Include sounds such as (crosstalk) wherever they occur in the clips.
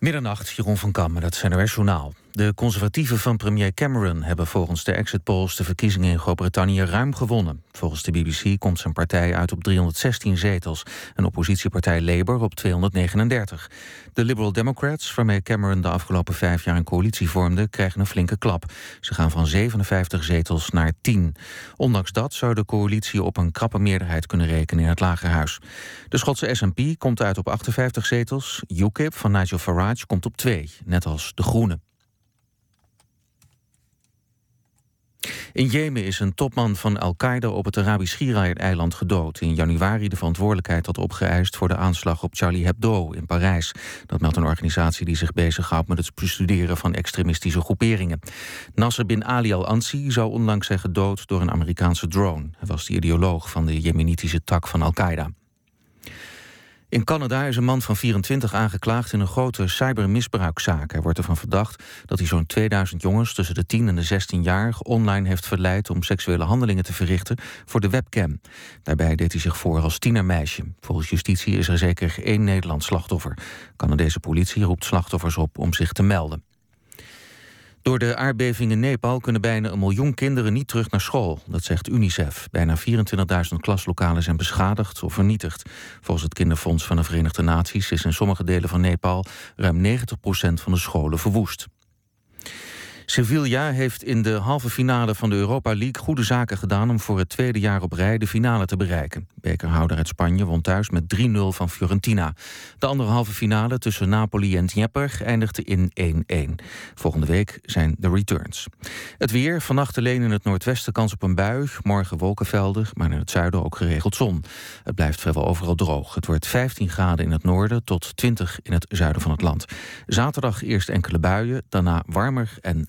Middernacht, Jeroen van Kam met het NOS Journaal. De conservatieven van premier Cameron hebben volgens de exit polls de verkiezingen in Groot-Brittannië ruim gewonnen. Volgens de BBC komt zijn partij uit op 316 zetels en oppositiepartij Labour op 239. De Liberal Democrats, waarmee Cameron de afgelopen vijf jaar een coalitie vormde, krijgen een flinke klap. Ze gaan van 57 zetels naar 10. Ondanks dat zou de coalitie op een krappe meerderheid kunnen rekenen in het Lagerhuis. De Schotse SNP komt uit op 58 zetels. UKIP van Nigel Farage komt op 2, net als de Groenen. In Jemen is een topman van Al-Qaeda op het Arabisch Schiereiland gedood. In januari de verantwoordelijkheid had opgeëist voor de aanslag op Charlie Hebdo in Parijs. Dat meldt een organisatie die zich bezighoudt met het bestuderen van extremistische groeperingen. Nasser bin Ali al-Ansi zou onlangs zijn gedood door een Amerikaanse drone. Hij was de ideoloog van de jemenitische tak van Al-Qaeda. In Canada is een man van 24 aangeklaagd in een grote cybermisbruikzaak. Hij wordt ervan verdacht dat hij zo'n 2000 jongens tussen de 10 en de 16 jaar online heeft verleid om seksuele handelingen te verrichten voor de webcam. Daarbij deed hij zich voor als tienermeisje. Volgens justitie is er zeker één Nederlands slachtoffer. Canadese politie roept slachtoffers op om zich te melden. Door de aardbeving in Nepal kunnen bijna een miljoen kinderen niet terug naar school. Dat zegt UNICEF. Bijna 24.000 klaslokalen zijn beschadigd of vernietigd. Volgens het Kinderfonds van de Verenigde Naties is in sommige delen van Nepal ruim 90% van de scholen verwoest. Sevilla heeft in de halve finale van de Europa League goede zaken gedaan om voor het tweede jaar op rij de finale te bereiken. Bekerhouder uit Spanje won thuis met 3-0 van Fiorentina. De andere halve finale tussen Napoli en Dnieper eindigde in 1-1. Volgende week zijn de returns. Het weer, vannacht alleen in het noordwesten kans op een bui. Morgen wolkenvelden, maar in het zuiden ook geregeld zon. Het blijft vrijwel overal droog. Het wordt 15 graden in het noorden tot 20 in het zuiden van het land. Zaterdag eerst enkele buien, daarna warmer en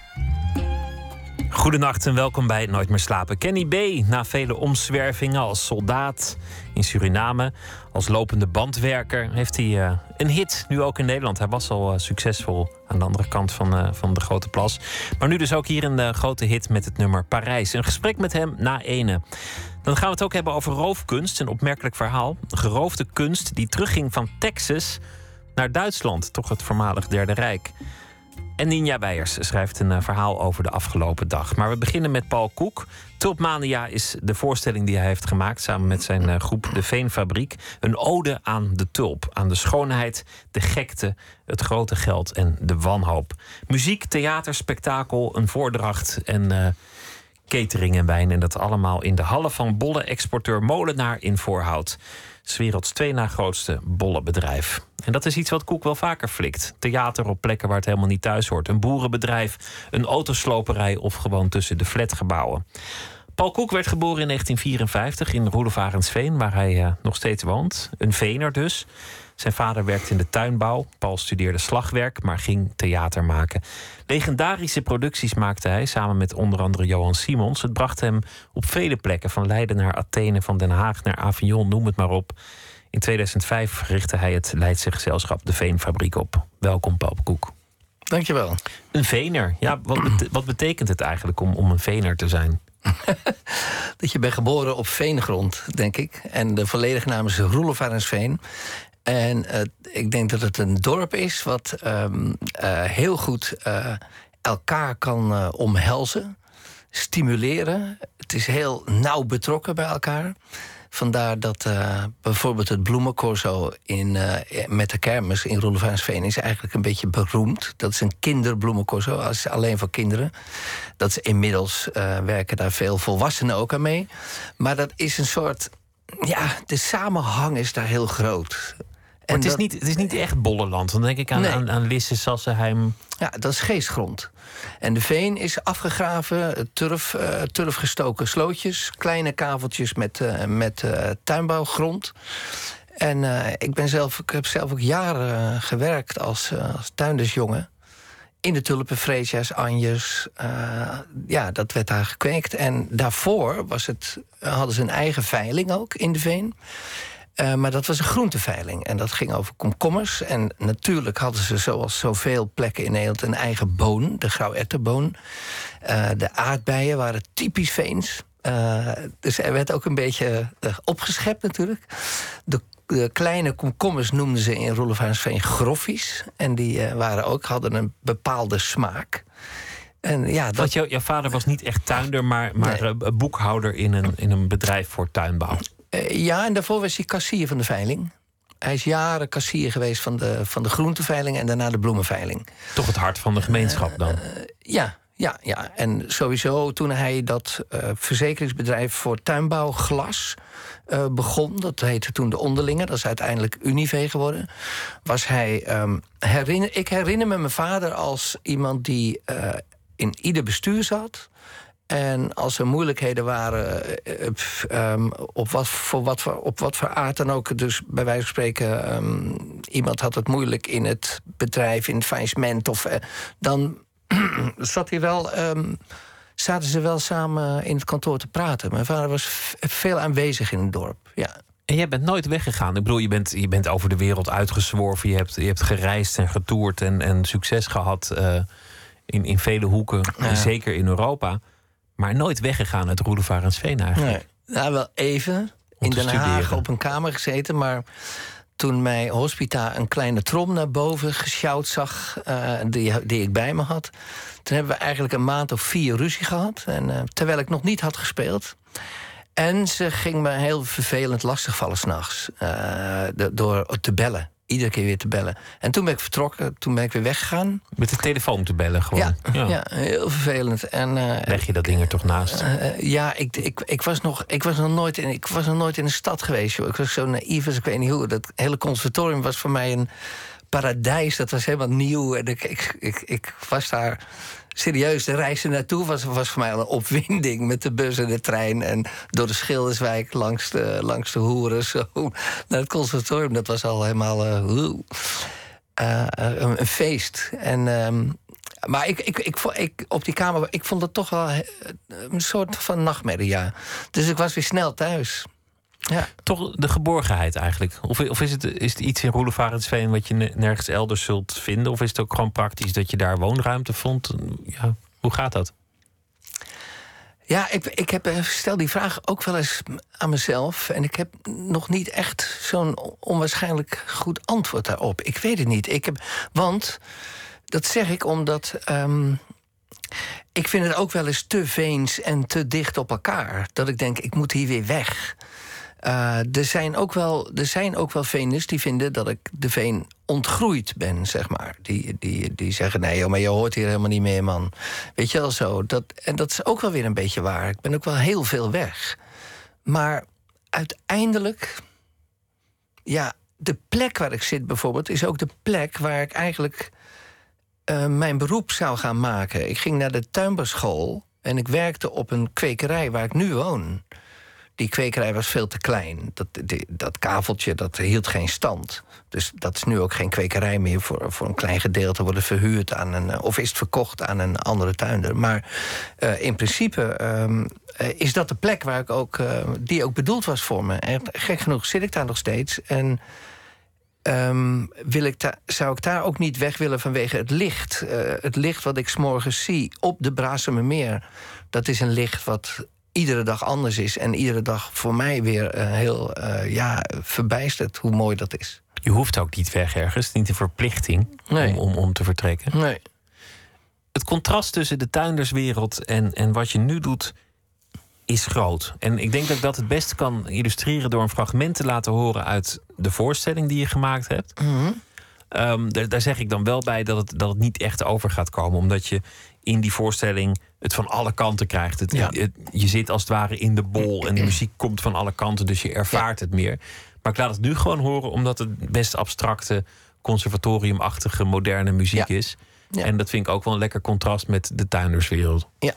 Goedenacht en welkom bij Nooit meer slapen. Kenny B. Na vele omzwervingen als soldaat in Suriname, als lopende bandwerker, heeft hij uh, een hit. Nu ook in Nederland. Hij was al uh, succesvol aan de andere kant van, uh, van de Grote Plas. Maar nu dus ook hier een grote hit met het nummer Parijs. Een gesprek met hem na ene. Dan gaan we het ook hebben over roofkunst. Een opmerkelijk verhaal. Geroofde kunst die terugging van Texas naar Duitsland. Toch het voormalig Derde Rijk. En Ninja Weijers schrijft een eh, verhaal over de afgelopen dag. Maar we beginnen met Paul Koek. Tulpmania is de voorstelling die hij heeft gemaakt samen met zijn eh, groep De Veenfabriek. Een ode aan de tulp, aan de schoonheid, de gekte, het grote geld en de wanhoop. Muziek, theater, spektakel, een voordracht en uh, catering en wijn. En dat allemaal in de hallen van bolle-exporteur Molenaar in Voorhout. 's werelds twee na grootste bollenbedrijf. En dat is iets wat Koek wel vaker flikt. Theater op plekken waar het helemaal niet thuis hoort. Een boerenbedrijf, een autosloperij of gewoon tussen de flatgebouwen. Paul Koek werd geboren in 1954 in Roelevarensveen, waar hij uh, nog steeds woont. Een vener dus. Zijn vader werkte in de tuinbouw. Paul studeerde slagwerk, maar ging theater maken. Legendarische producties maakte hij samen met onder andere Johan Simons. Het bracht hem op vele plekken, van Leiden naar Athene, van Den Haag naar Avignon, noem het maar op. In 2005 richtte hij het Leidse gezelschap De Veenfabriek op. Welkom, Paul Koek. Dankjewel. Een vener. Ja, wat, wat betekent het eigenlijk om, om een vener te zijn? (laughs) dat je bent geboren op veengrond, denk ik. En de volledige naam is Roelofarensveen. En uh, ik denk dat het een dorp is wat um, uh, heel goed uh, elkaar kan omhelzen, stimuleren. Het is heel nauw betrokken bij elkaar. Vandaar dat bijvoorbeeld het bloemencorso in, met de kermis in Roelevaansveen is eigenlijk een beetje beroemd. Dat is een kinderbloemencorso, als alleen voor kinderen. Dat is inmiddels werken daar veel volwassenen ook aan mee. Maar dat is een soort ja, de samenhang is daar heel groot. Maar het, is niet, het is niet echt bollenland. Dan denk ik aan, nee. aan, aan Lisse, Sassenheim. Ja, dat is geestgrond. En de veen is afgegraven, turf, uh, turfgestoken slootjes... kleine kaveltjes met, uh, met uh, tuinbouwgrond. En ik, ben zelf, ik heb zelf ook jaren gewerkt als, als tuindersjongen in de tulpen, freesia's, anjes. Ja, dat werd daar gekweekt. En daarvoor was het, hadden ze een eigen veiling ook in de veen. Eh, maar dat was een groenteveiling en dat ging over komkommers. En natuurlijk hadden ze zoals zoveel plekken in Nederland een eigen boon, de grauwetterboon. Uh, de aardbeien waren typisch Veens. Uh, dus er werd ook een beetje opgeschept natuurlijk. De, de, kleine komkommers noemden ze in Roelofaansveen groffies. En die waren ook, hadden een bepaalde smaak. En ja, dat... Want jouw vader was niet echt tuinder, maar, maar boekhouder in een, in een bedrijf voor tuinbouw. Uh, ja, en daarvoor was hij kassier van de veiling. Hij is jaren kassier geweest van de, van de groenteveiling en daarna de bloemenveiling. Toch het hart van de gemeenschap dan? Uh, ja, ja, ja. En sowieso toen hij dat uh, verzekeringsbedrijf voor tuinbouw glas begon, dat heette toen de Onderlingen, dat is uiteindelijk Unive geworden, was hij. Um, herinner, ik herinner me mijn vader als iemand die in ieder bestuur zat en als er moeilijkheden waren, eh, eh, ehm, op, wat voor wat op wat voor aard dan ook, dus bij wijze van spreken, um, iemand had het moeilijk in het bedrijf, in het faillissement, of, uh, dan (clears throat) zat hij wel, um, zaten ze wel samen in het kantoor te praten. Mijn vader was veel aanwezig in het dorp. Ja. En jij bent nooit weggegaan. Ik bedoel, je bent, je bent over de wereld uitgezworven. Je hebt, je hebt gereisd en getoerd en, en succes gehad in, in vele hoeken, zeker in Europa. Maar nooit weggegaan uit Roedevarensveen eigenlijk. Nee. Nou, wel even. in Den Haag op een kamer gezeten. Maar toen mij hospita een kleine trom naar boven gesjouwd zag... Uh, die, die ik bij me had... toen hebben we eigenlijk een maand of vier ruzie gehad. En, uh, terwijl ik nog niet had gespeeld... En ze ging me heel vervelend lastigvallen s'nachts. Uh, door te bellen iedere keer weer te bellen. En toen ben ik vertrokken, toen ben ik weer weggegaan. Met de telefoon te bellen gewoon? Ja, ja. heel vervelend. En, uh, Leg je dat ding er toch naast? Uh, ja, ik, ik, ik, was nog, ik, was nog nooit in, ik was nog nooit in een stad geweest. Joh. Ik was zo naïef als ik weet niet hoe. Dat hele conservatorium was voor mij een paradijs. Dat was helemaal nieuw. En ik, ik, ik, ik was daar serieus, de reis naartoe was, was voor mij al een opwinding met de bus en de trein. En door de Schilderswijk langs de, langs de hoeren zo naar het conservatorium. Dat was al helemaal uh, een, een, feest. En, uh, maar ik, ik, ik, ik, op die kamer, ik vond het toch wel een soort van nachtmerrie, ja. Dus ik was weer snel thuis. Ja. Toch de geborgenheid eigenlijk. Of, of is, het, is het iets in Roelevarensveen wat je nergens elders zult vinden? Of is het ook gewoon praktisch dat je daar woonruimte vond? Ja, hoe gaat dat? Ja, ik, ik heb, eh, stel die vraag ook wel eens aan mezelf. En ik heb nog niet echt zo'n onwaarschijnlijk goed antwoord daarop. Ik weet het niet. Ik heb, want dat zeg ik omdat. Um, ik vind het ook wel eens te veens en te dicht op elkaar. Dat ik denk, ik moet hier weer weg. Uh, er, zijn ook wel, er zijn ook wel die vinden dat ik de veen ontgroeid ben, zeg maar. Die, die, die zeggen, nee, joh, maar je hoort hier helemaal niet meer, man. Weet je wel zo. Dat, en dat is ook wel weer een beetje waar. Ik ben ook wel heel veel weg. Maar uiteindelijk... Ja, de plek waar ik zit bijvoorbeeld... is ook de plek waar ik eigenlijk uh, mijn beroep zou gaan maken. Ik ging naar de tuinbouwschool... en ik werkte op een kwekerij waar ik nu woon die kwekerij was veel te klein. Dat, dat kaveltje dat hield geen stand. Dus dat is nu ook geen kwekerij meer. Voor, voor een klein gedeelte wordt het verhuurd aan een. of is het verkocht aan een andere tuinder. Maar uh, in principe um, is dat de plek waar ik ook. Die ook bedoeld was voor me. En gek genoeg zit ik daar nog steeds. En. Um, wil ik zou ik daar ook niet weg willen vanwege het licht. Het licht wat ik s'morgens zie op de Meer. Dat is een licht wat iedere dag anders is. En iedere dag voor mij weer uh, heel uh, ja, verbijsterd hoe mooi dat is. Je hoeft ook niet weg ergens, niet een verplichting om, om, om te vertrekken. Nee. Het contrast tussen de tuinderswereld en, en wat je nu doet is groot. En ik denk dat ik dat het beste kan illustreren door een fragment te laten horen uit de voorstelling die je gemaakt hebt. Mm daar, daar, zeg ik dan wel bij dat het, dat het niet echt over gaat komen, omdat je in die voorstelling het van alle kanten krijgt. Het, je zit als het ware in de bol en de muziek komt van alle kanten, dus je ervaart het meer. Maar ik laat het nu gewoon horen omdat het best abstracte, conservatoriumachtige, moderne muziek is. En dat vind ik ook wel een lekker contrast met de tuinderswereld. Ja.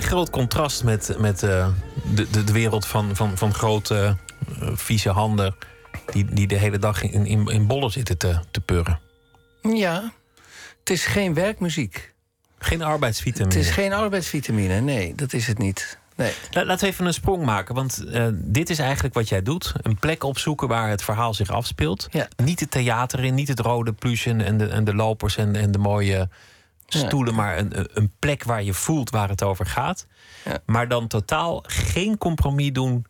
Vrij groot contrast met, met uh, de, de, de, wereld van, van, van grote, uh, vieze handen. Die, die de hele dag in, in, in bollen zitten te, te purren. Ja, het is geen werkmuziek. Geen arbeidsvitamine. Het is geen arbeidsvitamine, nee, dat is het niet. Nee. Laten we even een sprong maken, want uh, dit is eigenlijk wat jij doet. Een plek opzoeken waar het verhaal zich afspeelt. Ja. Niet het theater in, niet het rode pluche en de, en de lopers en, en de mooie stoelen, maar een, een plek waar je voelt waar het over gaat. Ja. Maar dan totaal geen compromis doen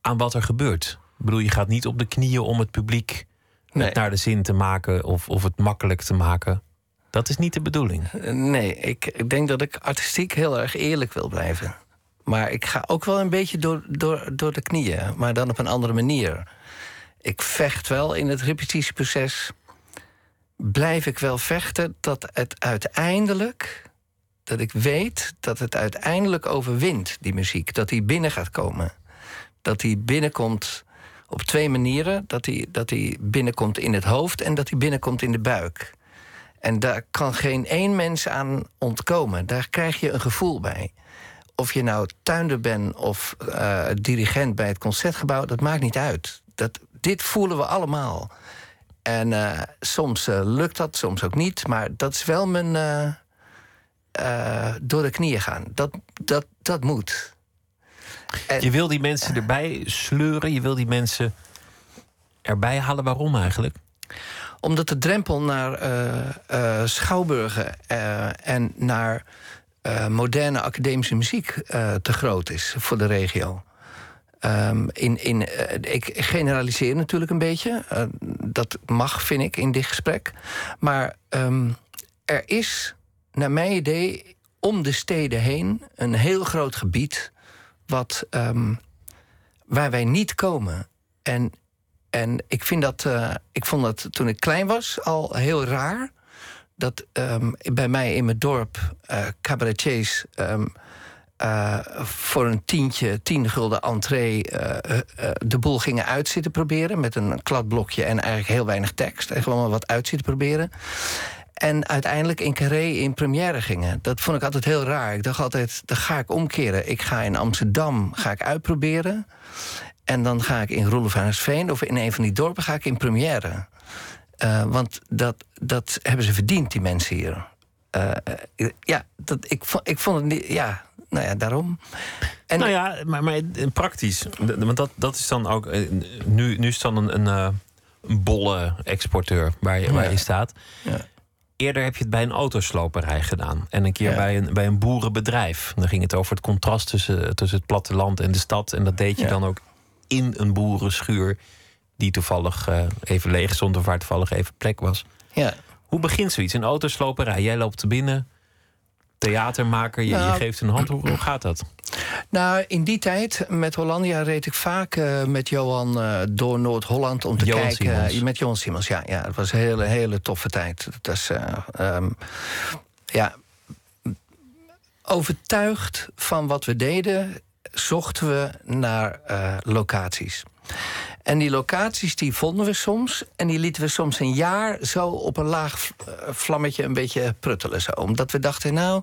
aan wat er gebeurt. Ik bedoel, je gaat niet op de knieën om het publiek Nee. het naar de zin te maken of, of het makkelijk te maken. Dat is niet de bedoeling. Nee, ik, ik denk dat ik artistiek heel erg eerlijk wil blijven. Maar ik ga ook wel een beetje door, door, door de knieën, maar dan op een andere manier. Ik vecht wel in het repetitieproces. Blijf ik wel vechten dat het uiteindelijk. Dat ik weet dat het uiteindelijk overwint, die muziek. Dat die binnen gaat komen. Dat die binnenkomt op twee manieren. Dat die, dat die binnenkomt in het hoofd en dat die binnenkomt in de buik. En daar kan geen één mens aan ontkomen. Daar krijg je een gevoel bij. Of je nou tuinder bent of uh, dirigent bij het concertgebouw, dat maakt niet uit. Dat, dit voelen we allemaal. En uh, soms uh, lukt dat, soms ook niet. Maar dat is wel mijn door de knieën gaan. Dat, dat, dat moet. En, je wil die mensen erbij sleuren, je wil die mensen erbij halen. Waarom eigenlijk? Omdat de drempel naar schouwburgen en naar moderne academische muziek te groot is voor de regio. Um, in, in, uh, ik generaliseer natuurlijk een beetje. dat mag, vind ik, in dit gesprek. Maar um, er is, naar mijn idee, om de steden heen een heel groot gebied wat, um, waar wij niet komen. En, en ik, vind dat, ik vond dat toen ik klein was al heel raar dat bij mij in mijn dorp cabaretiers uh, voor een tientje, tien gulden entree uh, de boel gingen uitzitten proberen met een kladblokje en eigenlijk heel weinig tekst en gewoon maar wat uitzitten proberen. En uiteindelijk in Carré in première gingen. Dat vond ik altijd heel raar. Ik dacht altijd, dan ga ik omkeren. Ik ga in Amsterdam ga ik uitproberen. En dan ga ik in Roelofaansveen of in een van die dorpen ga ik in première. Want dat, dat hebben ze verdiend, die mensen hier. Uh, uh, ja, dat, ik, ik vond het niet. Ja, nou ja, daarom. En nou ja, maar, maar praktisch. Want dat, dat is dan ook. Nu, nu is dan een, een, een bolle exporteur waar je, waar je staat. Ja. Eerder heb je het bij een autosloperij gedaan. En een keer Ja. bij, een, bij een boerenbedrijf. Dan ging het over het contrast tussen, tussen het platteland en de stad. En dat deed je dan ook in een boerenschuur. Die toevallig eh, even leeg stond of waar toevallig even plek was. Ja. Hoe begint zoiets? Een autosloperij. Jij loopt binnen. Theatermaker, je, je Nou, geeft een hand. Hoe, hoe gaat dat? Nou, in die tijd met Hollandia reed ik vaak eh, met Johan eh, door Noord-Holland om te Johan kijken. Siemens. met Johan Siemens, ja, ja. Het was een hele, hele toffe tijd. Dat eh, ehm, ja, overtuigd van wat we deden, zochten we naar eh, locaties. En die locaties die vonden we soms. En die lieten we soms een jaar zo op een laag eh, vlammetje een beetje pruttelen. Zo. Omdat we dachten, nou,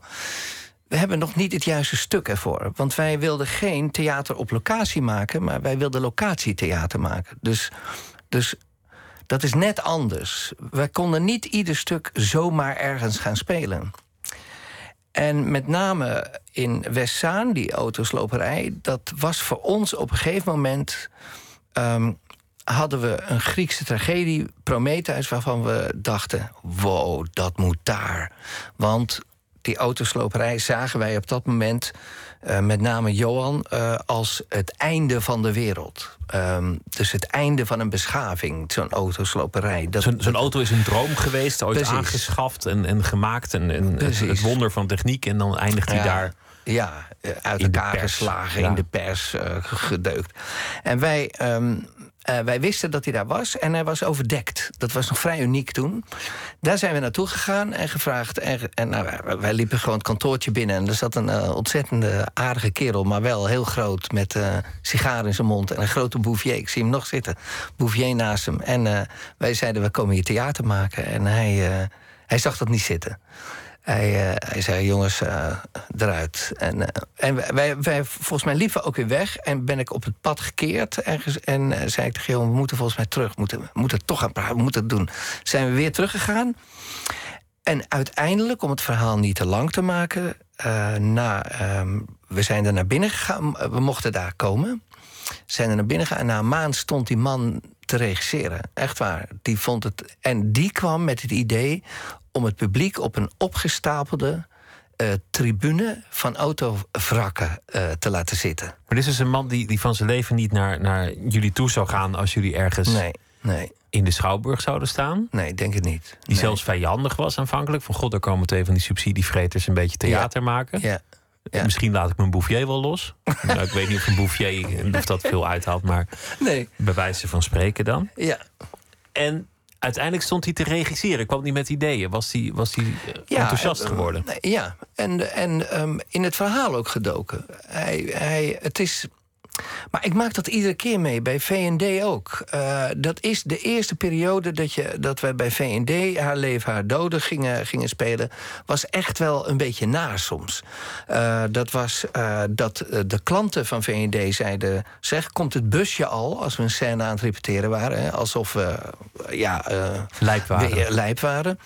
we hebben nog niet het juiste stuk ervoor. Want wij wilden geen theater op locatie maken, maar wij wilden locatietheater maken. Dus, dus dat is net anders. Wij konden niet ieder stuk zomaar ergens gaan spelen. En met name in Westzaan, die autosloperij, dat was voor ons op een gegeven moment. Ehm, hadden we een Griekse tragedie, Prometheus, waarvan we dachten: wow, dat moet daar. Want die autosloperij zagen wij op dat moment, eh, met name Johan, eh, als het einde van de wereld. Ehm, dus het einde van een beschaving, zo'n autosloperij. Dat, Zo'n auto is een droom geweest, ooit Precies. aangeschaft en, en gemaakt. En, en het, Precies. het wonder van techniek. En dan eindigt hij Ja. daar. Ja, eh, uit elkaar geslagen, ja. in de pers ge- gedeukt. En wij, ehm, eh, wij wisten dat hij daar was en hij was overdekt. Dat was nog vrij uniek toen. Daar zijn we naartoe gegaan en gevraagd. En, en nou, wij, wij liepen gewoon het kantoortje binnen. En er zat een ontzettende aardige kerel, maar wel heel groot. Met sigaar in zijn mond en een grote Bouvier. Ik zie hem nog zitten. Bouvier naast hem. En wij zeiden, we komen hier theater maken. En hij, hij zag dat niet zitten. Hij, uh, hij zei, jongens, uh, eruit. En, uh, en wij, volgens mij liepen we ook weer weg. En ben ik op het pad gekeerd ergens. En zei ik tegen jongen, we moeten volgens mij terug. We moeten, moeten toch gaan praten, we moeten het doen. Zijn we weer teruggegaan. En uiteindelijk, om het verhaal niet te lang te maken... na, um, we zijn er naar binnen gegaan, we mochten daar komen. Zijn er naar binnen gegaan en na een maand stond die man te regisseren. Echt waar. Die vond het. En die kwam met het idee om het publiek op een opgestapelde uh, tribune van autovrakken uh, te laten zitten. Maar dit is een man die, die van zijn leven niet naar, naar jullie toe zou gaan als jullie ergens nee, nee. in de Schouwburg zouden staan? Nee, denk ik niet. Die zelfs vijandig was aanvankelijk. Van god, daar komen twee van die subsidievreters een beetje theater ja. maken. Ja. Ja. Misschien laat ik mijn Bouffier wel los. nou, ik weet niet of een Bouffier (laughs) of dat veel uithaalt, maar nee. bij wijze van spreken dan. Ja. En uiteindelijk stond hij te regisseren. Kwam hij met ideeën? Was hij, was hij ja, enthousiast geworden? Ja, en, en um, in het verhaal ook gedoken. Hij, hij, het is maar ik maak dat iedere keer mee, bij VND ook. Uh, dat is de eerste periode dat, je, dat wij bij VND haar leven, haar doden gingen, gingen spelen. Was echt wel een beetje naar soms. Uh, dat was uh, dat de klanten van VND zeiden: zeg, komt het busje al? Als we een scène aan het repeteren waren. Hè, alsof we ja, lijp waren. lijp waren.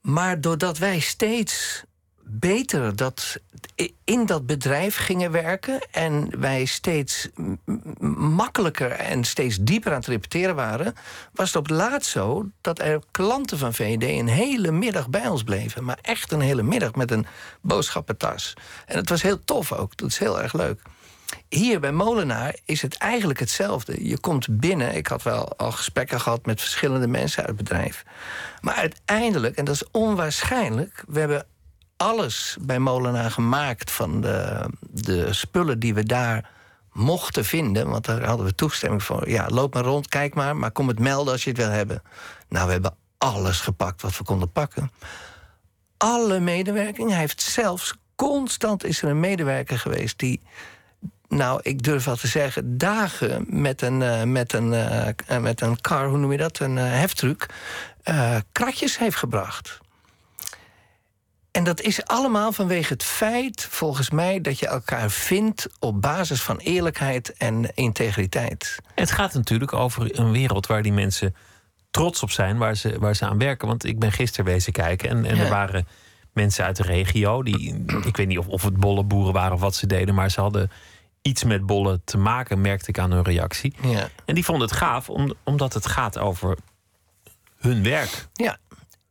Maar doordat wij steeds beter dat in dat bedrijf gingen werken en wij steeds makkelijker en steeds dieper aan het repeteren waren, was het op laatst zo dat er klanten van VD een hele middag bij ons bleven. Maar echt een hele middag met een boodschappentas. En het was heel tof ook. Dat is heel erg leuk. Hier bij Molenaar is het eigenlijk hetzelfde. Je komt binnen. Ik had wel al gesprekken gehad met verschillende mensen uit het bedrijf. Maar uiteindelijk, en dat is onwaarschijnlijk, we hebben alles bij Molenaar gemaakt van de, de spullen die we daar mochten vinden. Want daar hadden we toestemming voor. Ja, loop maar rond, kijk maar, maar kom het melden als je het wil hebben. Nou, we hebben alles gepakt wat we konden pakken. Alle medewerking. Hij heeft zelfs constant is er een medewerker geweest die. Nou, ik durf wel te zeggen, dagen met een, uh, met een, uh, met een car, hoe noem je dat? Een uh, heftruck. kratjes heeft gebracht. En dat is allemaal vanwege het feit, volgens mij, dat je elkaar vindt op basis van eerlijkheid en integriteit. Het gaat natuurlijk over een wereld waar die mensen trots op zijn, waar ze, waar ze aan werken. Want ik ben gisteren wezen kijken en, en er waren mensen uit de regio die, ik weet niet of, of het bolle waren of wat ze deden, maar ze hadden iets met bollen te maken, merkte ik aan hun reactie. Ja. En die vonden het gaaf, omdat het gaat over hun werk. Ja,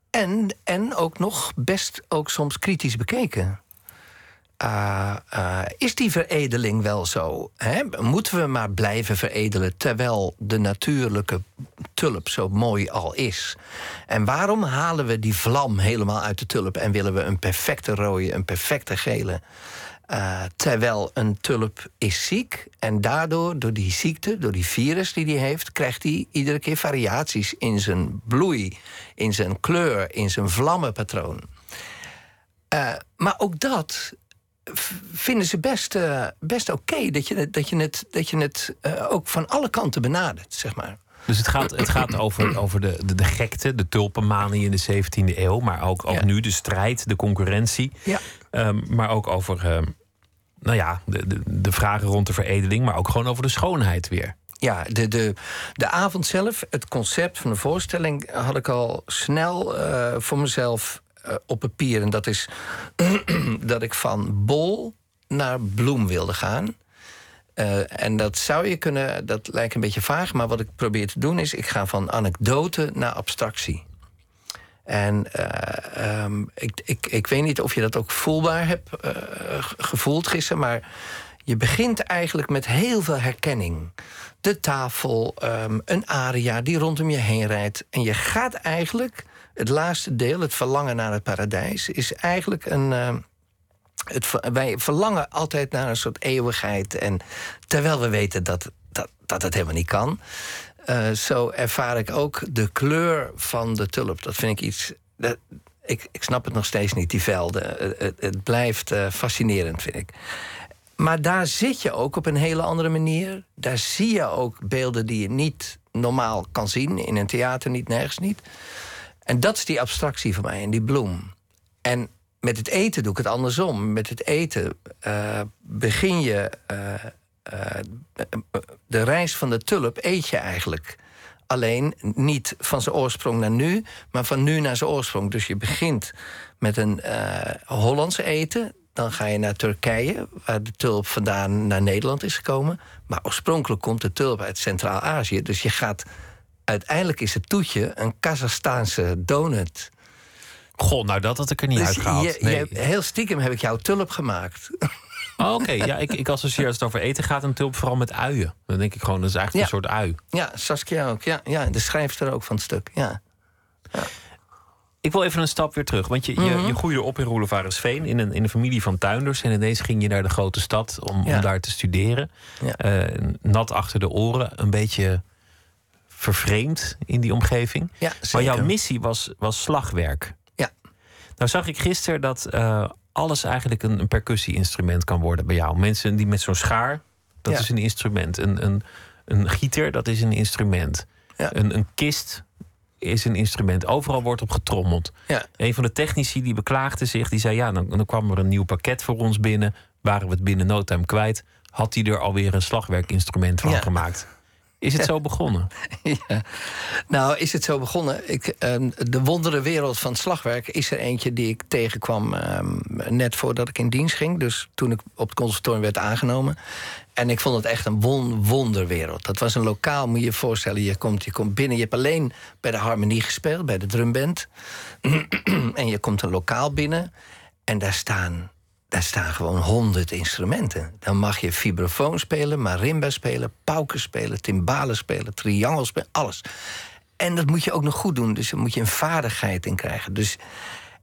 en, en ook nog best ook soms kritisch bekeken. Uh, uh, is die veredeling wel zo? Hè? Moeten we maar blijven veredelen terwijl de natuurlijke tulp zo mooi al is? En waarom halen we die vlam helemaal uit de tulp en willen we een perfecte rode, een perfecte gele? Uh, terwijl een tulp is ziek en daardoor, door die ziekte, door die virus die hij heeft, krijgt hij iedere keer variaties in zijn bloei, in zijn kleur, in zijn vlammenpatroon. Uh, maar ook dat vinden ze best, uh, best oké, dat, je, dat je het, dat je het ook van alle kanten benadert, zeg maar. Dus het gaat, het gaat over, over de, de, de gekte, de tulpenmanie in de 17e eeuw, maar ook, ook ja. nu de strijd, de concurrentie. Ja. Um, maar ook over um, nou ja, de, de, de vragen rond de veredeling, maar ook gewoon over de schoonheid weer. Ja, de, de, de avond zelf, het concept van de voorstelling had ik al snel uh, voor mezelf uh, op papier. En dat is (clears throat) dat ik van bol naar bloem wilde gaan. Uh, en dat zou je kunnen, dat lijkt een beetje vaag, maar wat ik probeer te doen is: ik ga van anekdote naar abstractie. En uh, um, ik, ik, ik weet niet of je dat ook voelbaar hebt uh, gevoeld gisteren, maar je begint eigenlijk met heel veel herkenning. De tafel, um, een aria die rondom je heen rijdt. En je gaat eigenlijk, het laatste deel, het verlangen naar het paradijs, is eigenlijk een. Uh, het, wij verlangen altijd naar een soort eeuwigheid. En terwijl we weten dat, dat, dat het helemaal niet kan. Uh, zo ervaar ik ook de kleur van de tulp. Dat vind ik iets. Dat, ik, ik snap het nog steeds niet, die velden. Het, het blijft uh, fascinerend, vind ik. Maar daar zit je ook op een hele andere manier. Daar zie je ook beelden die je niet normaal kan zien. In een theater niet, nergens niet. En dat is die abstractie voor mij en die bloem. En met het eten doe ik het andersom. Met het eten uh, begin je. De reis van de tulp eet je eigenlijk. Alleen niet van zijn oorsprong naar nu, maar van nu naar zijn oorsprong. Dus je begint met een Hollandse eten. Dan ga je naar Turkije, waar de tulp vandaan naar Nederland is gekomen. Maar oorspronkelijk komt de tulp uit Centraal-Azië. Dus je gaat. Uiteindelijk is het toetje een Kazachstaanse donut. Goh, nou dat had ik er niet dus uitgehaald. Je, nee. je, heel stiekem heb ik jouw tulp gemaakt. Oh, Oké, ja, ik, ik associeer als het over eten gaat een tulp vooral met uien. Dan denk ik gewoon, dat is eigenlijk een soort ui. Ja, Saskia ook. Ja, ja, de schrijfster ook van het stuk. Ja. ja. Ik wil even een stap weer terug. Want je, je, mhm. je groeide op in Roelevarensveen, in een, in een familie van tuinders. En ineens ging je naar de grote stad om, om daar te studeren. Uh, nat achter de oren, een beetje vervreemd in die omgeving. Ja, maar jouw missie was, was slagwerk. Nou zag ik gisteren dat uh, alles eigenlijk een, een percussie-instrument kan worden bij jou. Mensen die met zo'n schaar, dat is een instrument. Een, een, een gieter, dat is een instrument. Ja. Een, een kist is een instrument. Overal wordt op getrommeld. Ja. Een van de technici die beklaagde zich, die zei: Ja, dan, dan kwam er een nieuw pakket voor ons binnen. Waren we het binnen no time kwijt. Had hij er alweer een slagwerkinstrument van gemaakt. Is het zo (laughs) begonnen? ja. Nou, is het zo begonnen? Ik, uh, de wondere wereld van slagwerk is er eentje die ik tegenkwam uh, net voordat ik in dienst ging. Dus toen ik op het conservatorium werd aangenomen. En ik vond het echt een won wonderwereld. Dat was een lokaal, moet je je voorstellen. Je komt, je komt binnen, je hebt alleen bij de harmonie gespeeld, bij de drumband. (clears throat) en je komt een lokaal binnen en daar staan daar staan gewoon honderd instrumenten. Dan mag je vibrafoon spelen, marimba spelen, pauken spelen, timbalen spelen, triangel spelen, alles. En dat moet je ook nog goed doen, dus daar moet je een vaardigheid in krijgen. Dus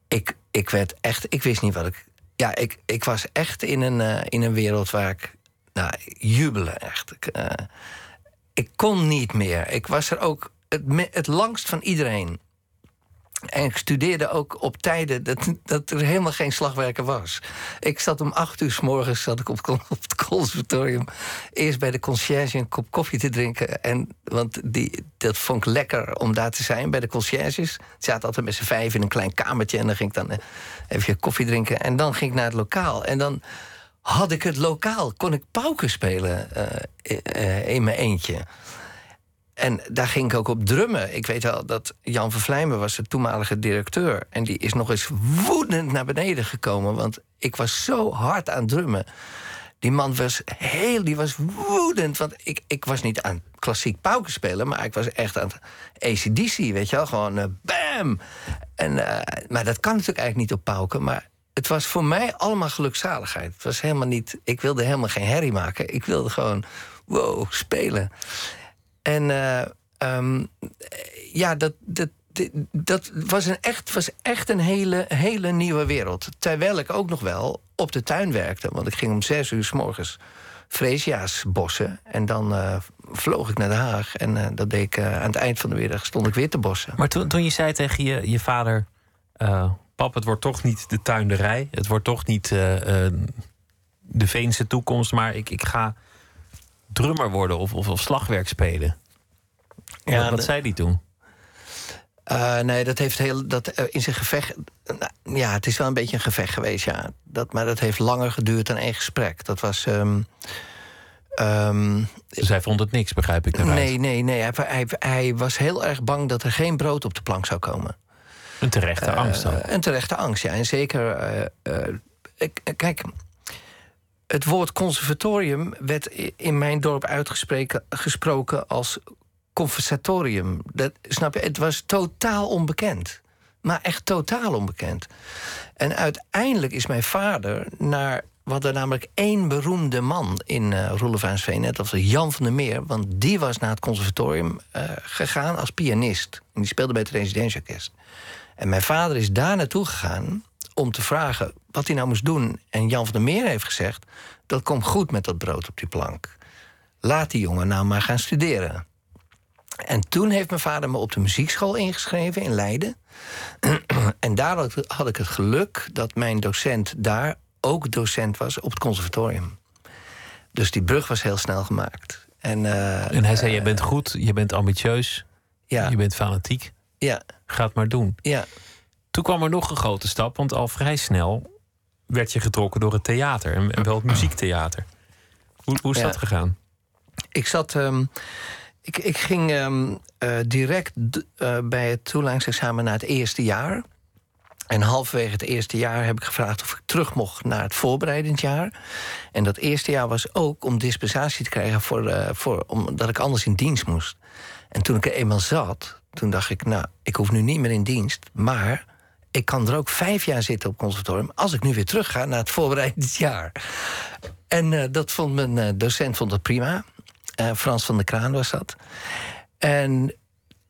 ik, ik werd echt, ik wist niet wat ik. Ja, ik, ik was echt in een, uh, in een wereld waar ik. Nou, jubelen echt. Ik, uh, ik kon niet meer. Ik was er ook het, het langst van iedereen. En ik studeerde ook op tijden dat, dat er helemaal geen slagwerker was. Ik zat om acht uur s morgens zat ik op, het conservatorium. Eerst bij de conciërge een kop koffie te drinken. En, want die, dat vond ik lekker om daar te zijn bij de conciërges. Ze zaten altijd met z'n vijf in een klein kamertje. En dan ging ik dan eh, even koffie drinken. En dan ging ik naar het lokaal. En dan had ik het lokaal. Kon ik pauken spelen uh, in mijn eentje. En daar ging ik ook op drummen. Ik weet wel dat Jan Vervlijmen was de toenmalige directeur. En die is nog eens woedend naar beneden gekomen. Want ik was zo hard aan drummen. Die man was heel, die was woedend. Want ik, ik was niet aan klassiek pauken spelen, maar ik was echt aan ACDC, weet je wel. Gewoon uh, bam! En, uh, maar dat kan natuurlijk eigenlijk niet op pauken. Maar het was voor mij allemaal gelukzaligheid. Het was helemaal niet, ik wilde helemaal geen herrie maken. Ik wilde gewoon, wow, spelen. En uh, um, ja, dat, dat, dat was, een echt, was echt een hele, hele nieuwe wereld. Terwijl ik ook nog wel op de tuin werkte. Want ik ging om zes uur s morgens Freesia's bossen. En dan uh, vloog ik naar Den Haag. En uh, dat deed ik aan het eind van de middag stond ik weer te bossen. Maar toen, toen je zei tegen je, je vader... pap, het wordt toch niet de tuinderij. Het wordt toch niet de Veense toekomst. Maar ik, ik ga drummer worden of, of, of slagwerk spelen. Ja, wat, wat zei hij toen? Uh, nee, dat heeft heel. Dat, uh, in zijn gevecht. Uh, ja, het is wel een beetje een gevecht geweest, ja. Dat, maar dat heeft langer geduurd dan één gesprek. Dat was. Um, um, dus hij vond het niks, begrijp ik. Nee, nee, nee. Hij, hij, hij, was heel erg bang dat er geen brood op de plank zou komen. Een terechte angst dan? Een terechte angst, ja. En zeker. kijk, het woord conservatorium werd in mijn dorp uitgesproken als conversatorium. Dat, snap je? Het was totaal onbekend. Maar echt totaal onbekend. En uiteindelijk is mijn vader naar. We hadden namelijk één beroemde man in uh, Roelevaansveen. Dat was Jan van der Meer. Want die was naar het conservatorium uh, gegaan als pianist. En die speelde bij het Residentieorkest. En mijn vader is daar naartoe gegaan om te vragen wat hij nou moest doen. En Jan van der Meer heeft gezegd: dat komt goed met dat brood op die plank. Laat die jongen nou maar gaan studeren. En toen heeft mijn vader me op de muziekschool ingeschreven in Leiden. (clears throat) en daar had ik het geluk dat mijn docent daar ook docent was op het conservatorium. Dus die brug was heel snel gemaakt. En, uh, en hij zei: Je bent goed, je bent ambitieus, ja. je bent fanatiek. Ja. Ga het maar doen. Ja Toen kwam er nog een grote stap, want al vrij snel werd je getrokken door het theater en, wel het muziektheater. Hoe, hoe is Ja. dat gegaan? Ik zat. ehm, ik, ik ging ehm, eh, direct eh, bij het toelatingsexamen naar het eerste jaar. En halverwege het eerste jaar heb ik gevraagd of ik terug mocht naar het voorbereidend jaar. En dat eerste jaar was ook om dispensatie te krijgen voor, eh, voor, omdat ik anders in dienst moest. En toen ik er eenmaal zat, toen dacht ik, nou, ik hoef nu niet meer in dienst, maar ik kan er ook vijf jaar zitten op conservatorium als ik nu weer terug ga naar het voorbereidend (laughs) jaar. En eh, dat vond mijn eh, docent vond dat prima. Eh, Frans van der Kraan was dat. En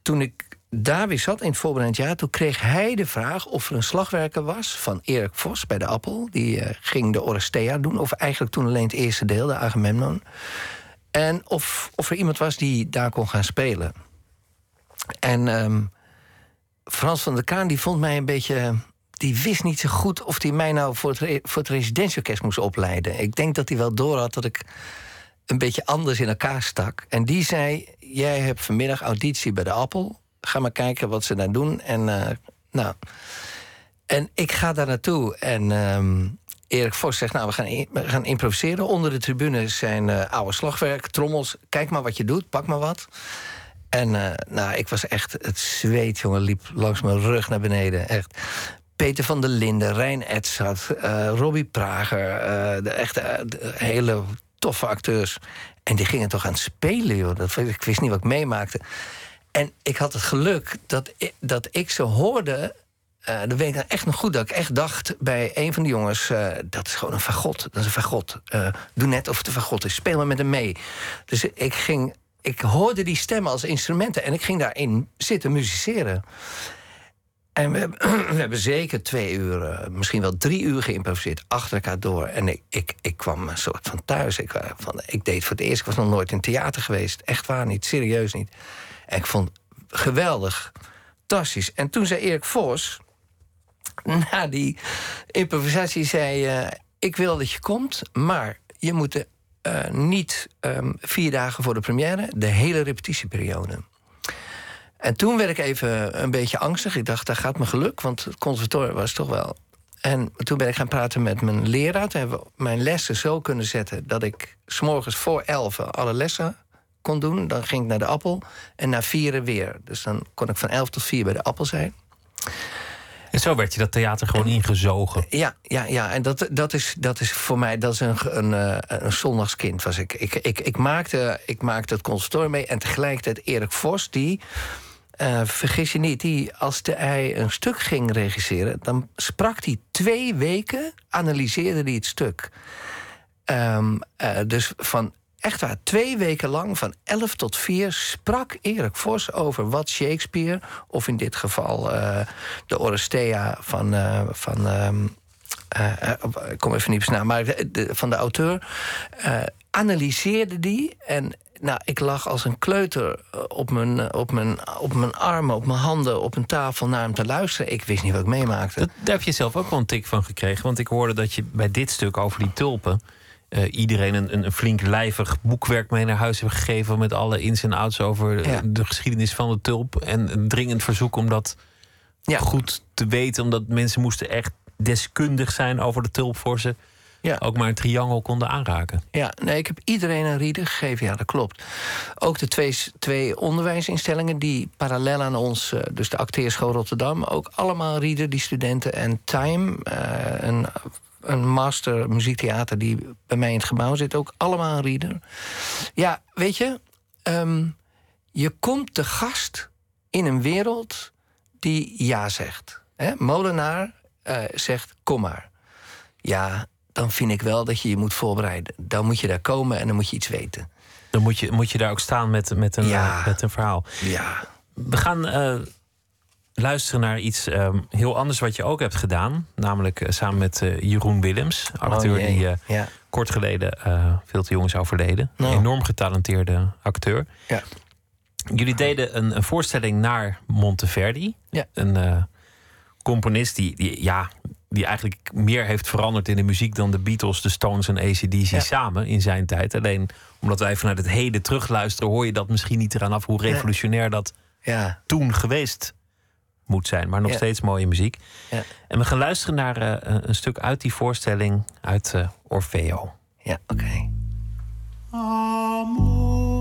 toen ik daar weer zat in het voorbereidend jaar... toen kreeg hij de vraag of er een slagwerker was van Erik Vos bij de Appel. Die ging de Orestea doen, of eigenlijk toen alleen het eerste deel, de Agamemnon. En of, of er iemand was die daar kon gaan spelen. En ehm, Frans van der Kraan die vond mij een beetje... die wist niet zo goed of hij mij nou voor het, voor het residentieorkest moest opleiden. Ik denk dat hij wel door had dat ik een beetje anders in elkaar stak. En die zei: Jij hebt vanmiddag auditie bij de Appel. Ga maar kijken wat ze daar doen. En, eh, nou. en ik ga daar naartoe. En ehm, Erik Vos zegt: Nou, we gaan, we gaan improviseren. Onder de tribune zijn eh, oude slagwerk, trommels. Kijk maar wat je doet, pak maar wat. En eh, nou, ik was echt, het zweet, jongen, liep langs mijn rug naar beneden. Echt. Peter van der Linden, Rijn Edzard, eh Robbie Prager. eh, de echte hele toffe acteurs. En die gingen toch aan het spelen, joh. Dat, ik wist niet wat ik meemaakte. En ik had het geluk dat ik, dat ik ze hoorde. dat weet ik nou echt nog goed. Dat ik echt dacht bij een van de jongens... dat is gewoon een fagot. Dat is een fagot. Eh, doe net of het een fagot is. Speel maar met hem mee. Dus ik ging... Ik hoorde die stemmen als instrumenten. En ik ging daarin zitten musiceren. En we hebben, (clears throat) we hebben zeker twee uur, eh, misschien wel drie uur geïmproviseerd achter elkaar door. En ik, ik, ik kwam een soort van thuis. Ik, eh, van, ik deed voor het eerst, ik was nog nooit in theater geweest. Echt waar niet, serieus niet. En ik vond het geweldig, fantastisch. En toen zei Erik Vos, na die improvisatie, zei... eh, ik wil dat je komt, maar je moet eh, niet ehm, vier dagen voor de première... de hele repetitieperiode. En toen werd ik even een beetje angstig. Ik dacht, daar gaat mijn geluk, want het conservatorium was toch wel... En toen ben ik gaan praten met mijn leraar. Toen hebben we mijn lessen zo kunnen zetten... dat ik s'morgens voor elf alle lessen kon doen. Dan ging ik naar de appel en na vieren weer. Dus dan kon ik van elf tot vier bij de appel zijn. En zo werd je dat theater gewoon ingezogen. Ja, ja, ja. en dat, dat, is, dat is voor mij dat is een, een, eh, een zondagskind. Was ik. Ik, ik, ik, maakte, ik maakte het conservatorium mee en tegelijkertijd Erik Vos, die. eh, vergis je niet, die, als de, hij een stuk ging regisseren, dan sprak hij twee weken, analyseerde hij het stuk. Ehm, eh, dus van echt waar, twee weken lang, van 11 tot 4, sprak Erik Vos over wat Shakespeare, of in dit geval eh, de Orestea van. eh, van ehm, eh, ik kom even niet naam, maar van de auteur. analyseerde die. En nou, ik lag als een kleuter op mijn, op, mijn, op mijn armen, op mijn handen, op een tafel naar hem te luisteren. Ik wist niet wat ik meemaakte. Dat, daar heb je zelf ook wel een tik van gekregen. Want ik hoorde dat je bij dit stuk over die tulpen. Eh, iedereen een, een, flink lijvig boekwerk mee naar huis hebt gegeven. met alle ins en outs over Ja. de geschiedenis van de tulp. En een dringend verzoek om dat Ja. goed te weten. Omdat mensen moesten echt deskundig zijn over de tulp. voor ze Ja. ook maar een triangel konden aanraken. Ja, nee, ik heb iedereen een rieder gegeven. Ja, dat klopt. Ook de twee, twee onderwijsinstellingen die parallel aan ons, eh, dus de Acteerschool Rotterdam, ook allemaal rieden, die studenten. En Time, een, een master muziektheater die bij mij in het gebouw zit, ook allemaal rieder. Ja, weet je, ehm, je komt te gast in een wereld die ja zegt. Hè? Molenaar eh, zegt kom maar. Ja, dan vind ik wel dat je je moet voorbereiden. Dan moet je daar komen en dan moet je iets weten. Dan moet je, moet je daar ook staan met, met, een, Ja. eh, met een verhaal. Ja, We gaan eh, luisteren naar iets ehm, heel anders wat je ook hebt gedaan. Namelijk eh, samen met eh, Jeroen Willems, acteur Oh, die ja. kort geleden veel te jong is overleden. Nou. Een enorm getalenteerde acteur. Ja. Jullie deden een, een voorstelling naar Monteverdi. Ja. Een componist die, die, ja, die eigenlijk meer heeft veranderd in de muziek dan de Beatles, de Stones en ACDC Ja. samen in zijn tijd. Alleen omdat wij vanuit het heden terugluisteren, hoor je dat misschien niet eraan af hoe revolutionair dat ja. toen geweest moet zijn. Maar nog Ja. steeds mooie muziek. Ja. En we gaan luisteren naar eh, een stuk uit die voorstelling uit eh, Orfeo. Ja, oké. Amor. Amor.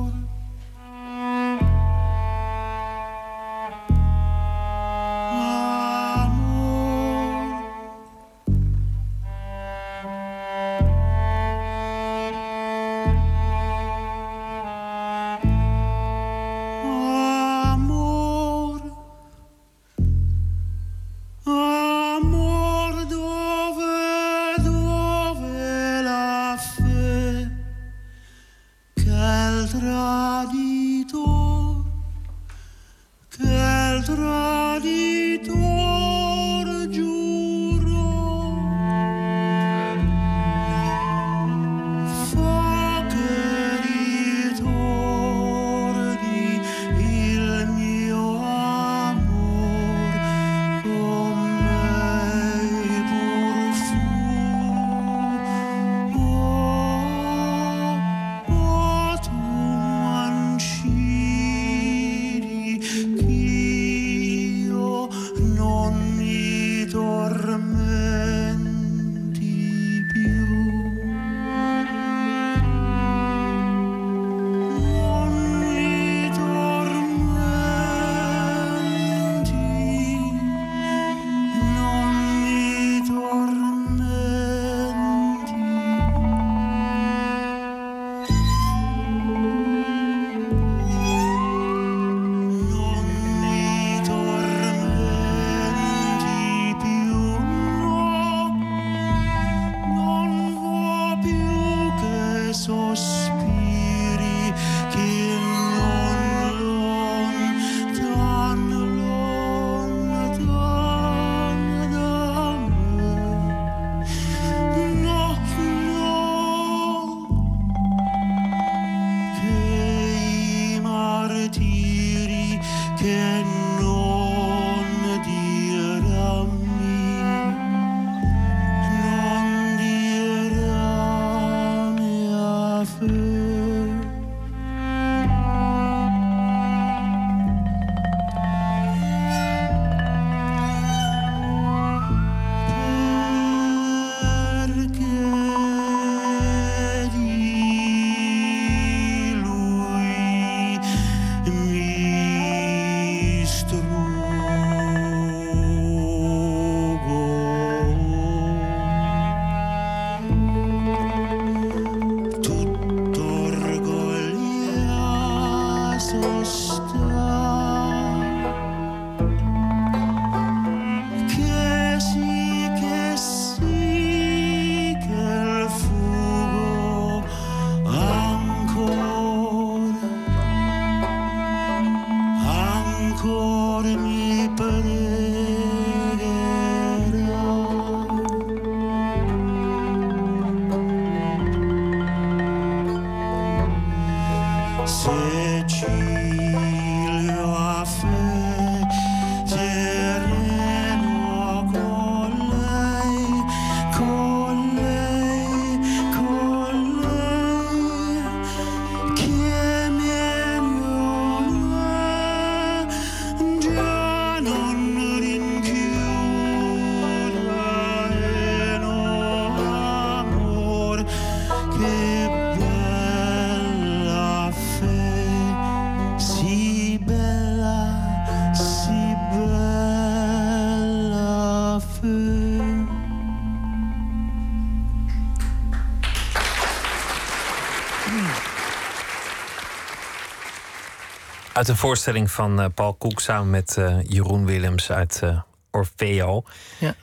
Uit een voorstelling van eh, Paul Koek samen met eh, Jeroen Willems uit eh, Orfeo. Ja.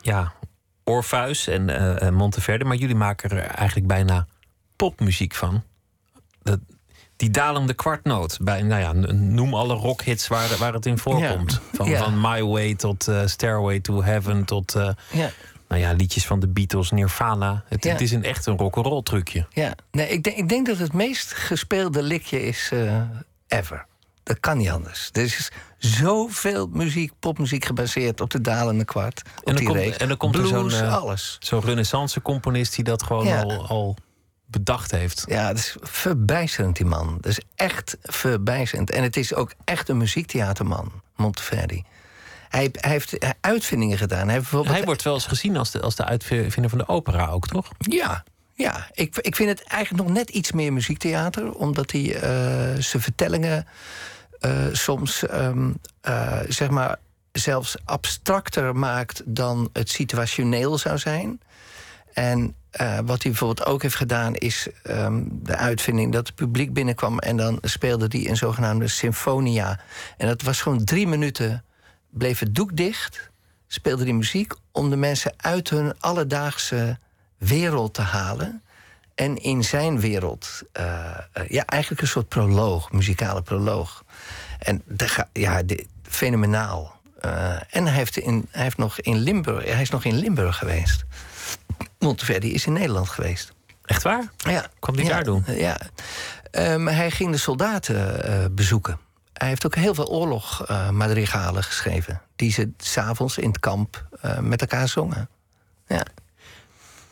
Ja, Orpheus en Monteverde. Maar jullie maken er eigenlijk bijna popmuziek van. Dat, die dalende kwartnoot. Bij, nou ja, noem alle rockhits waar, waar het in voorkomt. Van, Ja. van My Way tot Stairway to Heaven tot Ja. nou ja, liedjes van de Beatles, Nirvana. Het, Ja. het is een echt een rock'n'roll trucje. Ja, nee, ik, denk, ik denk dat het meest gespeelde liedje is ever. Dat kan niet anders. Er is zoveel muziek, popmuziek gebaseerd op de dalende kwart. Op dan die komt- reeks. en dan komt er zo'n, eh, alles. Zo'n renaissance-componist die dat gewoon Ja. al, al bedacht heeft. Ja, dat is verbijsterend, die man. Dat is echt verbijsterend. En het is ook echt een muziektheaterman, Monteverdi. Hij, hij heeft uitvindingen gedaan. Hij, heeft bijvoorbeeld, Hij wordt wel eens gezien als de, als de uitvinder van de opera ook, toch? Ja, ja. Ik, ik vind het eigenlijk nog net iets meer muziektheater, omdat hij eh, zijn vertellingen eh, soms ehm, eh, zeg maar zelfs abstracter maakt dan het situationeel zou zijn. En wat hij bijvoorbeeld ook heeft gedaan, is ehm, de uitvinding dat het publiek binnenkwam en dan speelde hij een zogenaamde symfonia. En dat was gewoon drie minuten, bleef het doek dicht, speelde die muziek om de mensen uit hun alledaagse wereld te halen. En in zijn wereld, eh, eh, ja, eigenlijk een soort proloog, muzikale proloog. En de, ja, de- fenomenaal. Eh, en hij heeft, in, hij heeft nog in Limburg, hij is nog in Limburg geweest. Monteverdi is in Nederland geweest. Echt waar? Ja. Kwam ja, daar doen? Ja. Ehm, hij ging de soldaten bezoeken. Hij heeft ook heel veel oorlogmadrigalen geschreven. Die ze s'avonds in het kamp met elkaar zongen. Ja.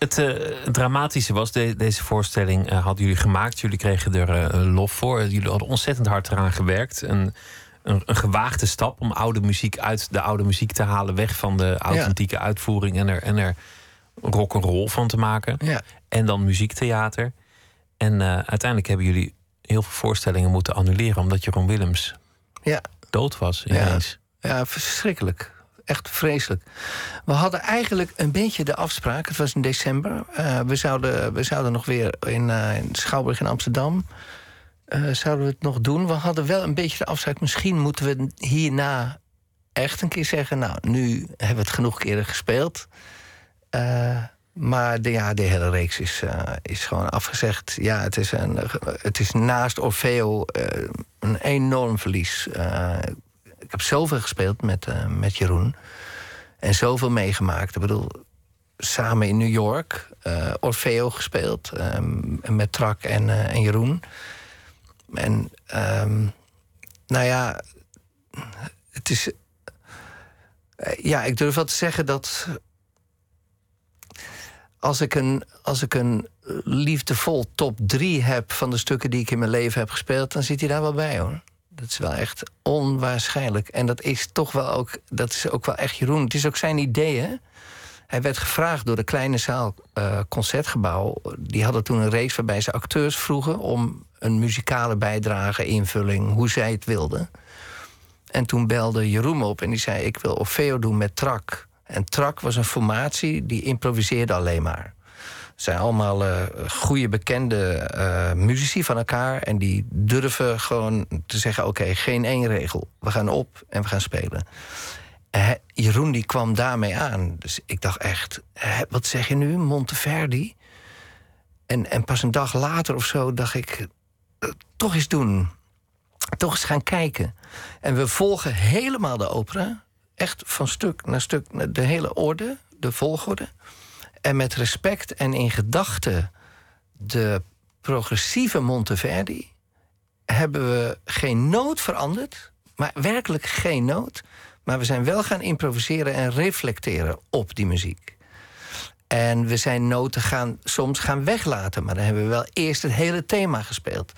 Het eh, dramatische was, de- deze voorstelling eh, hadden jullie gemaakt. Jullie kregen er eh, lof voor. Jullie hadden ontzettend hard eraan gewerkt. Een, een, een gewaagde stap om oude muziek uit de oude muziek te halen. Weg van de authentieke uitvoering en er, en er rock'n'roll van te maken. Ja. En dan muziektheater. En uiteindelijk hebben jullie heel veel voorstellingen moeten annuleren. Omdat Jeroen Willems Ja. dood was Ja. ineens. Ja, verschrikkelijk. Echt vreselijk. We hadden eigenlijk een beetje de afspraak. Het was in december. eh, we, zouden, we zouden nog weer in, eh, in Schouwburg in Amsterdam. eh, zouden we het nog doen. We hadden wel een beetje de afspraak. Misschien moeten we hierna echt een keer zeggen. Nou, nu hebben we het genoeg keren gespeeld. Maar de, ja, de hele reeks is, is gewoon afgezegd. Ja, het is, een, het is naast Orfeo een enorm verlies. Ik heb zoveel gespeeld met, eh, met Jeroen. En zoveel meegemaakt. Ik bedoel, samen in New York. eh, Orfeo gespeeld. ehm, met Trak en, eh, en Jeroen. En ehm, nou ja, het is... ja, ik durf wel te zeggen dat... Als ik een, als ik een liefdevol top 3 heb van de stukken die ik in mijn leven heb gespeeld, dan zit hij daar wel bij hoor. Dat is wel echt onwaarschijnlijk. En dat is toch wel ook, dat is ook wel echt Jeroen. Het is ook zijn idee, hè? Hij werd gevraagd door de kleine zaal eh, concertgebouw. Die hadden toen een race waarbij ze acteurs vroegen om een muzikale bijdrage, invulling, hoe zij het wilden. En toen belde Jeroen op en die zei: Ik wil Orfeo doen met Trak. En Trak was een formatie die improviseerde alleen maar. Zijn allemaal eh goede, bekende eh, muzici van elkaar. En die durven gewoon te zeggen: Oké, geen één regel. We gaan op en we gaan spelen. Eh, Jeroen die kwam daarmee aan. Dus ik dacht echt: Wat zeg je nu, Monteverdi? En, en pas een dag later of zo dacht ik: Toch eens doen. Toch eens gaan kijken. En we volgen helemaal de opera. Echt van stuk naar stuk, de hele orde, de volgorde. En met respect en in gedachten de progressieve Monteverdi hebben we geen noot veranderd, maar werkelijk geen noot. Maar we zijn wel gaan improviseren en reflecteren op die muziek. En we zijn noten gaan, soms gaan weglaten, maar dan hebben we wel eerst het hele thema gespeeld.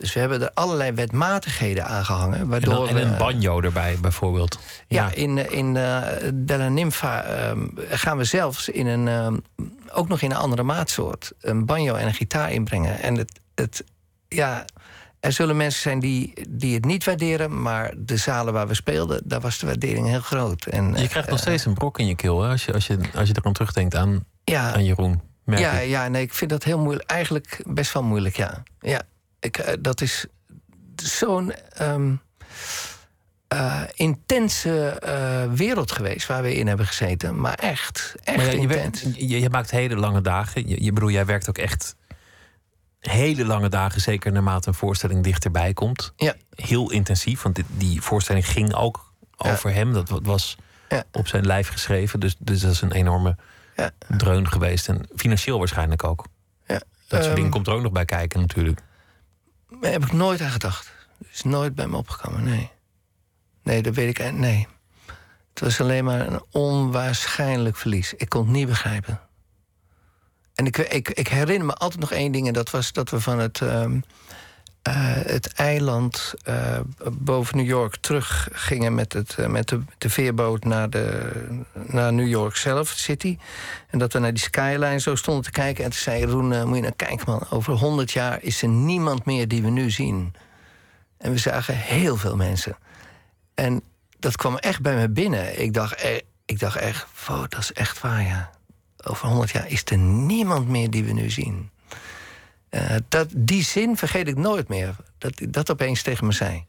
Dus we hebben er allerlei wetmatigheden aan gehangen. En, Waardoor dan, en we, een banjo erbij bijvoorbeeld. ja, in, in eh, Della Nympha ehm, gaan we zelfs in een, ehm, ook nog in een andere maatsoort een banjo en een gitaar inbrengen. En het, het, ja, er zullen mensen zijn die, die het niet waarderen, maar de zalen waar we speelden, daar was de waardering heel groot. En, Je krijgt nog eh, steeds een brok in je keel hè? Als, je, als, je, als je eraan terugdenkt aan, ja, aan Jeroen. Merk ja, ik. ja, nee, ik vind dat heel moeilijk. Eigenlijk best wel moeilijk, ja. Ja, ik, eh, dat is zo'n ehm, eh, intense eh, wereld geweest waar we in hebben gezeten. Maar echt, echt Maar ja, je, intens. werkt- je, je maakt hele lange dagen. Je, je bedoel, jij werkt ook echt hele lange dagen, zeker naarmate een voorstelling dichterbij komt. Ja. Heel intensief, want dit, die voorstelling ging ook Ja. over hem. Dat wa- was Ja. op zijn lijf geschreven. Dus, dus dat is een enorme dreun geweest. En financieel waarschijnlijk ook. Ja, Dat soort ehm, dingen komt er ook nog bij kijken natuurlijk. Daar heb ik nooit aan gedacht. Is nooit bij me opgekomen, nee. Nee, dat weet ik eigenlijk- nee. Het was alleen maar een onwaarschijnlijk verlies. Ik kon het niet begrijpen. En ik, ik, ik herinner me altijd nog één ding... en dat was dat we van het, ehm, eh, het eiland eh, boven New York terug gingen met, het, eh, met de, de veerboot naar, de, naar New York zelf, City. En dat we naar die skyline zo stonden te kijken. En toen zei Roen, moet je naar kijken man, over 100 jaar is er niemand meer die we nu zien. En we zagen heel veel mensen. En dat kwam echt bij me binnen. Ik dacht, ik dacht echt, wow, dat is echt waar, ja. Over 100 jaar is er niemand meer die we nu zien. Uh, dat, die zin vergeet ik nooit meer. Dat dat opeens tegen me zei.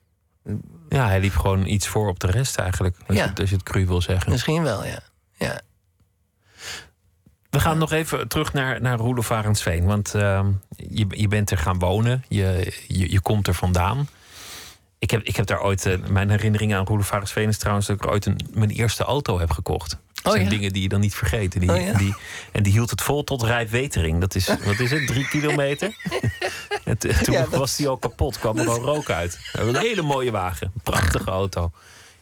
Ja, hij liep gewoon iets voor op de rest eigenlijk. Als, Ja. je, als je het cru wil zeggen. Misschien wel, ja. ja. We gaan nog even terug naar, naar Roelof Arendsveen. Want ehm, je, je bent er gaan wonen. Je, je, je komt er vandaan. Ik heb, ik heb daar ooit... eh, mijn herinnering aan Roelof Arendsveen is trouwens... dat ik er ooit een, mijn eerste auto heb gekocht. Dat Oh, zijn ja? dingen die je dan niet vergeet. En die, Oh, ja? die, en die hield het vol tot Rijpwetering. Dat is, wat is het, drie kilometer? (laughs) en toen Ja, dat- was die al kapot. kwam er gewoon rook uit. Een hele mooie wagen. Prachtige auto.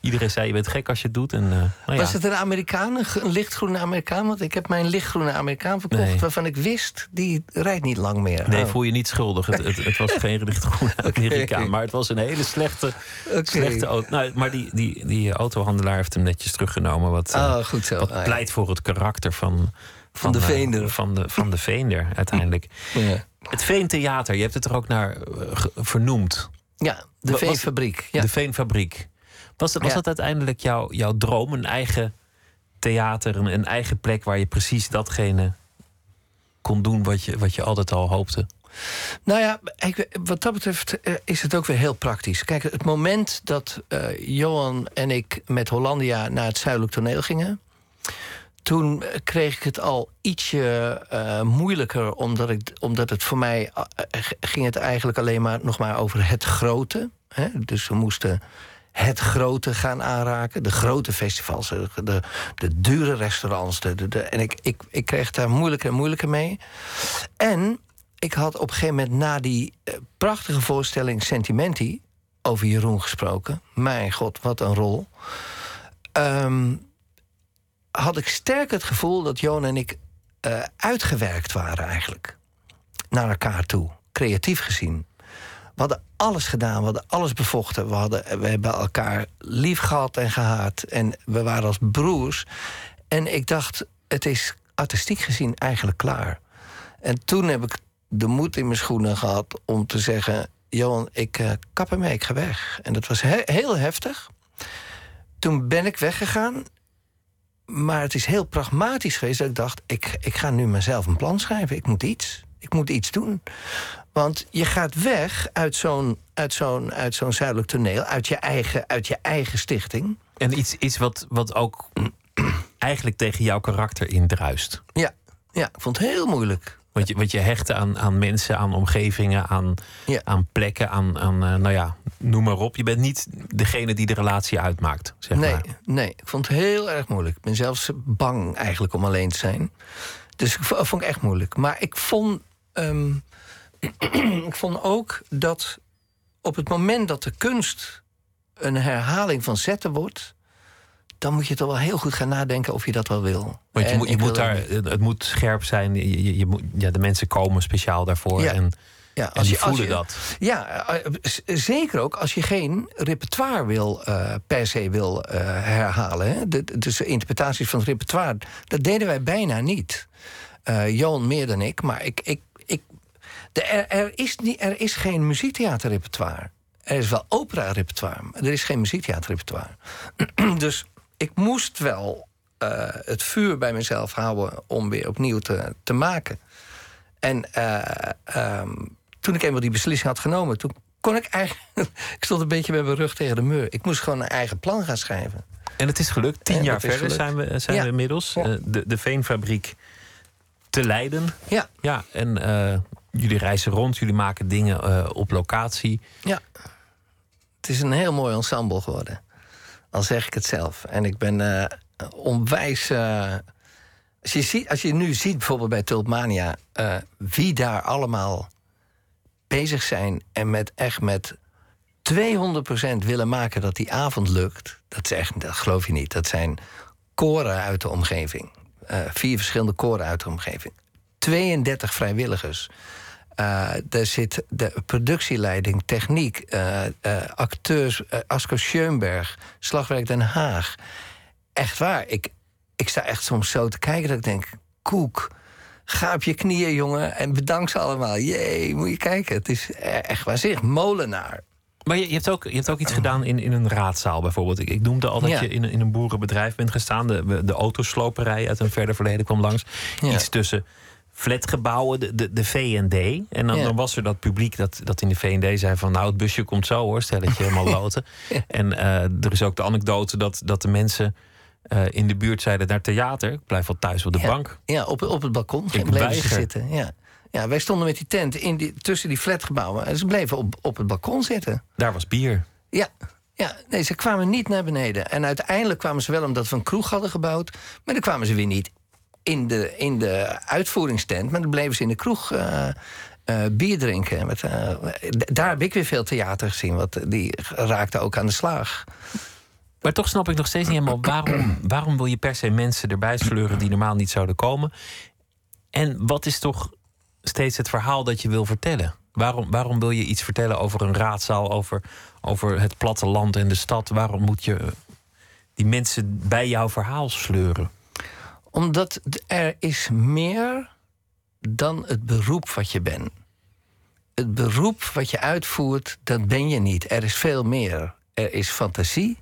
Iedereen zei, je bent gek als je het doet. En, eh, nou ja. Was het een Amerikaan, een lichtgroene Amerikaan? Want ik heb mijn lichtgroene Amerikaan verkocht... Nee. waarvan ik wist, die rijdt niet lang meer. Nee, Oh. voel je niet schuldig. Het, het, het was geen (laughs) lichtgroene Amerikaan. Maar het was een hele slechte, slechte auto. Nou, maar die, die, die autohandelaar heeft hem netjes teruggenomen. Wat, Oh, goed zo. wat Ah, ja. pleit voor het karakter van... Van de eh, Veender. Van de, van de Veender, uiteindelijk. Ja. Het Veentheater, je hebt het er ook naar vernoemd. Ja, de veefabriek. Ja. De Veenfabriek. Was, dat- was Ja. dat uiteindelijk jouw, jouw droom? Een eigen theater, een, een eigen plek... waar je precies datgene kon doen wat je, wat je altijd al hoopte? Nou ja, ik, wat dat betreft eh, is het ook weer heel praktisch. Kijk, het moment dat eh, Johan en ik met Hollandia naar het Zuidelijk Toneel gingen... toen kreeg ik het al ietsje eh, moeilijker... Omdat, ik, omdat het voor mij ging het eigenlijk alleen maar nog maar over het grote. Hè? Dus we moesten het grote gaan aanraken. De grote festivals, de, de, dure restaurants. De, en ik, ik, ik kreeg daar moeilijker en moeilijker mee. En ik had op een gegeven moment na die eh, prachtige voorstelling Sentimenti over Jeroen gesproken. Mijn god, wat een rol. Ehm, had ik sterk het gevoel dat Johan en ik eh, uitgewerkt waren eigenlijk. Naar elkaar toe, creatief gezien. We hadden alles gedaan, we hadden alles bevochten. We, hadden, we hebben elkaar lief gehad en gehaat. En we waren als broers. En ik dacht, het is artistiek gezien eigenlijk klaar. En toen heb ik de moed in mijn schoenen gehad om te zeggen... Johan, ik eh, kap ermee, ik ga weg. En dat was he- heel heftig. Toen ben ik weggegaan. Maar het is heel pragmatisch geweest dat ik dacht... Ik, ik ga nu mezelf een plan schrijven. Ik moet iets. Ik moet iets doen. Want je gaat weg uit zo'n uit zo'n uit zo'n zuidelijk toneel... Uit je eigen, uit je eigen stichting. En iets, iets wat, wat ook (clears throat) eigenlijk tegen jouw karakter indruist. Ja, ja ik vond het heel moeilijk. Want je, want je hecht aan, aan mensen, aan omgevingen, aan, Ja. aan plekken, aan, aan eh, nou ja, noem maar op. Je bent niet degene die de relatie uitmaakt, zeg nee, maar. nee, ik vond het heel erg moeilijk. Ik ben zelfs bang eigenlijk om alleen te zijn. Dus ik vo- vond ik echt moeilijk. Maar ik vond, ehm, (clears throat) ik vond ook dat op het moment dat de kunst een herhaling van zetten wordt, dan moet je toch wel heel goed gaan nadenken of je dat wel wil. Want je En moet, je moet daar, het moet scherp zijn. Je, je, je moet, ja, de mensen komen speciaal daarvoor. Ja. En, Ja, en die je- voelen je- dat. Ja, eh, zeker ook als je geen repertoire wil, eh, per se wil eh, herhalen. Hè? De, dus de interpretaties van het repertoire, dat deden wij bijna niet. Eh Johan meer dan ik, maar ik. ik, er, er, is niet, er is geen muziektheaterrepertoire. Er is wel opera-repertoire, maar er is geen muziektheaterrepertoire. (clears throat) dus ik moest wel eh, het vuur bij mezelf houden om weer opnieuw te, te maken. En eh, ehm, toen ik eenmaal die beslissing had genomen, toen kon ik eigenlijk. (laughs) ik stond een beetje met mijn rug tegen de muur. Ik moest gewoon een eigen plan gaan schrijven. En het is gelukt. Tien En jaar verder zijn we, zijn Ja. we inmiddels. Ja. Eh, de, de Veenfabriek te Leiden. Ja, Ja, en eh, jullie reizen rond. Jullie maken dingen eh, op locatie. ja. Het is een heel mooi ensemble geworden. Al zeg ik het zelf. En ik ben eh, onwijs. eh, als, je ziet, als je nu ziet, bijvoorbeeld bij Tulpmania, wie daar allemaal bezig zijn en met echt met 200% willen maken dat die avond lukt, dat, is echt, dat geloof je niet. Dat zijn koren uit de omgeving. Vier verschillende koren uit de omgeving. 32 vrijwilligers. Uh, daar zit de productieleiding, techniek, uh, uh, acteurs, Asko Schoenberg, Slagwerk Den Haag. Echt waar, ik, ik sta echt soms zo te kijken dat ik denk: Koek, ga op je knieën, jongen, en bedank ze allemaal. Jee, moet je kijken. Het is echt waanzinnig. Molenaar. Maar je, je, hebt ook, je hebt ook iets gedaan in, in een raadzaal bijvoorbeeld. Ik, ik noemde al dat Ja. je in, een- in een boerenbedrijf bent gestaan. De, de autosloperij uit een verder verleden kwam langs. Ja. Iets tussen flatgebouwen, de, de, de V&D. En dan, Ja. dan was er dat publiek dat, dat in de V&D zei van... nou, het busje komt zo hoor, stelletje helemaal (laughs) loten. En eh, er is ook de anekdote dat, dat de mensen eh, in de buurt zeiden... naar theater, ik blijf wel thuis op de Ja. bank. Ja, op, op het balkon Ik weiger. zitten. Ja. ja, wij stonden met die tent in die, tussen die flatgebouwen. En ze bleven op, op het balkon zitten. Daar was bier. Ja, ja, nee, ze kwamen niet naar beneden. En uiteindelijk kwamen ze wel omdat we een kroeg hadden gebouwd. Maar dan kwamen ze weer niet in de, in de uitvoeringstent. Maar dan bleven ze in de kroeg eh, eh, bier drinken. Met, eh, daar heb ik weer veel theater gezien. Want die raakte ook aan de slag. Maar toch snap ik nog steeds niet helemaal waarom, waarom wil je per se mensen erbij sleuren die normaal niet zouden komen? En wat is toch steeds het verhaal dat je wil vertellen? Waarom, waarom wil je iets vertellen over een raadzaal, over, over het platteland en de stad? Waarom moet je die mensen bij jouw verhaal sleuren? Omdat er is meer dan het beroep wat je bent. Het beroep wat je uitvoert, dat ben je niet. Er is veel meer. Er is fantasie.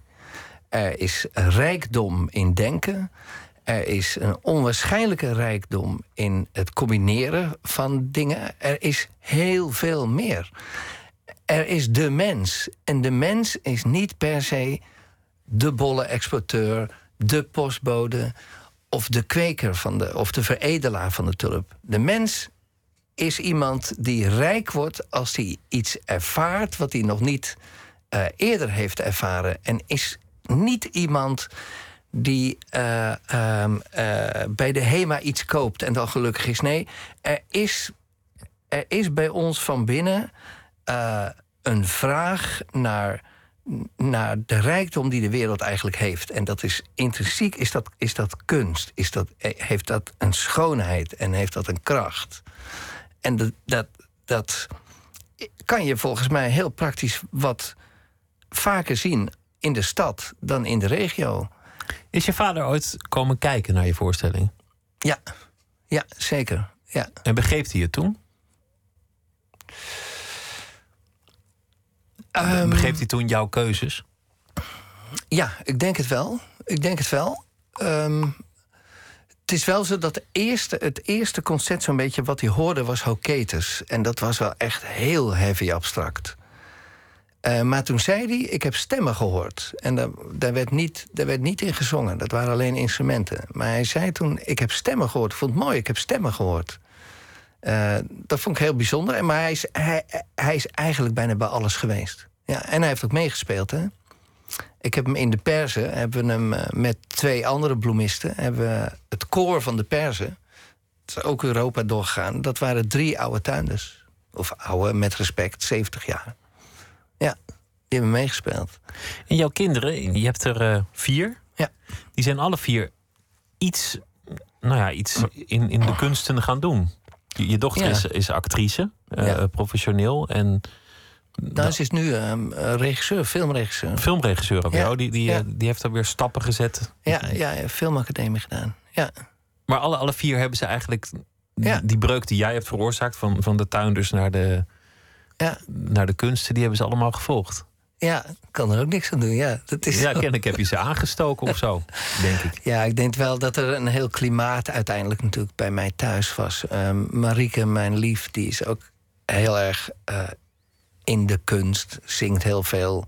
Er is rijkdom in denken. Er is een onwaarschijnlijke rijkdom in het combineren van dingen. Er is heel veel meer. Er is de mens. En de mens is niet per se de bolle exporteur, de postbode of de kweker van de, of de veredelaar van de tulp. De mens is iemand die rijk wordt als hij iets ervaart wat hij nog niet eh, eerder heeft ervaren. En is niet iemand die eh, ehm, eh, bij de HEMA iets koopt en dan gelukkig is. Nee, er is, er is bij ons van binnen een vraag naar, naar de rijkdom die de wereld eigenlijk heeft. En dat is intrinsiek, is dat, is dat kunst, is dat, eh, heeft dat een schoonheid en heeft dat een kracht. En dat, dat, dat kan je volgens mij heel praktisch wat vaker zien in de stad dan in de regio. Is je vader ooit komen kijken naar je voorstelling? Ja, ja zeker. Ja. En begreep hij het toen? Begreep hij toen jouw keuzes? Ja, ik denk het wel. Ik denk het wel. Ehm, het is wel zo dat de eerste, het eerste concert zo'n beetje wat hij hoorde was Hoketus. En dat was wel echt heel heavy abstract. Eh, maar toen zei hij, ik heb stemmen gehoord. En daar, daar, werd niet, daar werd niet in gezongen. Dat waren alleen instrumenten. Maar hij zei toen, ik heb stemmen gehoord. Ik vond het mooi, ik heb stemmen gehoord. Eh, dat vond ik heel bijzonder. En Maar hij is, hij, hij is eigenlijk bijna bij alles geweest. Ja, en hij heeft ook meegespeeld, hè. Ik heb hem in de Perzen, hebben we hem eh, met twee andere bloemisten, hebben we het koor van de Perzen, het is ook Europa doorgegaan. Dat waren drie oude tuinders. Of oude, met respect, 70 jaar. Ja, die hebben meegespeeld. En jouw kinderen, je hebt er eh, vier. Ja. Die zijn alle vier iets, nou ja, iets in, in de kunsten gaan doen. Je, je dochter Ja. is, is actrice, eh, Ja. professioneel. En Nou, ze is nu ehm, eh, regisseur, filmregisseur. filmregisseur ook. Ja. jou. Die, die, Ja. eh, die heeft er weer stappen gezet. Ja, ja, filmacademie gedaan. Ja, Maar alle, alle vier hebben ze eigenlijk Ja. die breuk die jij hebt veroorzaakt... van, van de tuinders naar de, ja, naar de kunsten, die hebben ze allemaal gevolgd. ja, kan er ook niks aan doen. Ja, dat is Ja, kennelijk heb je ze aangestoken of zo, (laughs) denk ik. Ja, ik denk wel dat er een heel klimaat uiteindelijk natuurlijk bij mij thuis was. Ehm Marieke, mijn lief, die is ook heel erg eh, in de kunst, zingt heel veel.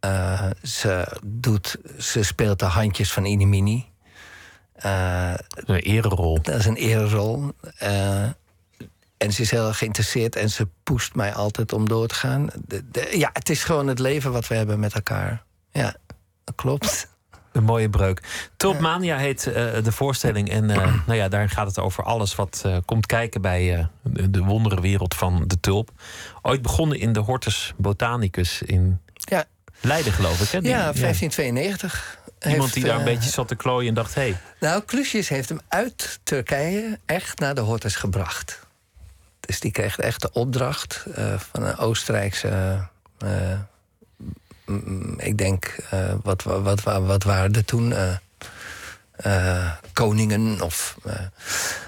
Eh, ze, doet, ze speelt de handjes van Inimini. Eh Een ererol. dat is een ererol. Eh, en ze is heel erg geïnteresseerd en ze poest mij altijd om door te gaan. De- de- ja, het is gewoon het leven wat we hebben met elkaar. Ja, dat klopt. Een mooie breuk. Tulpmania heet eh, de voorstelling. En eh, nou ja, daarin gaat het over alles wat eh, komt kijken bij de, de wonderenwereld van de tulp. Ooit begonnen in de Hortus Botanicus in Ja, Leiden, geloof ik. Hè? Die- ja 1592. Iemand die daar een beetje zat te klooien en dacht... hé, hey, Nou, Clusius heeft hem uit Turkije echt naar de Hortus gebracht. Dus die kreeg echt de opdracht van een Oostenrijkse. Mm, ik denk, eh, wat, wat, wat, wat waren er toen? eh, eh, koningen of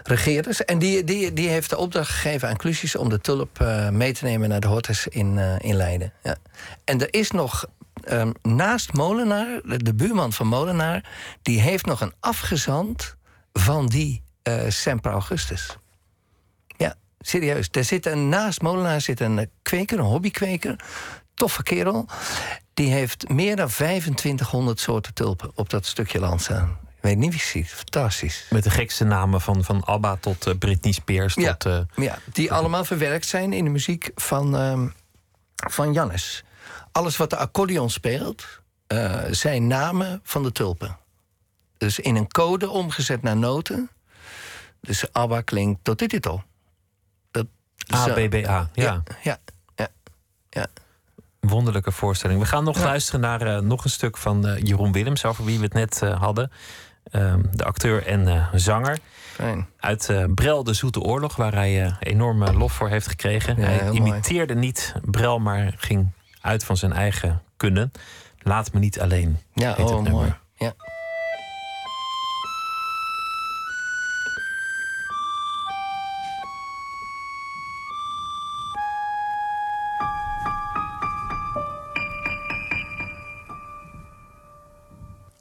regeerders. En die, die, die heeft de opdracht gegeven aan Clusius om de tulp mee te nemen naar de Hortus in, in Leiden. Ja. En er is nog ehm, naast Molenaar, de, buurman van Molenaar, die heeft nog een afgezant van die Semper Augustus. Ja, serieus. Er zit een, naast Molenaar zit een kweker, een hobbykweker. Toffe kerel. Die heeft meer dan 2500 soorten tulpen op dat stukje land staan. Ik weet niet wie ziet. Fantastisch. Met de gekste namen van, van ABBA tot eh, Britney Spears. Ja. Tot, eh, Ja, die allemaal verwerkt zijn in de muziek van, ehm, van Jannes. Alles wat de accordeon speelt, eh, zijn namen van de tulpen. Dus in een code omgezet naar noten. Dus ABBA klinkt tot dit al. Dat, zo- ABBA. Ja. Ja, ja, ja, ja. Wonderlijke voorstelling. We gaan nog luisteren naar eh, nog een stuk van eh, Jeroen Willems, over wie we het net eh, hadden. Ehm, de acteur en zanger. Fijn. Uit Brel de Zoete Oorlog, waar hij enorme lof voor heeft gekregen. Ja, hij mooi. imiteerde niet Brel, maar ging uit van zijn eigen kunnen. Laat me niet alleen. Ja, oh, nummer. mooi.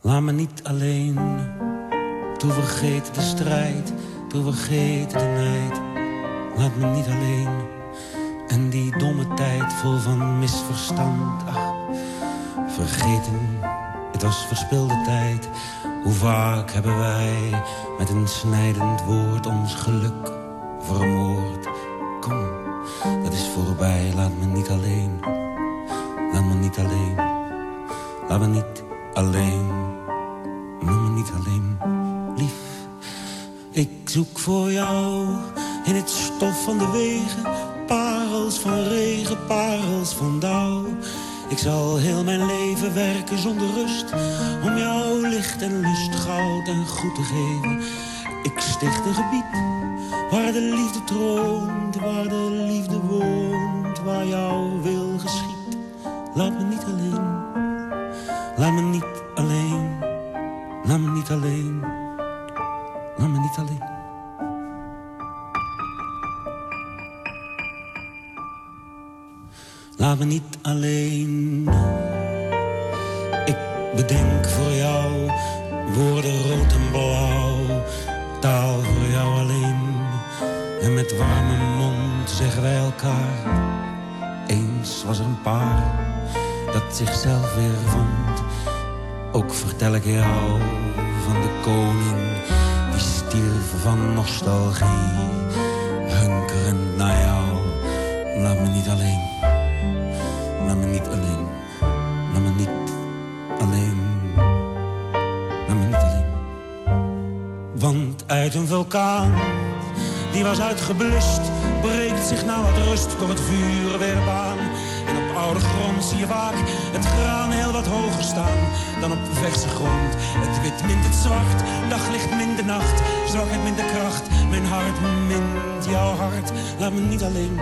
Laat me niet alleen, toe vergeet de strijd, toe vergeet de nijd. Laat me niet alleen, en die domme tijd vol van misverstand. Ach, vergeten, het was verspilde tijd. Hoe vaak hebben wij met een snijdend woord ons geluk vermoord. Kom, dat is voorbij, laat me niet alleen. Laat me niet alleen, laat me niet alleen. Laat me niet alleen, lief. Ik zoek voor jou in het stof van de wegen. Parels van regen, parels van dauw. Ik zal heel mijn leven werken zonder rust. Om jou licht en lust, goud en goed te geven. Ik sticht een gebied waar de liefde troont. Waar de liefde woont, waar jouw wil geschiet. Laat me niet alleen, alleen. Laat me niet alleen. Laat me niet alleen. Ik bedenk voor jou woorden rood en blauw. Taal voor jou alleen. En met warme mond zeggen wij elkaar. Eens was er een paar dat zichzelf weer vond. Ook vertel ik jou van de koning die stierf van nostalgie. Hunkerend naar jou, laat me niet alleen. Laat me niet alleen. Laat me niet alleen. Laat me niet alleen. Want uit een vulkaan die was uitgeblust, breekt zich nou wat rust door het vuur weer baan. Oude grond zie je vaak het graan heel wat hoger staan dan op verse grond. Het wit mint het zwart, daglicht mint de nacht, zwakheid mint de kracht. Mijn hart mint jouw hart, laat me niet alleen,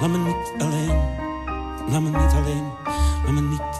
laat me niet alleen, laat me niet alleen, laat me niet alleen.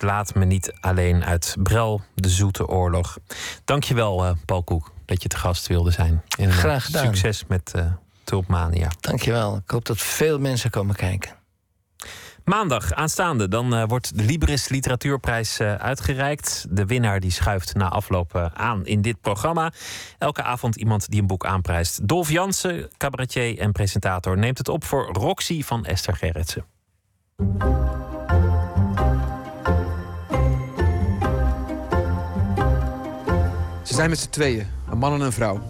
Willems laat me niet alleen uit Brel, de Zoete Oorlog. Dankjewel, eh Paul Koek, dat je te gast wilde zijn. En, eh, Graag gedaan. Succes met eh Tulpmania. Dankjewel. Ik hoop dat veel mensen komen kijken. Maandag aanstaande, dan uh, wordt de Libris Literatuurprijs uh, uitgereikt. De winnaar die schuift na afloop uh, aan in dit programma. Elke avond iemand die een boek aanprijst. Dolf Jansen, cabaretier en presentator, neemt het op voor Roxy van Esther Gerritsen. Ze zijn met z'n tweeën, een man en een vrouw.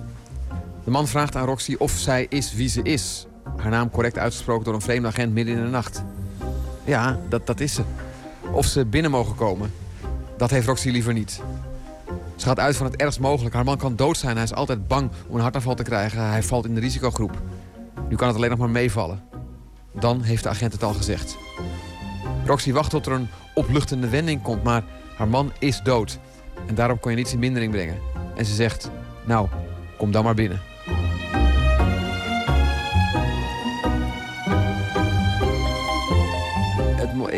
De man vraagt aan Roxy of zij is wie ze is. Haar naam correct uitgesproken door een vreemde agent midden in de nacht. Ja, dat, dat is ze. Of ze binnen mogen komen, dat heeft Roxy liever niet. Ze gaat uit van het ergst mogelijk. Haar man kan dood zijn. Hij is altijd bang om een hartaanval te krijgen. Hij valt in de risicogroep. Nu kan het alleen nog maar meevallen. Dan heeft de agent het al gezegd. Roxy wacht tot er een opluchtende wending komt, maar haar man is dood. En daarop kon je niets in mindering brengen. En ze zegt, nou, kom dan maar binnen.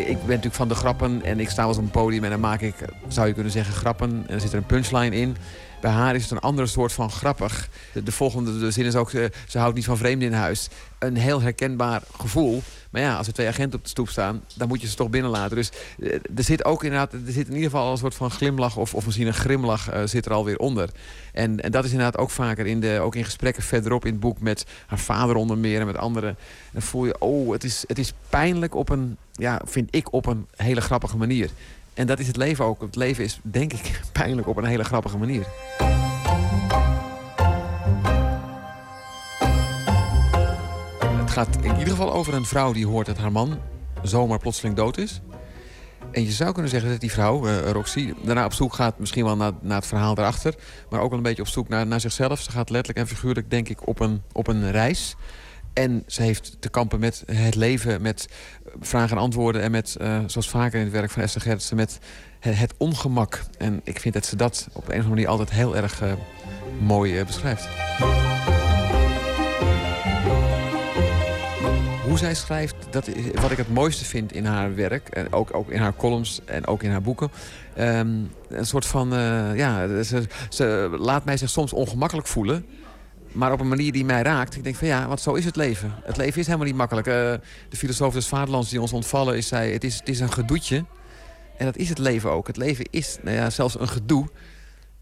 ik ben natuurlijk van de grappen en ik sta wel op een podium en dan maak ik, zou je kunnen zeggen, grappen. En er zit er een punchline in. Bij haar is het een andere soort van grappig. De, volgende de zin is ook, ze, ze houdt niet van vreemden in huis. Een heel herkenbaar gevoel. Maar ja, als er twee agenten op de stoep staan, dan moet je ze toch binnenlaten. Dus eh, er zit ook inderdaad, er zit in ieder geval een soort van glimlach of, of misschien een grimlach uh, zit er alweer onder. En, en dat is inderdaad ook vaker in de, ook in gesprekken verderop in het boek met haar vader onder meer en met anderen. Dan voel je, oh, het is, het is pijnlijk op een, ja, vind ik, op een hele grappige manier. En dat is het leven ook. Het leven is, denk ik, (laughs) pijnlijk op een hele grappige manier. Het gaat in ieder geval over een vrouw die hoort dat haar man zomaar plotseling dood is. En je zou kunnen zeggen dat die vrouw, uh, Roxy, daarna op zoek gaat... misschien wel naar, naar het verhaal daarachter... maar ook wel een beetje op zoek naar, naar zichzelf. Ze gaat letterlijk en figuurlijk, denk ik, op een, op een reis... En ze heeft te kampen met het leven, met vragen en antwoorden... en met, uh, zoals vaker in het werk van Esther Gerritsen, met het, ongemak. En ik vind dat ze dat op een of andere manier altijd heel erg uh, mooi uh, beschrijft. Hoe zij schrijft, dat is wat ik het mooiste vind in haar werk. En ook, ook in haar columns en ook in haar boeken. Um, een soort van, ja, ze, ze laat mij zich soms ongemakkelijk voelen maar op een manier die mij raakt. Ik denk van ja, want zo is het leven. Het leven is helemaal niet makkelijk. Uh, de filosoof des vaderlands die ons ontvallen is, zei... Het is, het is een gedoetje. En dat is het leven ook. Het leven is nou ja, zelfs een gedoe.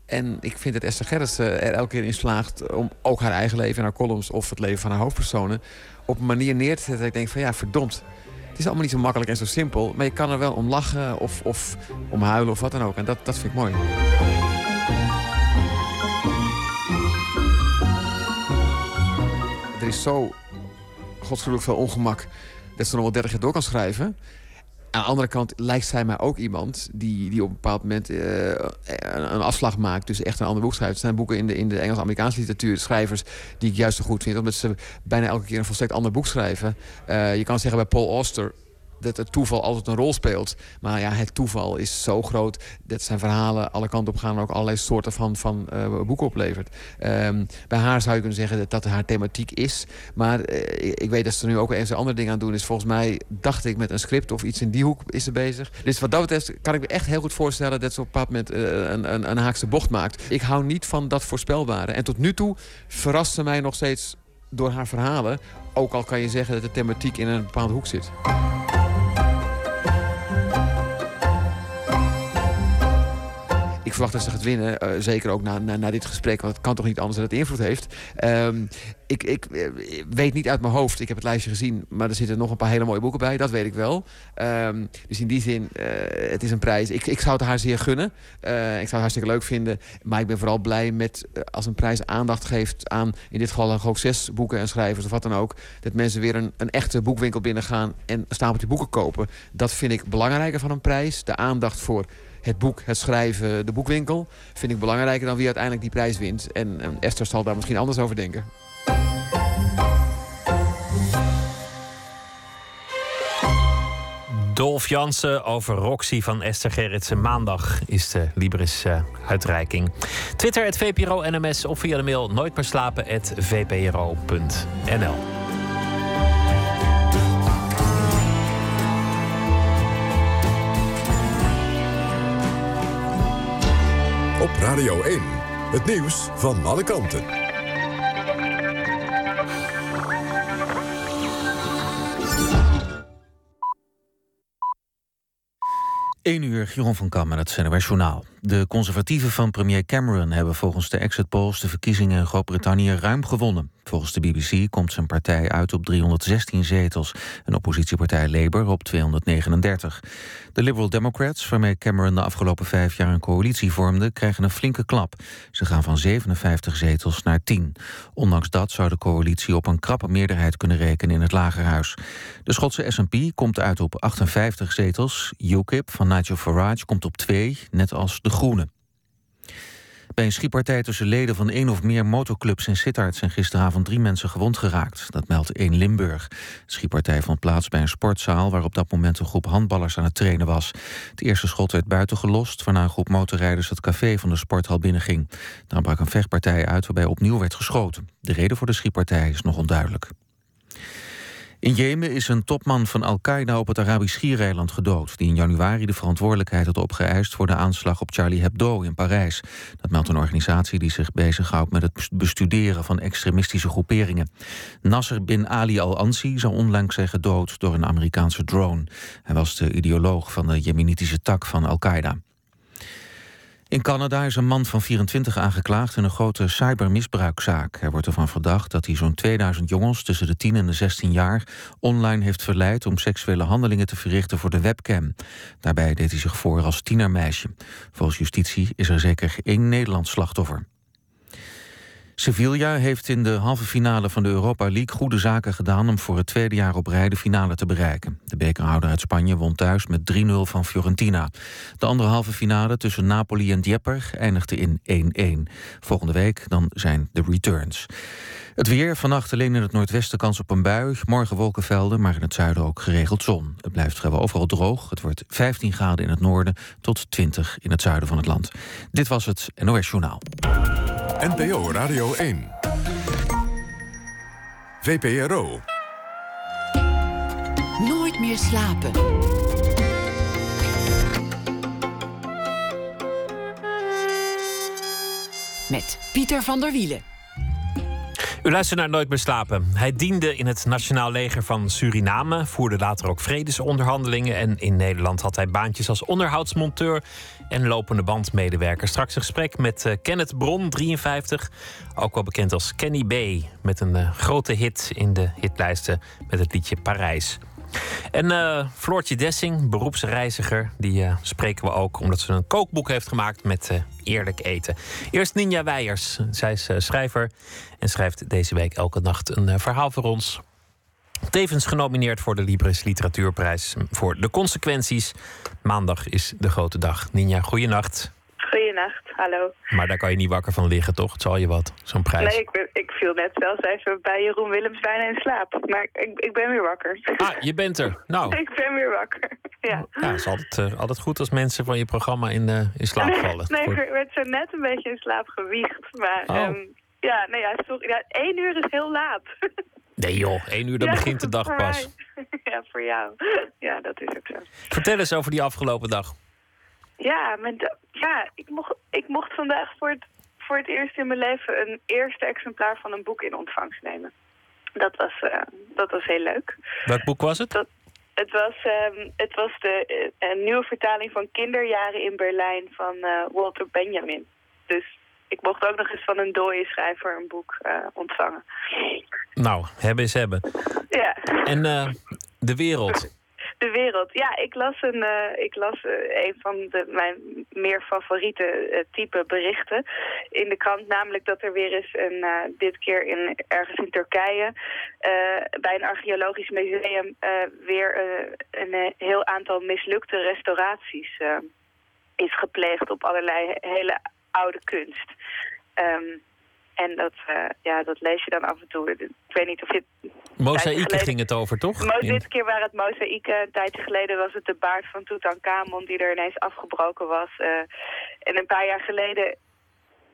En ik vind dat Esther Gerrits er elke keer in slaagt... om ook haar eigen leven en haar columns... of het leven van haar hoofdpersonen... op een manier neer te zetten dat ik denk van ja, verdomd. Het is allemaal niet zo makkelijk en zo simpel. Maar je kan er wel om lachen of, of om huilen of wat dan ook. En dat, dat vind ik mooi. Is zo godsgelukkig veel ongemak dat ze nog wel 30 jaar door kan schrijven. Aan de andere kant lijkt zij mij ook iemand die, die op een bepaald moment uh, een, afslag maakt. Dus echt een ander boek schrijft. Er zijn boeken in de, in de Engels-Amerikaanse literatuur, schrijvers die ik juist zo goed vind. Omdat ze bijna elke keer een volstrekt ander boek schrijven. Uh, je kan zeggen bij Paul Auster dat het toeval altijd een rol speelt. Maar ja, het toeval is zo groot dat zijn verhalen alle kanten op gaan... en ook allerlei soorten van, van uh, boeken oplevert. Um, bij haar zou je kunnen zeggen dat dat haar thematiek is. Maar uh, ik weet dat ze er nu ook eens andere dingen aan doen is. Volgens mij dacht ik met een script of iets in die hoek is ze bezig. Dus wat dat betreft kan ik me echt heel goed voorstellen... dat ze op een bepaald moment uh, een, een, een haakse bocht maakt. Ik hou niet van dat voorspelbare. En tot nu toe verrast ze mij nog steeds door haar verhalen. Ook al kan je zeggen dat de thematiek in een bepaalde hoek zit. Ik verwacht dat ze gaat winnen. Uh, zeker ook na, na, na, dit gesprek. Want het kan toch niet anders dat het invloed heeft. Um, ik, ik uh, weet niet uit mijn hoofd. Ik heb het lijstje gezien. Maar er zitten nog een paar hele mooie boeken bij. Dat weet ik wel. Um, dus in die zin, uh, het is een prijs. Ik, ik zou het haar zeer gunnen. ik zou het hartstikke leuk vinden. Maar ik ben vooral blij met als een prijs aandacht geeft aan... in dit geval ook zes boeken en schrijvers of wat dan ook. Dat mensen weer een, een echte boekwinkel binnengaan en een stapeltje boeken kopen. Dat vind ik belangrijker van een prijs. De aandacht voor het boek, het schrijven, de boekwinkel... vind ik belangrijker dan wie uiteindelijk die prijs wint. En, en Esther zal daar misschien anders over denken. Dolf Jansen over Roxy van Esther Gerritsen. Maandag is de Libris-uitreiking. Twitter, het VPRO-NMS of via de mail nooit Op Radio 1, het nieuws van alle kanten. 1 uur, Jeroen van Kam met het Journaal. De conservatieven van premier Cameron hebben volgens de exit polls... de verkiezingen in Groot-Brittannië ruim gewonnen. Volgens de BBC komt zijn partij uit op 316 zetels... en oppositiepartij Labour op 239. De Liberal Democrats, waarmee Cameron de afgelopen vijf jaar... een coalitie vormde, krijgen een flinke klap. Ze gaan van 57 zetels naar 10. Ondanks dat zou de coalitie op een krappe meerderheid kunnen rekenen... in het Lagerhuis. De Schotse SNP komt uit op 58 zetels. UKIP van Nigel Farage komt op 2, net als de Groenen. Bij een schietpartij tussen leden van één of meer motorclubs in Sittard zijn gisteravond drie mensen gewond geraakt. Dat meldt 1 Limburg. De schietpartij vond plaats bij een sportzaal waar op dat moment een groep handballers aan het trainen was. Het eerste schot werd buiten gelost, waarna een groep motorrijders het café van de sporthal binnenging. Daar brak een vechtpartij uit waarbij opnieuw werd geschoten. De reden voor de schietpartij is nog onduidelijk. In Jemen is een topman van Al-Qaeda op het Arabisch Schiereiland gedood... die in januari de verantwoordelijkheid had opgeëist... voor de aanslag op Charlie Hebdo in Parijs. Dat meldt een organisatie die zich bezighoudt... met het bestuderen van extremistische groeperingen. Nasser bin Ali al-Ansi zou onlangs zijn gedood door een Amerikaanse drone. Hij was de ideoloog van de jemenitische tak van Al-Qaeda. In Canada is een man van 24 aangeklaagd in een grote cybermisbruikzaak. Hij wordt ervan verdacht dat hij zo'n 2000 jongens tussen de 10 en de 16 jaar online heeft verleid om seksuele handelingen te verrichten voor de webcam. Daarbij deed hij zich voor als tienermeisje. Volgens justitie is er zeker één Nederlands slachtoffer. Sevilla heeft in de halve finale van de Europa League goede zaken gedaan om voor het tweede jaar op rij de finale te bereiken. De bekerhouder uit Spanje won thuis met 3-0 van Fiorentina. De andere halve finale tussen Napoli en Dieper eindigde in 1-1. Volgende week dan zijn de returns. Het weer, vannacht alleen in het noordwesten kans op een bui. Morgen wolkenvelden, maar in het zuiden ook geregeld zon. Het blijft vrijwel overal droog. Het wordt 15 graden in het noorden tot 20 in het zuiden van het land. Dit was het NOS Journaal. NPO Radio 1. VPRO. Nooit meer slapen. Met Pieter van der Wielen. U luistert naar Nooit meer slapen. Hij diende in het Nationaal Leger van Suriname, voerde later ook vredesonderhandelingen en in Nederland had hij baantjes als onderhoudsmonteur en lopende bandmedewerker. Straks een gesprek met uh, Kenneth Bron, 53, ook wel bekend als Kenny B, met een uh, grote hit in de hitlijsten met het liedje Parijs. En uh, Floortje Dessing, beroepsreiziger, die spreken we ook omdat ze een kookboek heeft gemaakt met eerlijk eten. Eerst Ninja Weijers. Zij is schrijver en schrijft deze week elke nacht een verhaal voor ons. Tevens genomineerd voor de Libris Literatuurprijs voor de consequenties. Maandag is de grote dag. Ninja, goeienacht. Goeienacht, hallo. Maar daar kan je niet wakker van liggen, toch? Het zal je wat, zo'n prijs. Nee, ik, ik viel net zelfs even bij Jeroen Willems bijna in slaap. Maar ik, ik ben weer wakker. Ah, je bent er. Nou. (laughs) ik ben weer wakker, ja. Ja, het is altijd, uh, altijd goed als mensen van je programma in, uh, in slaap vallen. Nee, nee, ik werd zo net een beetje in slaap gewiegd. Maar oh. um, ja, nee, ja, sorry. Ja, één uur is heel laat. (laughs) Nee joh, één uur dan ja, begint de dag pas. (laughs) Ja, voor jou. Ja, dat is ook zo. Vertel eens over die afgelopen dag. Ja, mijn ja ik, mocht, ik mocht vandaag voor het, voor het eerst in mijn leven een eerste exemplaar van een boek in ontvangst nemen. Dat was, uh, dat was heel leuk. Welk boek was het? Dat, het, was, um, het was de uh, een nieuwe vertaling van Kinderjaren in Berlijn van uh, Walter Benjamin. Dus ik mocht ook nog eens van een dode schrijver een boek ontvangen. Nou, hebben is hebben. Ja. En de wereld? (laughs) De wereld. Ja, ik las een, uh, ik las een van de, mijn meer favoriete type berichten in de krant. Namelijk dat er weer eens een, dit keer in, ergens in Turkije, bij een archeologisch museum, weer een heel aantal mislukte restauraties is gepleegd op allerlei hele oude kunst. Um, en dat, uh, ja, dat lees je dan af en toe. Ik weet niet of je... Mozaïeken ging het over, toch? Mo dit keer waren het mozaïeken. Een tijdje geleden was het de baard van Tutankhamon die er ineens afgebroken was. Uh, en een paar jaar geleden,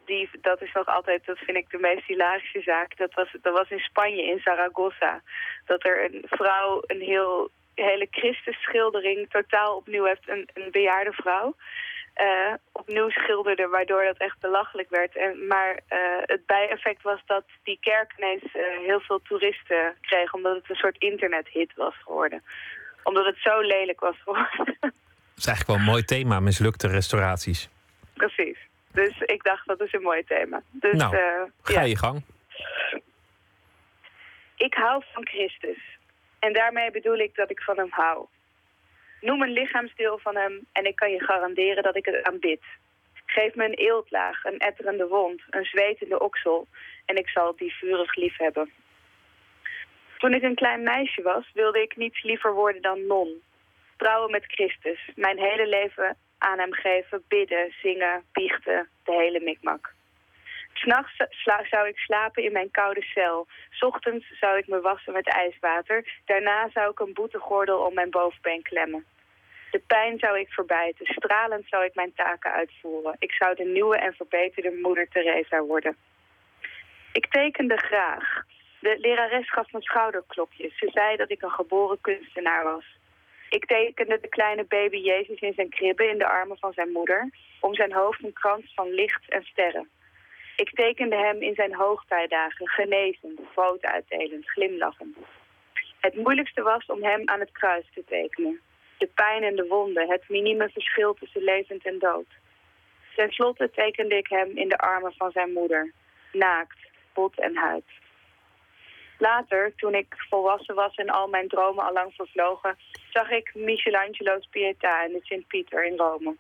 die, dat is nog altijd, dat vind ik de meest hilarische zaak. Dat was, dat was in Spanje, in Zaragoza. Dat er een vrouw een heel, hele Christus-schildering totaal opnieuw heeft. Een, een bejaarde vrouw. Uh, opnieuw schilderde, waardoor dat echt belachelijk werd. En, maar uh, het bijeffect was dat die kerk ineens uh, heel veel toeristen kreeg... omdat het een soort internethit was geworden. Omdat het zo lelijk was geworden. (laughs) is eigenlijk wel een mooi thema, mislukte restauraties. Precies. Dus ik dacht, dat is een mooi thema. Dus, Nou, eh, Ga ja. je gang. Ik hou van Christus. En daarmee bedoel ik dat ik van hem hou. Noem een lichaamsdeel van hem en ik kan je garanderen dat ik het aanbid. Geef me een eeltlaag, een etterende wond, een zwetende oksel en ik zal die vurig lief hebben. Toen ik een klein meisje was, wilde ik niets liever worden dan non. Trouwen met Christus, mijn hele leven aan hem geven, bidden, zingen, biechten, de hele mikmak. S'nachts zou ik slapen in mijn koude cel. ochtends zou ik me wassen met ijswater. Daarna zou ik een boetegordel om mijn bovenbeen klemmen. De pijn zou ik verbijten. Stralend zou ik mijn taken uitvoeren. Ik zou de nieuwe en verbeterde moeder Teresa worden. Ik tekende graag. De lerares gaf me schouderklopjes. Ze zei dat ik een geboren kunstenaar was. Ik tekende de kleine baby Jezus in zijn kribbe in de armen van zijn moeder. Om zijn hoofd een krans van licht en sterren. Ik tekende hem in zijn hoogtijdagen, genezend, brood uitdelend, glimlachend. Het moeilijkste was om hem aan het kruis te tekenen. De pijn en de wonden, het minieme verschil tussen levend en dood. Ten slotte tekende ik hem in de armen van zijn moeder, naakt, bot en huid. Later, toen ik volwassen was en al mijn dromen al lang vervlogen, zag ik Michelangelo's Pietà in de Sint-Pieter in Rome.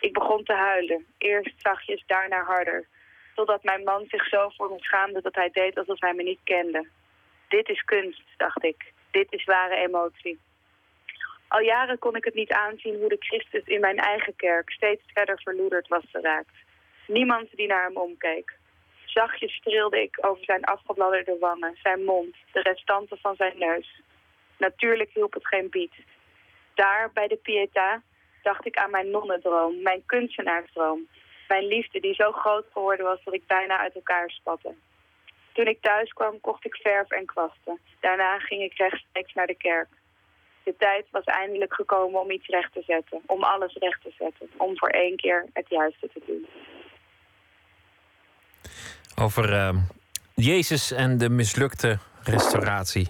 Ik begon te huilen, eerst zachtjes, daarna harder totdat mijn man zich zo voor me schaamde dat hij deed alsof hij me niet kende. Dit is kunst, dacht ik. Dit is ware emotie. Al jaren kon ik het niet aanzien hoe de Christus in mijn eigen kerk steeds verder verloederd was geraakt. Niemand die naar hem omkeek. Zachtjes streelde ik over zijn afgebladderde wangen, zijn mond, de restanten van zijn neus. Natuurlijk hielp het geen bied. Daar, bij de Pietà, dacht ik aan mijn nonnendroom, mijn kunstenaarsdroom, mijn liefde die zo groot geworden was dat ik bijna uit elkaar spatte. Toen ik thuis kwam, kocht ik verf en kwasten. Daarna ging ik rechtstreeks naar de kerk. De tijd was eindelijk gekomen om iets recht te zetten. Om alles recht te zetten. Om voor één keer het juiste te doen. Over eh, Jezus en de mislukte restauratie.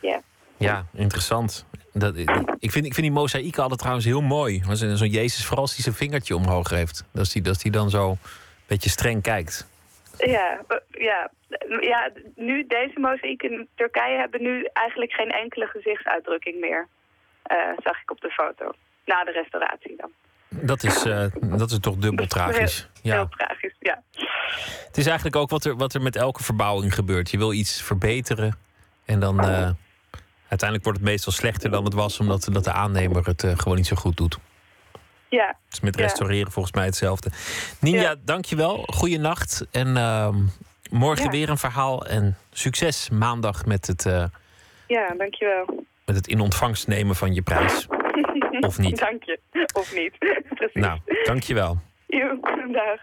Ja. Ja, interessant. Dat, ik, vind, ik vind die mozaïeken altijd trouwens heel mooi. Zo'n Jezus, vooral als hij zijn vingertje omhoog heeft. Dat hij dat hij dan zo een beetje streng kijkt. Ja, ja. ja, nu deze mozaïeken in Turkije hebben nu eigenlijk geen enkele gezichtsuitdrukking meer. Eh, zag ik op de foto. Na de restauratie dan. Dat is, eh, dat is toch dubbel tragisch. Heel Ja. tragisch, ja. Het is eigenlijk ook wat er, wat er met elke verbouwing gebeurt. Je wil iets verbeteren. En dan eh, uiteindelijk wordt het meestal slechter dan het was, omdat dat de aannemer het gewoon niet zo goed doet. Ja, Het is met Ja. restaureren volgens mij hetzelfde. Ninja, Ja. dankjewel. Goeienacht. En ehm, morgen Ja. weer een verhaal. En succes maandag met het, eh, ja, dankjewel. met het in ontvangst nemen van je prijs. (laughs) Of niet. Dank je. Of niet. (laughs) Precies. Nou, dankjewel. Joe, dag.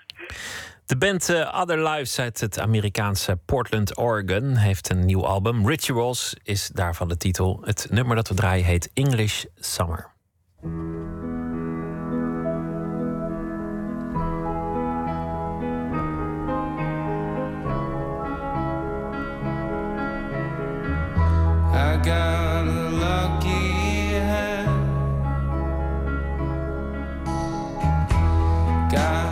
De band eh, Other Lives uit het Amerikaanse Portland, Oregon heeft een nieuw album. Rituals is daarvan de titel. Het nummer dat we draaien heet English Summer. God.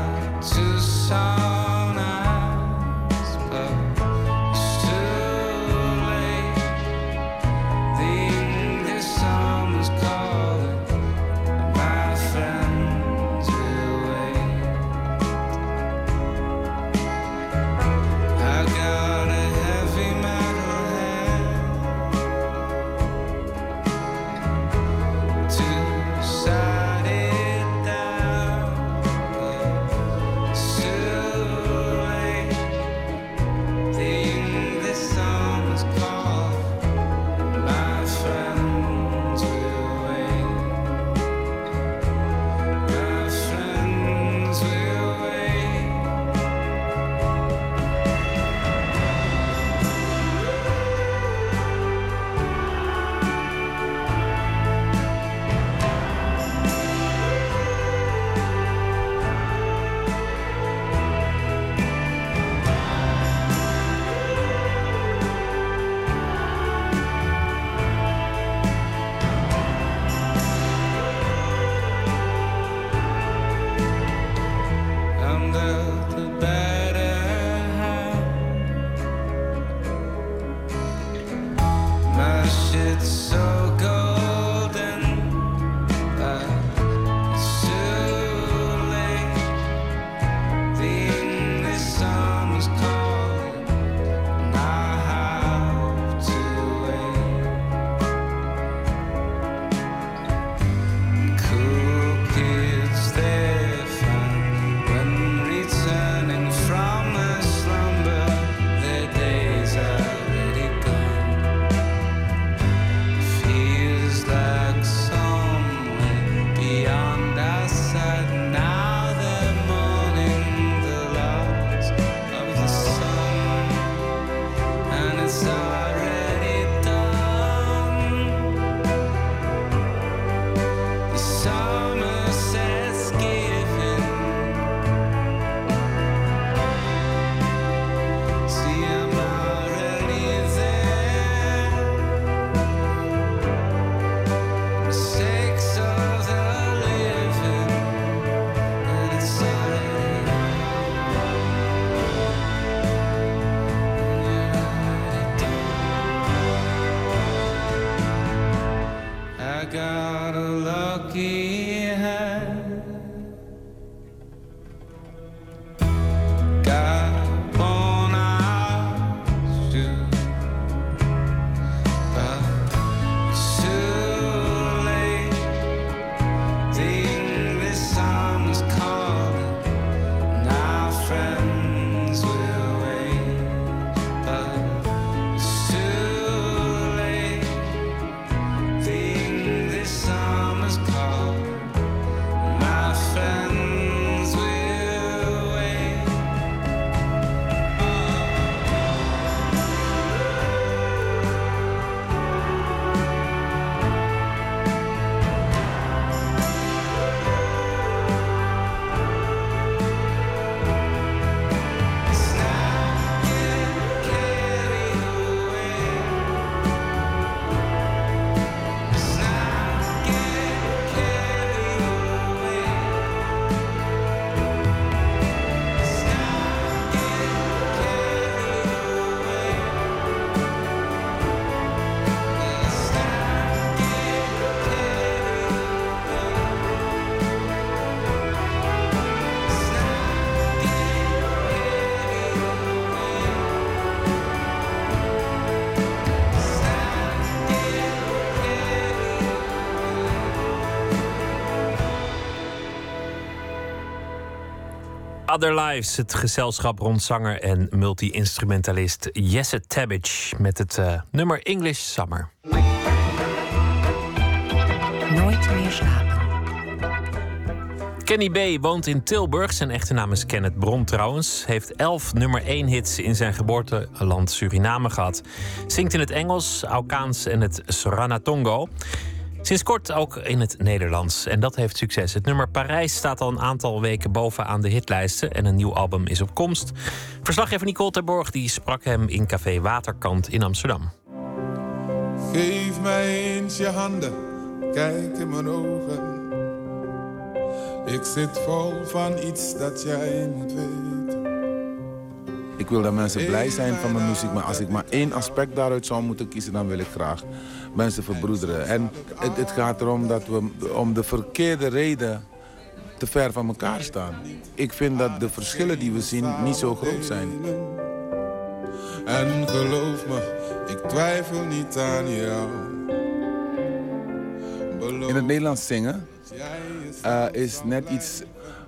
Other Lives, het gezelschap rond zanger en multi-instrumentalist Jesse Tabbage met het uh, nummer English Summer. Nooit meer slapen. Kenny B. woont in Tilburg. Zijn echte naam is Kenneth Bron trouwens. Heeft elf nummer 1 hits in zijn geboorteland Suriname gehad. Zingt in het Engels, Aukaans en het Soranatongo. Sinds kort ook in het Nederlands. En dat heeft succes. Het nummer Parijs staat al een aantal weken bovenaan de hitlijsten. En een nieuw album is op komst. Verslaggever Nicole Terborg die sprak hem in Café Waterkant in Amsterdam. Geef mij eens je handen, kijk in mijn ogen. Ik zit vol van iets dat jij moet weten. Ik wil dat mensen blij zijn van mijn muziek, maar als ik maar één aspect daaruit zou moeten kiezen, dan wil ik graag mensen verbroederen. En het, het gaat erom dat we om de verkeerde reden te ver van elkaar staan. Ik vind dat de verschillen die we zien niet zo groot zijn. En geloof me, ik twijfel niet aan jou. In het Nederlands zingen uh, is net iets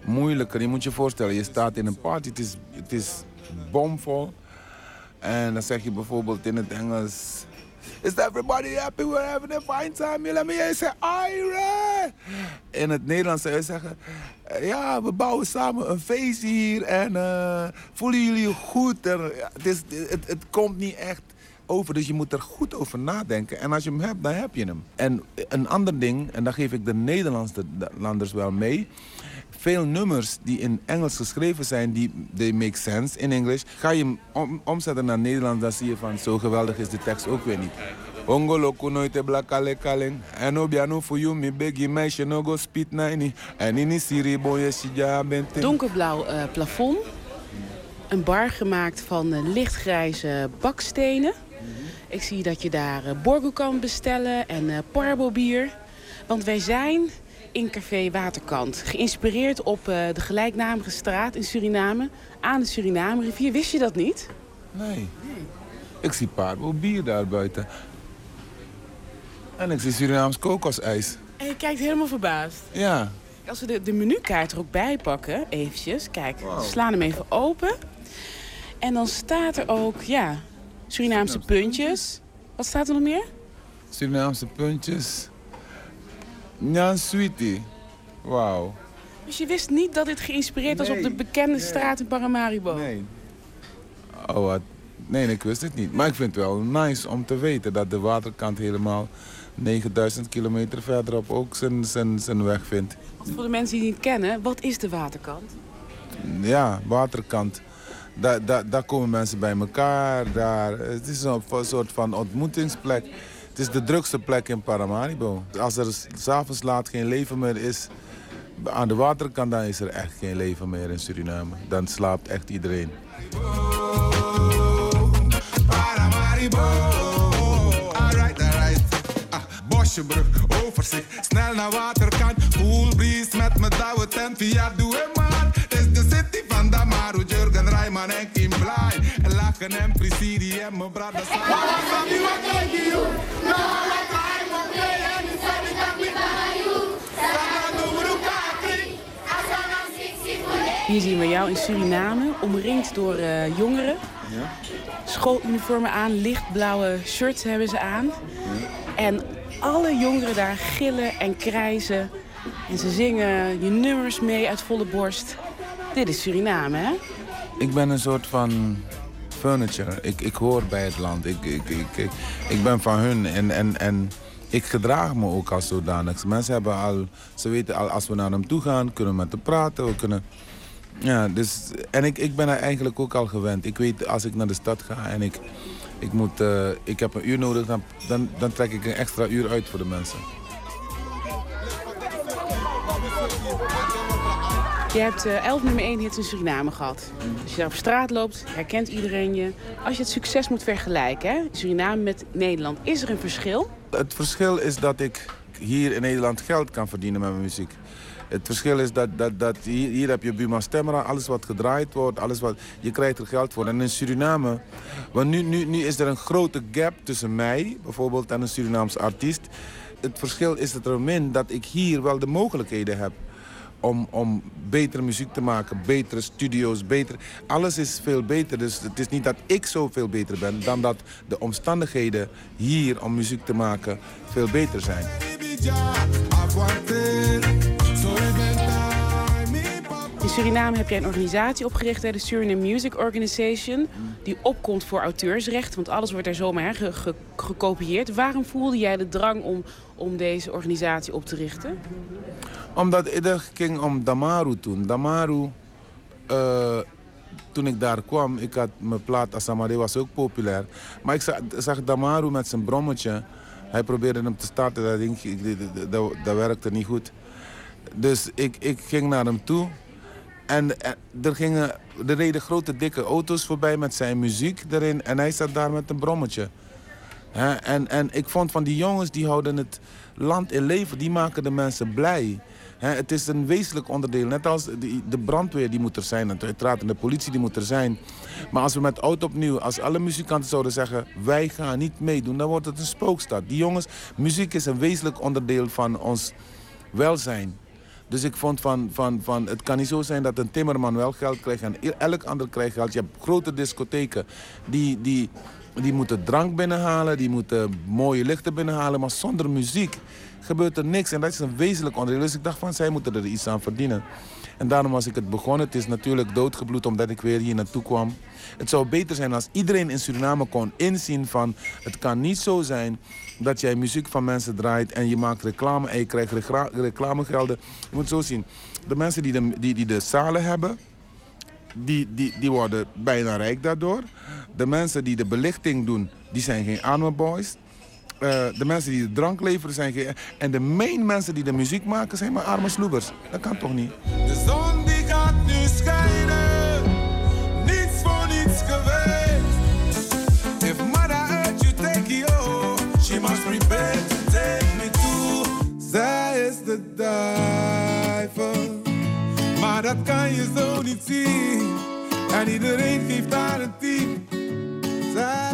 moeilijker. Je moet je voorstellen, je staat in een party, het is, het is bomvol. En dan zeg je bijvoorbeeld in het Engels... Is everybody happy? We're having a fine time. Let me hear say, Ira! In het Nederlands zou je zeggen... Ja, we bouwen samen een feestje hier en uh, voelen jullie goed? En, het, is, het, het komt niet echt over. Dus je moet er goed over nadenken. En als je hem hebt, dan heb je hem. En een ander ding, en daar geef ik de Nederlanders wel mee. Veel nummers die in Engels geschreven zijn, die they make sense in English. Ga je hem om, omzetten naar Nederlands, dan zie je van zo geweldig is de tekst ook weer niet. Blakale. En meisje nine. En siri boye. Donkerblauw uh, plafond. Een bar gemaakt van uh, lichtgrijze bakstenen. Ik zie dat je daar uh, borgo kan bestellen en uh, parbo bier. Want wij zijn in Café Waterkant. Geïnspireerd op uh, de gelijknamige straat in Suriname. Aan de Suriname-rivier. Wist je dat niet? Nee. nee. Ik zie parbo bier daar buiten. En ik zie Surinaams kokosijs. En je kijkt helemaal verbaasd. Ja. Als we de, de menukaart er ook bij pakken, eventjes. Kijk, wow. we slaan hem even open. En dan staat er ook, ja, Surinaamse puntjes. Wat staat er nog meer? Surinaamse puntjes. Ja, sweetie. Wauw. Dus je wist niet dat dit geïnspireerd was op de bekende straat in Paramaribo? Nee. Oh, wat? Nee, ik wist het niet. Maar ik vind het wel nice om te weten dat de waterkant helemaal 9000 kilometer verderop ook zijn, zijn, zijn weg vindt. voor de mensen die het niet kennen, wat is de waterkant? Ja, waterkant daar, daar, daar komen mensen bij elkaar. Daar, het is een, soort van ontmoetingsplek. Het is de drukste plek in Paramaribo. Als er s'avonds laat geen leven meer is aan de waterkant, dan is er echt geen leven meer in Suriname. Dan slaapt echt iedereen. Overzicht, snel naar waterkant. Cool breeze met mijn douwe tent via Doe man. Het is de city van Damaru, Jurgen Rijman en Kim Blij. En lachen en en mijn Hier zien we jou in Suriname, omringd door uh, jongeren. Ja. Schooluniformen aan, lichtblauwe shirts hebben ze aan. Ja. En alle jongeren daar gillen en krijzen. En ze zingen je nummers mee uit volle borst. Dit is Suriname, hè? Ik ben een soort van furniture. Ik, ik hoor bij het land. Ik, ik, ik, ik, ben van hun. En, en, en ik gedraag me ook als zodanig. Mensen hebben al... Ze weten al, als we naar hem toe gaan, kunnen we met hem praten. We kunnen... Ja, dus... En ik, ik ben er eigenlijk ook al gewend. Ik weet, als ik naar de stad ga en ik ik, moet, uh, ik heb een uur nodig, dan, dan, dan trek ik een extra uur uit voor de mensen. Je hebt uh, elf nummer 1 hits in Suriname gehad. Als je daar op straat loopt, herkent iedereen je. Als je het succes moet vergelijken, hè, Suriname met Nederland, is er een verschil? Het verschil is dat ik hier in Nederland geld kan verdienen met mijn muziek. Het verschil is dat, dat, dat hier, hier heb je Buma Stemra, alles wat gedraaid wordt, alles wat, je krijgt er geld voor. En in Suriname, want nu, nu, nu is er een grote gap tussen mij bijvoorbeeld en een Surinaamse artiest. Het verschil is het er min dat ik hier wel de mogelijkheden heb om, om betere muziek te maken, betere studio's, beter. Alles is veel beter. Dus het is niet dat ik zoveel beter ben, dan dat de omstandigheden hier om muziek te maken veel beter zijn. In Suriname heb jij een organisatie opgericht, de Suriname Music Organization, die opkomt voor auteursrecht, want alles wordt er zomaar ge ge gekopieerd. Waarom voelde jij de drang om, om deze organisatie op te richten? Omdat het ging om Damaru toen. Damaru, uh, toen ik daar kwam, ik had mijn plaat Asamade was ook populair. Maar ik zag, Damaru met zijn brommetje. Hij probeerde hem te starten, dat, dat, dat werkte niet goed. Dus ik, ik ging naar hem toe. En er, gingen, er reden grote dikke auto's voorbij met zijn muziek erin. En hij zat daar met een brommetje. en, en ik vond van die jongens, die houden het land in leven. Die maken de mensen blij. het is een wezenlijk onderdeel. Net als de, de brandweer die moet er zijn. Uiteraard en de politie die moet er zijn. Maar als we met oud opnieuw, als alle muzikanten zouden zeggen... wij gaan niet meedoen, dan wordt het een spookstad. Die jongens, muziek is een wezenlijk onderdeel van ons welzijn. Dus ik vond van, van, van, het kan niet zo zijn dat een timmerman wel geld krijgt en elk ander krijgt geld. Je hebt grote discotheken die, die, die moeten drank binnenhalen, die moeten mooie lichten binnenhalen. Maar zonder muziek gebeurt er niks. En dat is een wezenlijk onderdeel. Dus ik dacht van, zij moeten er iets aan verdienen. En daarom was ik het begonnen. Het is natuurlijk doodgebloed omdat ik weer hier naartoe kwam. Het zou beter zijn als iedereen in Suriname kon inzien van... het kan niet zo zijn dat jij muziek van mensen draait en je maakt reclame en je krijgt reclamegelden. Je moet zo zien, de mensen die de, die, die de zalen hebben, die, die, die worden bijna rijk daardoor. De mensen die de belichting doen, die zijn geen arme boys. Uh, de mensen die de drank leveren zijn geen... En de main mensen die de muziek maken zijn maar arme sloebers. Dat kan toch niet? De zon nu. Maar dat kan je zo niet zien. En iedereen geeft haar een tien. Zij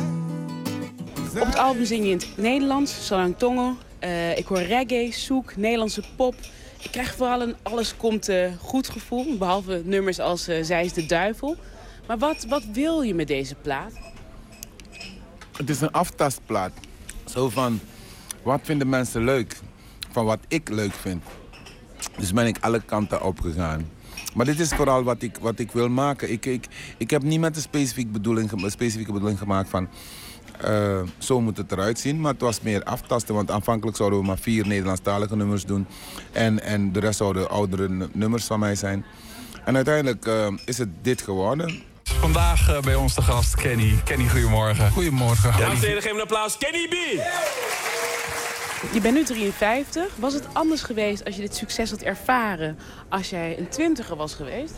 op het album zing je in het Nederlands, Salang Tongo. Uh, ik hoor reggae, soek, Nederlandse pop. Ik krijg vooral een alles komt uh, goed gevoel. Behalve nummers als uh, Zij is de duivel. Maar wat, wat wil je met deze plaat? Het is een aftastplaat. Zo van, wat vinden mensen leuk? Van wat ik leuk vind. Dus ben ik alle kanten opgegaan. Maar dit is vooral wat ik, wat ik wil maken. Ik, ik, ik heb niet met een specifieke bedoeling, specifieke bedoeling gemaakt van... Uh, zo moet het eruit zien. Maar het was meer aftasten, want aanvankelijk zouden we maar vier Nederlandstalige nummers doen. En, en de rest zouden oudere nummers van mij zijn. En uiteindelijk uh, is het dit geworden. Vandaag uh, bij ons de gast Kenny. Kenny, goedemorgen. Goedemorgen. Ja, Dames en heren, geef een applaus. Kenny B! Je bent nu 53. Was het anders geweest als je dit succes had ervaren als jij een twintiger was geweest?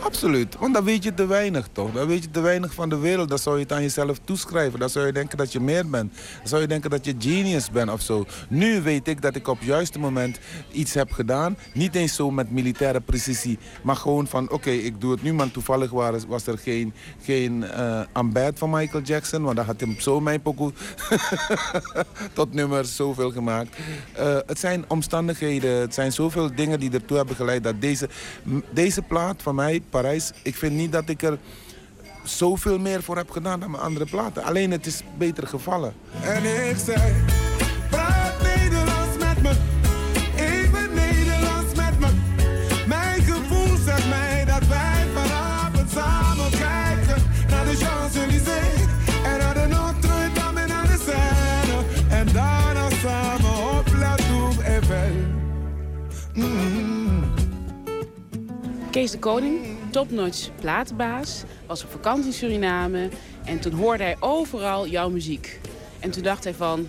Absoluut, want dan weet je te weinig toch. Dan weet je te weinig van de wereld. Dan zou je het aan jezelf toeschrijven. Dan zou je denken dat je meer bent. Dan zou je denken dat je genius bent of zo. Nu weet ik dat ik op het juiste moment iets heb gedaan. Niet eens zo met militaire precisie. Maar gewoon van oké, ik doe het nu. Maar toevallig was, was er geen, geen uh, van Michael Jackson. Want dan had hij zo mijn pokoe (laughs) tot nummers zoveel gemaakt. Uh, het zijn omstandigheden. Het zijn zoveel dingen die ertoe hebben geleid dat deze, deze plaat van mij Parijs. Ik vind niet dat ik er zoveel meer voor heb gedaan dan mijn andere platen. Alleen het is beter gevallen. En ik zei, Kees de Koning, topnotch platenbaas, was op vakantie in Suriname en toen hoorde hij overal jouw muziek. En toen dacht hij van,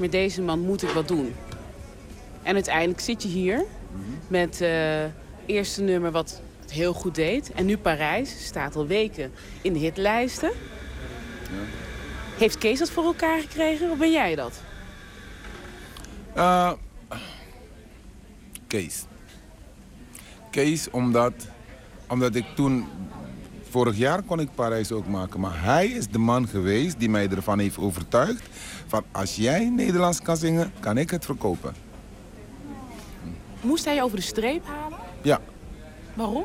met deze man moet ik wat doen. En uiteindelijk zit je hier met het uh, eerste nummer wat het heel goed deed. En nu Parijs, staat al weken in de hitlijsten. Ja. Heeft Kees dat voor elkaar gekregen of ben jij dat? Uh, Kees. Kees omdat omdat ik toen... Vorig jaar kon ik Parijs ook maken. Maar hij is de man geweest die mij ervan heeft overtuigd... van als jij Nederlands kan zingen, kan ik het verkopen. Moest hij je over de streep halen? Ja. Waarom?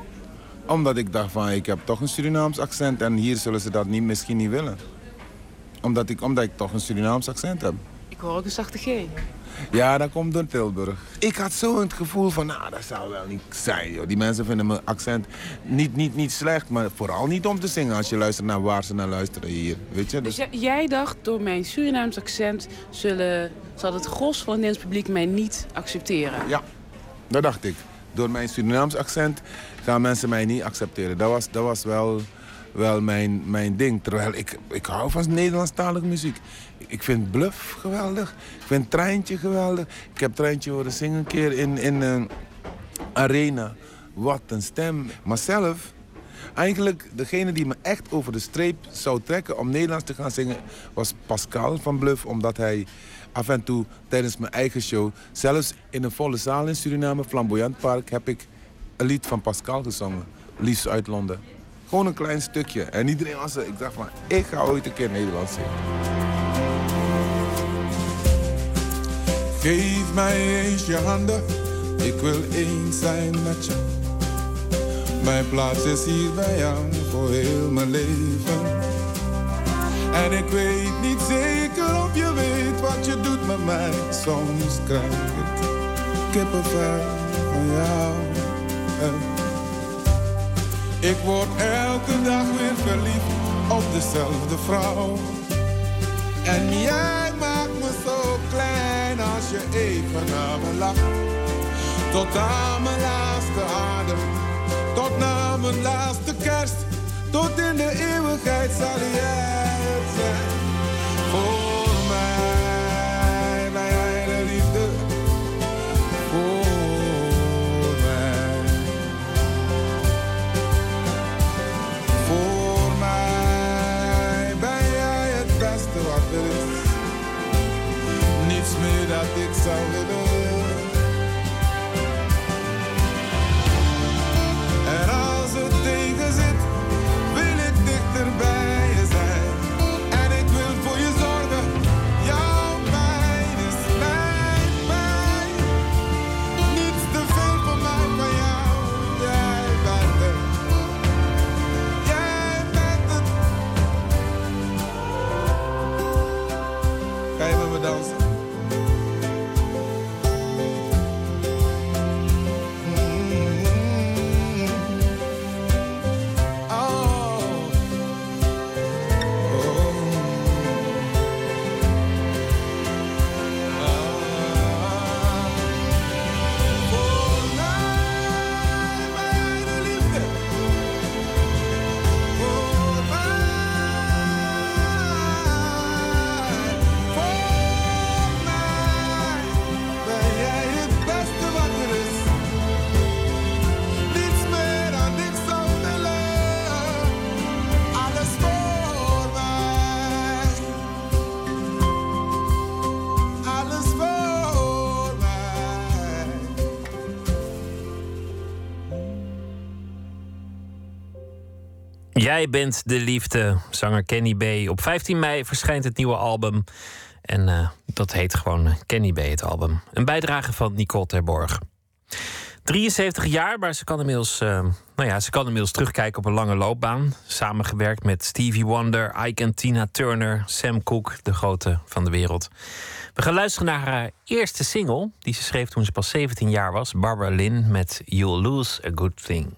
Omdat ik dacht van, ik heb toch een Surinaams accent en hier zullen ze dat niet, misschien niet willen. Omdat ik, omdat ik toch een Surinaams accent heb. Ik hoor ook een zachte G. Ja, dat komt door Tilburg. Ik had zo het gevoel van, nou, dat zou wel niet zijn, joh. Die mensen vinden mijn accent niet, niet, niet slecht, maar vooral niet om te zingen als je luistert naar waar ze naar luisteren hier, weet je. Dus Dus, jij- dacht, door mijn Surinaams accent zullen, zal het gros van het Nederlands publiek mij niet accepteren. ja, dat dacht ik. Door mijn Surinaams accent gaan mensen mij niet accepteren. Dat was, dat was wel, wel mijn, mijn ding. Terwijl ik, ik hou van Nederlandstalige muziek. Ik vind Bluff geweldig. Ik vind Treintje geweldig. Ik heb Treintje horen zingen een keer in, in een arena. Wat een stem. Maar zelf, eigenlijk degene die me echt over de streep zou trekken om Nederlands te gaan zingen, was Pascal van Bluff. Omdat hij af en toe tijdens mijn eigen show, zelfs in een volle zaal in Suriname, Flamboyant Park, heb ik een lied van Pascal gezongen. Liefst uit Londen. Gewoon een klein stukje. En iedereen was er. Ik dacht van, ik ga ooit een keer Nederlands zingen. Geef mij eens je handen, ik wil eens zijn met je. Mijn plaats is hier bij jou voor heel mijn leven. En ik weet niet zeker of je weet wat je doet met mij. Soms krijg ik kippenvel van jou. En ik word elke dag weer verliefd op dezelfde vrouw. En jij maakt me zo klein als je even naar me lacht. Tot aan mijn laatste adem, tot na mijn laatste kerst. Tot in de eeuwigheid zal jij het zijn. Jij bent de liefde, zanger Kenny B. Op 15 mei verschijnt het nieuwe album. En eh, dat heet gewoon eh, Kenny B, het album. Een bijdrage van Nicole Terborg. 73 jaar, maar ze kan, inmiddels, eh, nou ja, ze kan inmiddels terugkijken op een lange loopbaan. Samengewerkt met Stevie Wonder, Ike en Tina Turner, Sam Cooke, de grote van de wereld. We gaan luisteren naar haar eerste single, die ze schreef toen ze pas 17 jaar was. Barbara Lynn met You'll Lose a Good Thing.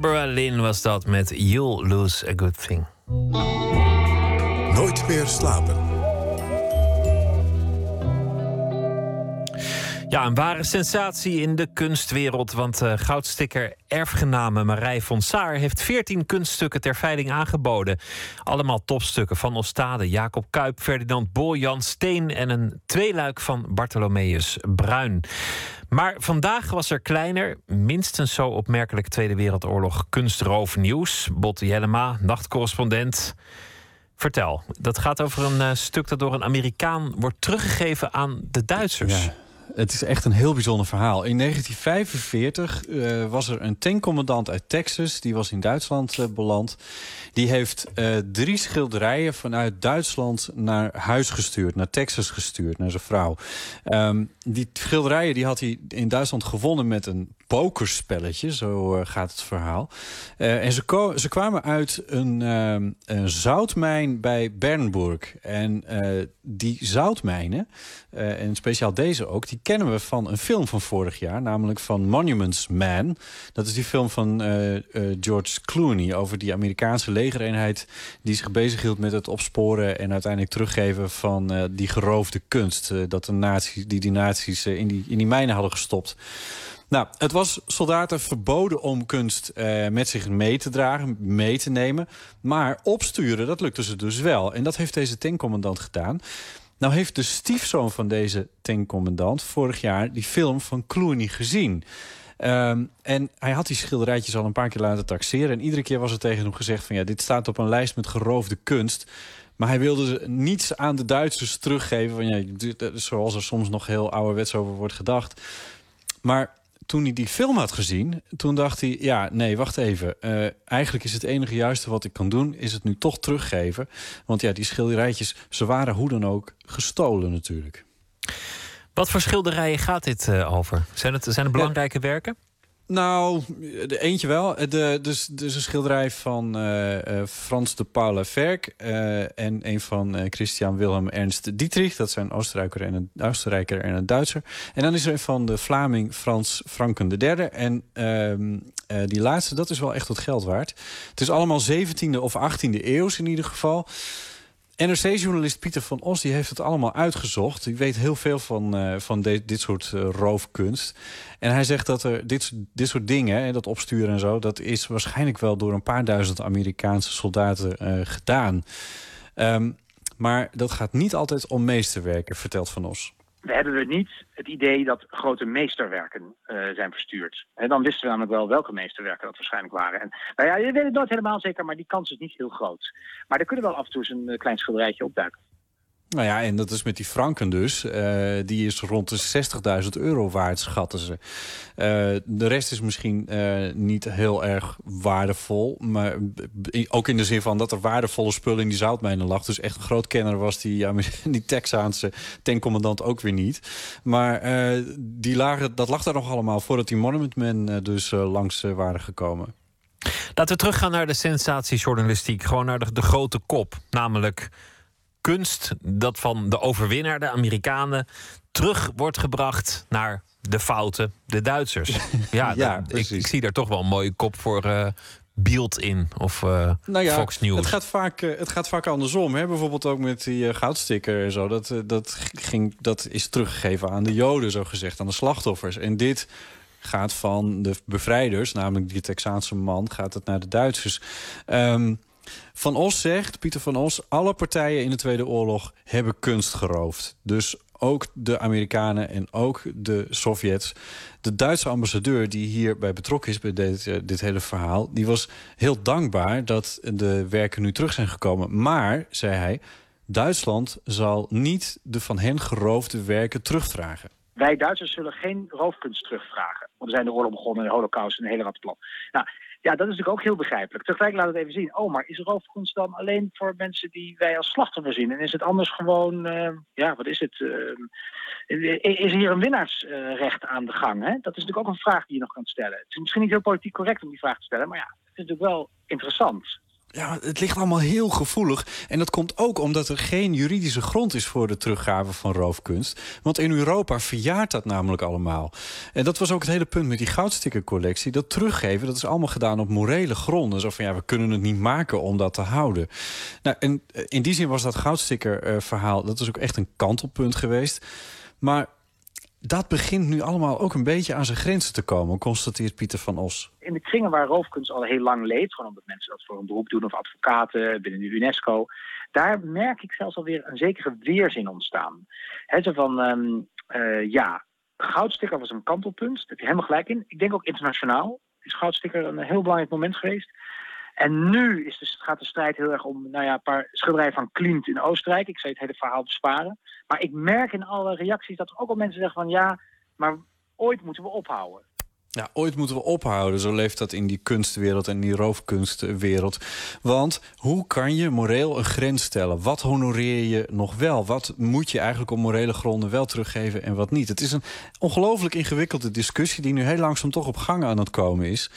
Barbara Lynn was dat met You'll Lose a Good Thing. Nooit meer slapen. Ja, een ware sensatie in de kunstwereld. Want eh, goudsticker erfgename Marij von Saar heeft 14 kunststukken ter veiling aangeboden. Allemaal topstukken van Ostade, Jacob Kuip, Ferdinand Bojan Steen en een tweeluik van Bartholomeus Bruin. Maar vandaag was er kleiner, minstens zo opmerkelijk Tweede Wereldoorlog kunstroofnieuws. Botte Jellema, nachtcorrespondent. Vertel, dat gaat over een eh, stuk dat door een Amerikaan wordt teruggegeven aan de Duitsers. Ja, het is echt een heel bijzonder verhaal. In 1945 eh, was er een tankcommandant uit Texas. Die was in Duitsland eh, beland. Die heeft eh, drie schilderijen vanuit Duitsland naar huis gestuurd. Naar Texas gestuurd, naar zijn vrouw. Ehm, die schilderijen die had hij in Duitsland gewonnen met een pokerspelletje. Zo gaat het verhaal. En ze, ze kwamen uit een, ehm, een zoutmijn bij Bernburg. En die zoutmijnen, en speciaal deze ook... die kennen we van een film van vorig jaar. Namelijk van Monuments Man. Dat is die film van eh, eh, George Clooney... over die Amerikaanse legereenheid... die zich bezighield met het opsporen... en uiteindelijk teruggeven van eh, die geroofde kunst. dat de nazi, die die nazi's in, die, in die mijnen hadden gestopt. Nou, het was soldaten verboden om kunst eh, met zich mee te dragen, mee te nemen. Maar opsturen, dat lukte ze dus wel. En dat heeft deze tankcommandant gedaan. Nou heeft de stiefzoon van deze tankcommandant vorig jaar die film van Clooney gezien. Ehm, en hij had die schilderijtjes al een paar keer laten taxeren. En iedere keer was er tegen hem gezegd van ja, dit staat op een lijst met geroofde kunst. Maar hij wilde niets aan de Duitsers teruggeven. Van, ja, dit- zoals er soms nog heel ouderwets over wordt gedacht. Maar toen hij die film had gezien, toen dacht hij... ja, nee, wacht even. Eh, eigenlijk is het enige juiste wat ik kan doen... is het nu toch teruggeven. Want ja, die schilderijtjes, ze waren hoe dan ook gestolen natuurlijk. Wat voor schilderijen gaat dit eh, over? Zijn het, zijn het belangrijke werken? Nou, de eentje wel. De, dus, dus een schilderij van eh, eh, Frans de Paula Verk... eh, en een van eh, Christian Wilhelm Ernst Dietrich. Dat zijn Oostenrijker en een, Oostenrijker en een Duitser. En dan is er een van de Vlaming Frans Franken III. En ehm, eh, die laatste, dat is wel echt wat geld waard. Het is allemaal 17e of 18e eeuws in ieder geval... NRC-journalist Pieter van Os die heeft het allemaal uitgezocht. Die weet heel veel van, eh, van de- dit soort eh, roofkunst. En hij zegt dat er dit, dit soort dingen, dat opsturen en zo... dat is waarschijnlijk wel door een paar duizend Amerikaanse soldaten eh, gedaan. Ehm, maar dat gaat niet altijd om meesterwerken, vertelt Van Os. We hebben we niet het idee dat grote meesterwerken eh, zijn verstuurd. En dan wisten we namelijk wel welke meesterwerken dat waarschijnlijk waren. En, nou ja, je weet het nooit helemaal zeker, maar die kans is niet heel groot. Maar er kunnen wel af en toe eens een eh, klein schilderijtje opduiken. Nou ja, en dat is met die franken dus. Eh, die is rond de 60.000 euro waard, schatten ze. Eh, de rest is misschien eh, niet heel erg waardevol. Maar ook in de zin van dat er waardevolle spullen in die zoutmijnen lag. Dus echt een groot kenner was die, Amer- (laughs) die Texaanse tankcommandant ook weer niet. Maar die lagen, dat lag daar nog allemaal voordat die Monument Men dus langs waren gekomen. Laten we teruggaan naar de sensatiejournalistiek. Gewoon naar de grote kop. Namelijk kunst dat van de overwinnaar, de Amerikanen, terug wordt gebracht naar de fouten, de Duitsers. (laughs) Ja, Ja, ik, zie daar toch wel een mooie kop voor eh Beeld in of eh, Nou ja, Fox News. Het gaat vaak, eh, het gaat vaak andersom. Hè? Bijvoorbeeld ook met die eh, goudsticker en zo. Dat, dat, ging, dat is teruggegeven aan de Joden, zo gezegd, aan de slachtoffers. En dit gaat van de bevrijders, namelijk die Texaanse man, gaat het naar de Duitsers. Ehm, van Os zegt, Pieter van Os, alle partijen in de Tweede Oorlog hebben kunst geroofd. Dus ook de Amerikanen en ook de Sovjets. De Duitse ambassadeur die hierbij betrokken is bij dit, eh, dit hele verhaal... die was heel dankbaar dat de werken nu terug zijn gekomen. Maar, zei hij, Duitsland zal niet de van hen geroofde werken terugvragen. Wij Duitsers zullen geen roofkunst terugvragen. Want we zijn de oorlog begonnen, de holocaust en een hele rattenplan. Nou, ja, dat is natuurlijk ook heel begrijpelijk. Tegelijk laat het even zien. Oh, maar is roofkunst dan alleen voor mensen die wij als slachtoffer zien? En is het anders gewoon, eh, ja, wat is het? eh, is hier een winnaarsrecht aan de gang? Hè? Dat is natuurlijk ook een vraag die je nog kan stellen. Het is misschien niet heel politiek correct om die vraag te stellen, maar ja, het is natuurlijk wel interessant. Ja, het ligt allemaal heel gevoelig. En dat komt ook omdat er geen juridische grond is voor de teruggave van roofkunst. Want in Europa verjaart dat namelijk allemaal. En dat was ook het hele punt met die goudstickercollectie. Dat teruggeven, dat is allemaal gedaan op morele gronden. Zo van ja, we kunnen het niet maken om dat te houden. Nou, en eh, in die zin was dat goudsticker-verhaal, dat is ook echt een kantelpunt geweest. Maar dat begint nu allemaal ook een beetje aan zijn grenzen te komen, constateert Pieter van Os. in de kringen waar roofkunst al heel lang leeft, gewoon omdat mensen dat voor een beroep doen of advocaten binnen de UNESCO, daar merk ik zelfs alweer een zekere weerzin ontstaan. He, zo van, ehm, eh, ja, goudsticker was een kantelpunt, daar heb je helemaal gelijk in. Ik denk ook internationaal is goudsticker een heel belangrijk moment geweest. En nu is gaat de strijd heel erg om nou ja, een paar schilderijen van Klimt in Oostenrijk. Ik je het hele verhaal besparen. Maar ik merk in alle reacties dat er ook al mensen zeggen van ja, maar ooit moeten we ophouden. Ja, ooit moeten we ophouden. Zo leeft dat in die kunstwereld en die roofkunstwereld. Want hoe kan je moreel een grens stellen? Wat honoreer je nog wel? Wat moet je eigenlijk op morele gronden wel teruggeven en wat niet? Het is een ongelooflijk ingewikkelde discussie... die nu heel langzaam toch op gang aan het komen is.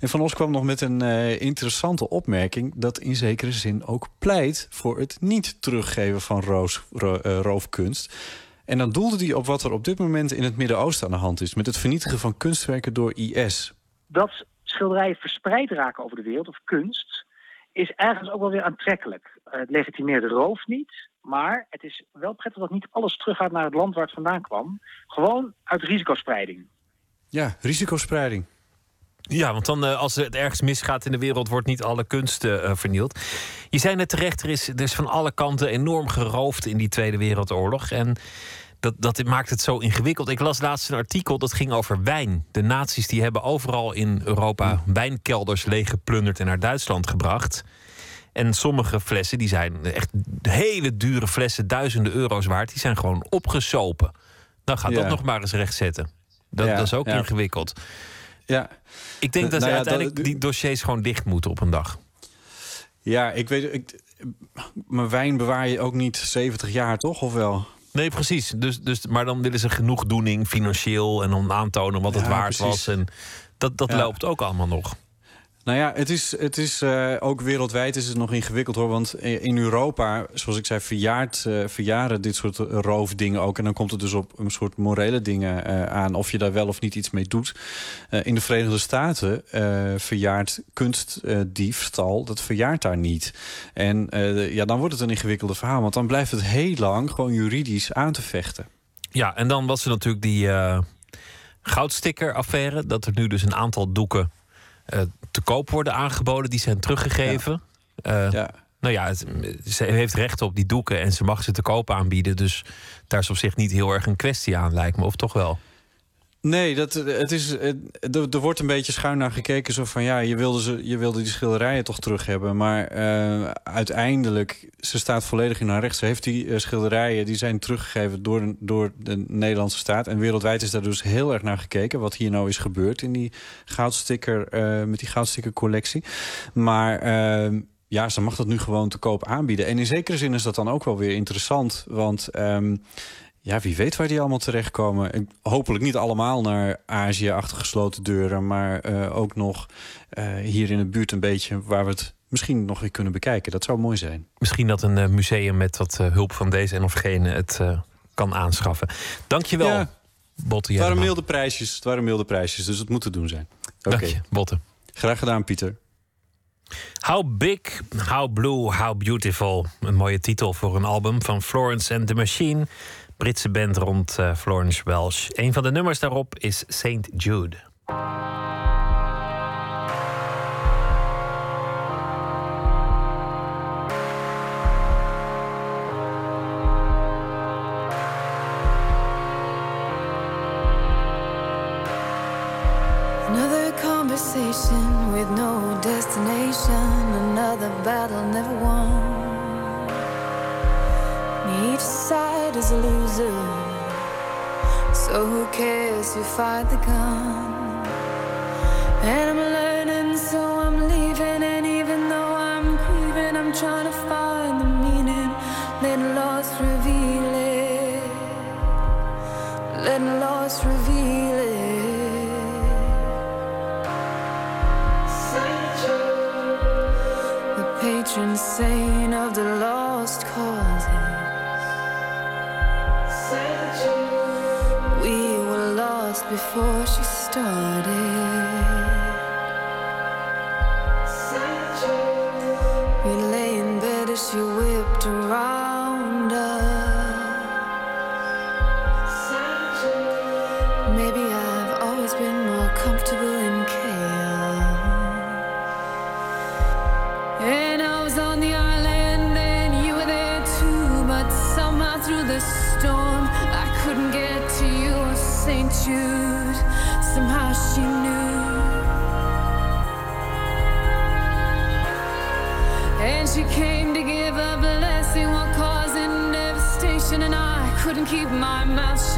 En Van Os kwam nog met een eh, interessante opmerking... dat in zekere zin ook pleit voor het niet teruggeven van roos, ro- eh, roofkunst... En dan doelde hij op wat er op dit moment in het Midden-Oosten aan de hand is... met het vernietigen van kunstwerken door IS. dat schilderijen verspreid raken over de wereld, of kunst, is ergens ook wel weer aantrekkelijk. Eh, het legitimeert de roof niet, maar het is wel prettig dat niet alles teruggaat naar het land waar het vandaan kwam. Gewoon uit risicospreiding. Ja, risicospreiding. Ja, want dan eh, als het ergens misgaat in de wereld, wordt niet alle kunst eh, vernield. Je zei net terecht, er is, er is van alle kanten enorm geroofd in die Tweede Wereldoorlog. En dat, dat maakt het zo ingewikkeld. Ik las laatst een artikel dat ging over wijn. De nazi's die hebben overal in Europa wijnkelders leeggeplunderd en naar Duitsland gebracht. En sommige flessen, die zijn echt hele dure flessen, duizenden euro's waard, die zijn gewoon opgesopen. Dan gaat Ja. dat nog maar eens rechtzetten. Dat, Ja, dat is ook ja. ingewikkeld. Ja. Ik denk dat Nou ze ja, uiteindelijk dat- die dossiers gewoon dicht moeten op een dag. Ja, ik weet... Ik, maar wijn bewaar je ook niet 70 jaar, toch? Of wel? Nee, precies. Dus, dus, maar dan willen ze genoegdoening financieel en om aantonen wat het Ja, waard precies. was. En dat dat Ja. loopt ook allemaal nog. Nou ja, het is, het is eh, ook wereldwijd is het nog ingewikkeld hoor. Want in Europa, zoals ik zei, verjaart, eh, verjaren dit soort roofdingen ook. En dan komt het dus op een soort morele dingen eh, aan. Of je daar wel of niet iets mee doet. In de Verenigde Staten verjaart kunstdiefstal. dat verjaart daar niet. En ja, dan wordt het een ingewikkelde verhaal. Want dan blijft het heel lang gewoon juridisch aan te vechten. Ja, en dan was er natuurlijk die goudsticker-affaire. Dat er nu dus een aantal doeken eh, te koop worden aangeboden. Die zijn teruggegeven. Eh, Nou ja, het- ze heeft recht op die doeken en ze mag ze te koop aanbieden. Dus daar is op zich niet heel erg een kwestie aan, lijkt me. Of toch wel? Nee, dat, het is, het- er, wordt een beetje schuin naar gekeken. Zo van ja, je wilde, ze, je wilde die schilderijen toch terug hebben. Maar eh, uiteindelijk, ze staat volledig in haar recht. Ze heeft die eh, schilderijen, die zijn teruggegeven door, de- door de Nederlandse staat. En wereldwijd is daar dus heel erg naar gekeken. Wat hier nou is gebeurd in die goudsticker, eh, met die goudsticker-collectie. Maar. eh, ja, ze mag dat nu gewoon te koop aanbieden. En in zekere zin is dat dan ook wel weer interessant. Want ehm, ja, wie weet waar die allemaal terechtkomen. En Hopelijk niet allemaal naar Azië achter gesloten deuren. Maar eh, ook nog eh, hier in de buurt een beetje waar we het misschien nog weer kunnen bekijken. Dat zou mooi zijn. Misschien dat een eh, museum met wat hulp van deze en of gene het kan aanschaffen. Dankjewel, Ja. Botte. Het waren milde prijsjes, het waren milde prijsjes, dus het moet te doen zijn. Oké. Dank je, Botte. Graag gedaan, Pieter. How Big, How Blue, How Beautiful. Een mooie titel voor een album van Florence and the Machine. Britse band rond eh, Florence Welsh. Een van de nummers daarop is St. Jude. With no destination, another battle never won. Each side is a loser, so who cares who fired the gun? And I'm learning, so I'm leaving, and even though I'm grieving, I'm trying to find the meaning. Let loss reveal it. Let loss reveal it. The patron saint star.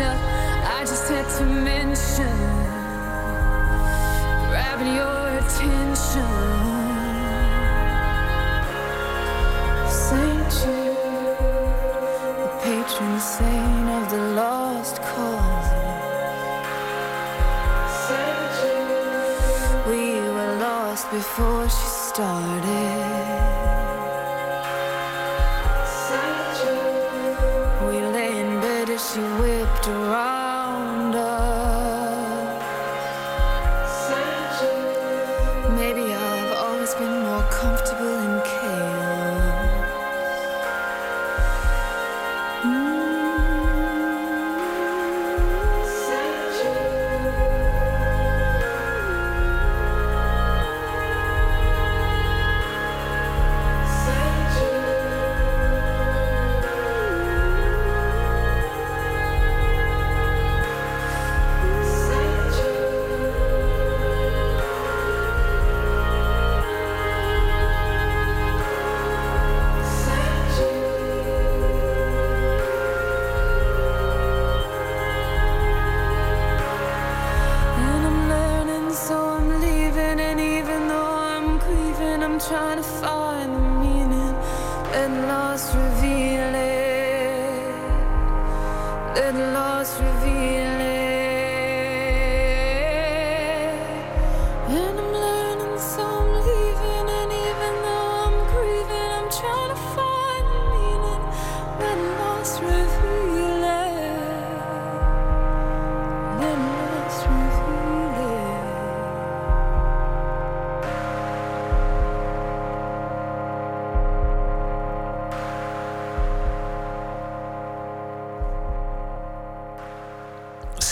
I just had to mention, grabbing your attention. Saint Jude, the patron saint of the lost causes. Saint Jude, we were lost before she started.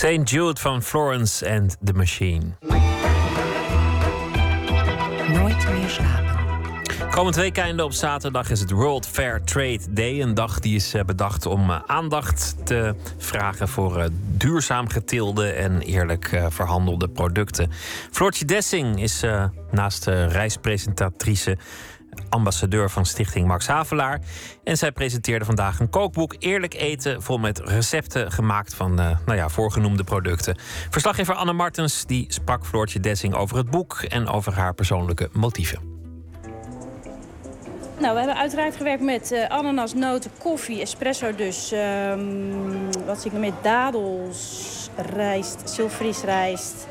St. Jude van Florence and the Machine. Nooit meer slapen. Komend weekende op zaterdag is het World Fair Trade Day. Een dag die is eh, bedacht om eh, aandacht te vragen voor eh, duurzaam geteelde en eerlijk verhandelde producten. Floortje Dessing is naast de reispresentatrice ambassadeur van Stichting Max Havelaar. En zij presenteerde vandaag een kookboek Eerlijk eten, vol met recepten gemaakt van eh, nou ja, voorgenoemde producten. Verslaggever Anne Martens die sprak Floortje Dessing over het boek en over haar persoonlijke motieven. Nou, we hebben uiteraard gewerkt met eh, ananas, noten, koffie, espresso dus. ehm, wat zie ik nog meer? Dadels, rijst, zilveriesrijst.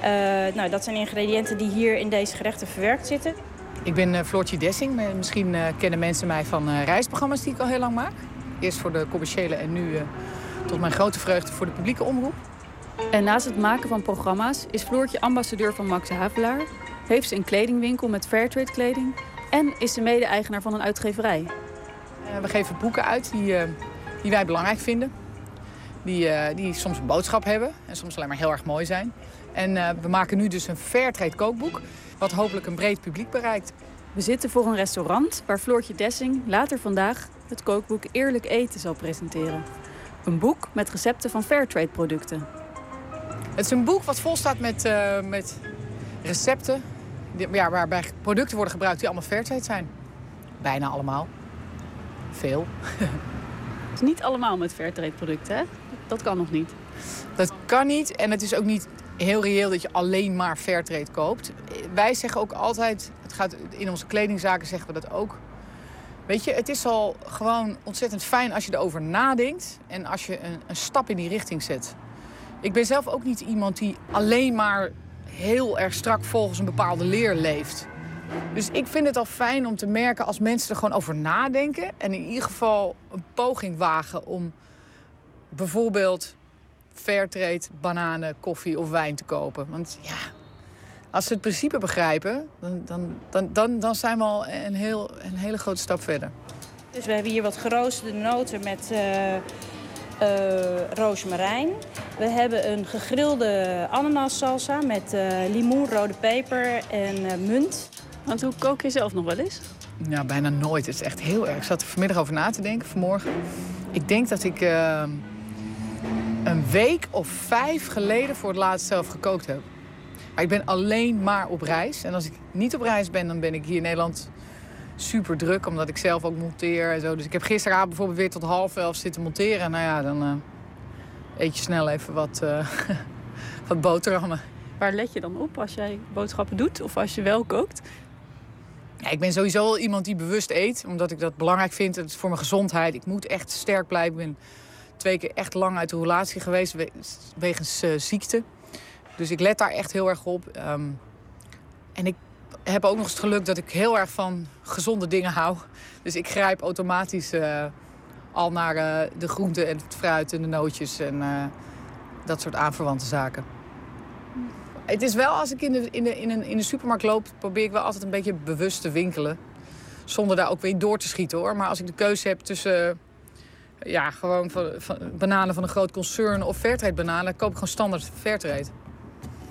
Eh nou, dat zijn ingrediënten die hier in deze gerechten verwerkt zitten. Ik ben uh, Floortje Dessing. Misschien uh, kennen mensen mij van uh, reisprogramma's die ik al heel lang maak. Eerst voor de commerciële en nu tot mijn grote vreugde voor de publieke omroep. En naast het maken van programma's is Floortje ambassadeur van Max Havelaar... heeft ze een kledingwinkel met Fairtrade kleding... en is ze mede-eigenaar van een uitgeverij. we geven boeken uit die, die wij belangrijk vinden. Die, die soms een boodschap hebben en soms alleen maar heel erg mooi zijn. En we maken nu dus een Fairtrade kookboek wat hopelijk een breed publiek bereikt. We zitten voor een restaurant waar Floortje Dessing later vandaag het kookboek Eerlijk Eten zal presenteren. Een boek met recepten van Fairtrade producten. Het is een boek wat vol staat met, uh, met recepten die, ja, waarbij producten worden gebruikt die allemaal Fairtrade zijn. Bijna allemaal. Veel. Het is niet allemaal met Fairtrade producten, hè? Dat kan nog niet. Dat kan niet en het is ook niet heel reëel dat je alleen maar Fairtrade koopt. Wij zeggen ook altijd, het gaat, in onze kledingzaken zeggen we dat ook. Weet je, het is al gewoon ontzettend fijn als je erover nadenkt en als je een, een stap in die richting zet. Ik ben zelf ook niet iemand die alleen maar heel erg strak volgens een bepaalde leer leeft. Dus ik vind het al fijn om te merken als mensen er gewoon over nadenken en in ieder geval een poging wagen om bijvoorbeeld fairtrade bananen, koffie of wijn te kopen. Want ja, als ze het principe begrijpen, dan, dan, dan, dan, dan zijn we al een, heel, een hele grote stap verder. Dus we hebben hier wat geroosterde noten met uh, uh, roosmarijn. We hebben een gegrilde ananassalsa met uh, limoen, rode peper en munt. Want hoe kook je zelf nog wel eens? Ja, bijna nooit. Het is echt heel erg. Ik zat er vanmiddag over na te denken, vanmorgen. Ik denk dat ik een week of vijf geleden voor het laatst zelf gekookt heb. Maar ik ben alleen maar op reis. En als ik niet op reis ben, dan ben ik hier in Nederland super druk. Omdat ik zelf ook monteer en zo. Dus ik heb gisteravond bijvoorbeeld weer tot half elf zitten monteren. Nou ja, dan uh, eet je snel even wat, uh, (laughs) wat boterhammen. Waar let je dan op als jij boodschappen doet of als je wel kookt? Ja, ik ben sowieso wel iemand die bewust eet. Omdat ik dat belangrijk vind. Het is voor mijn gezondheid. Ik moet echt sterk blijven. Ik ben twee keer echt lang uit de relatie geweest wegens uh, ziekte. Dus ik let daar echt heel erg op. Um, en ik heb ook nog eens het geluk dat ik heel erg van gezonde dingen hou. Dus ik grijp automatisch uh, al naar uh, de groenten en het fruit en de nootjes en dat soort aanverwante zaken. Het is wel, als ik in de, in, de, in, een, in de supermarkt loop, probeer ik wel altijd een beetje bewust te winkelen. Zonder daar ook weer door te schieten hoor. Maar als ik de keuze heb tussen ja, gewoon van, van, bananen van een groot concern of Fairtrade bananen, koop ik gewoon standaard Fairtrade.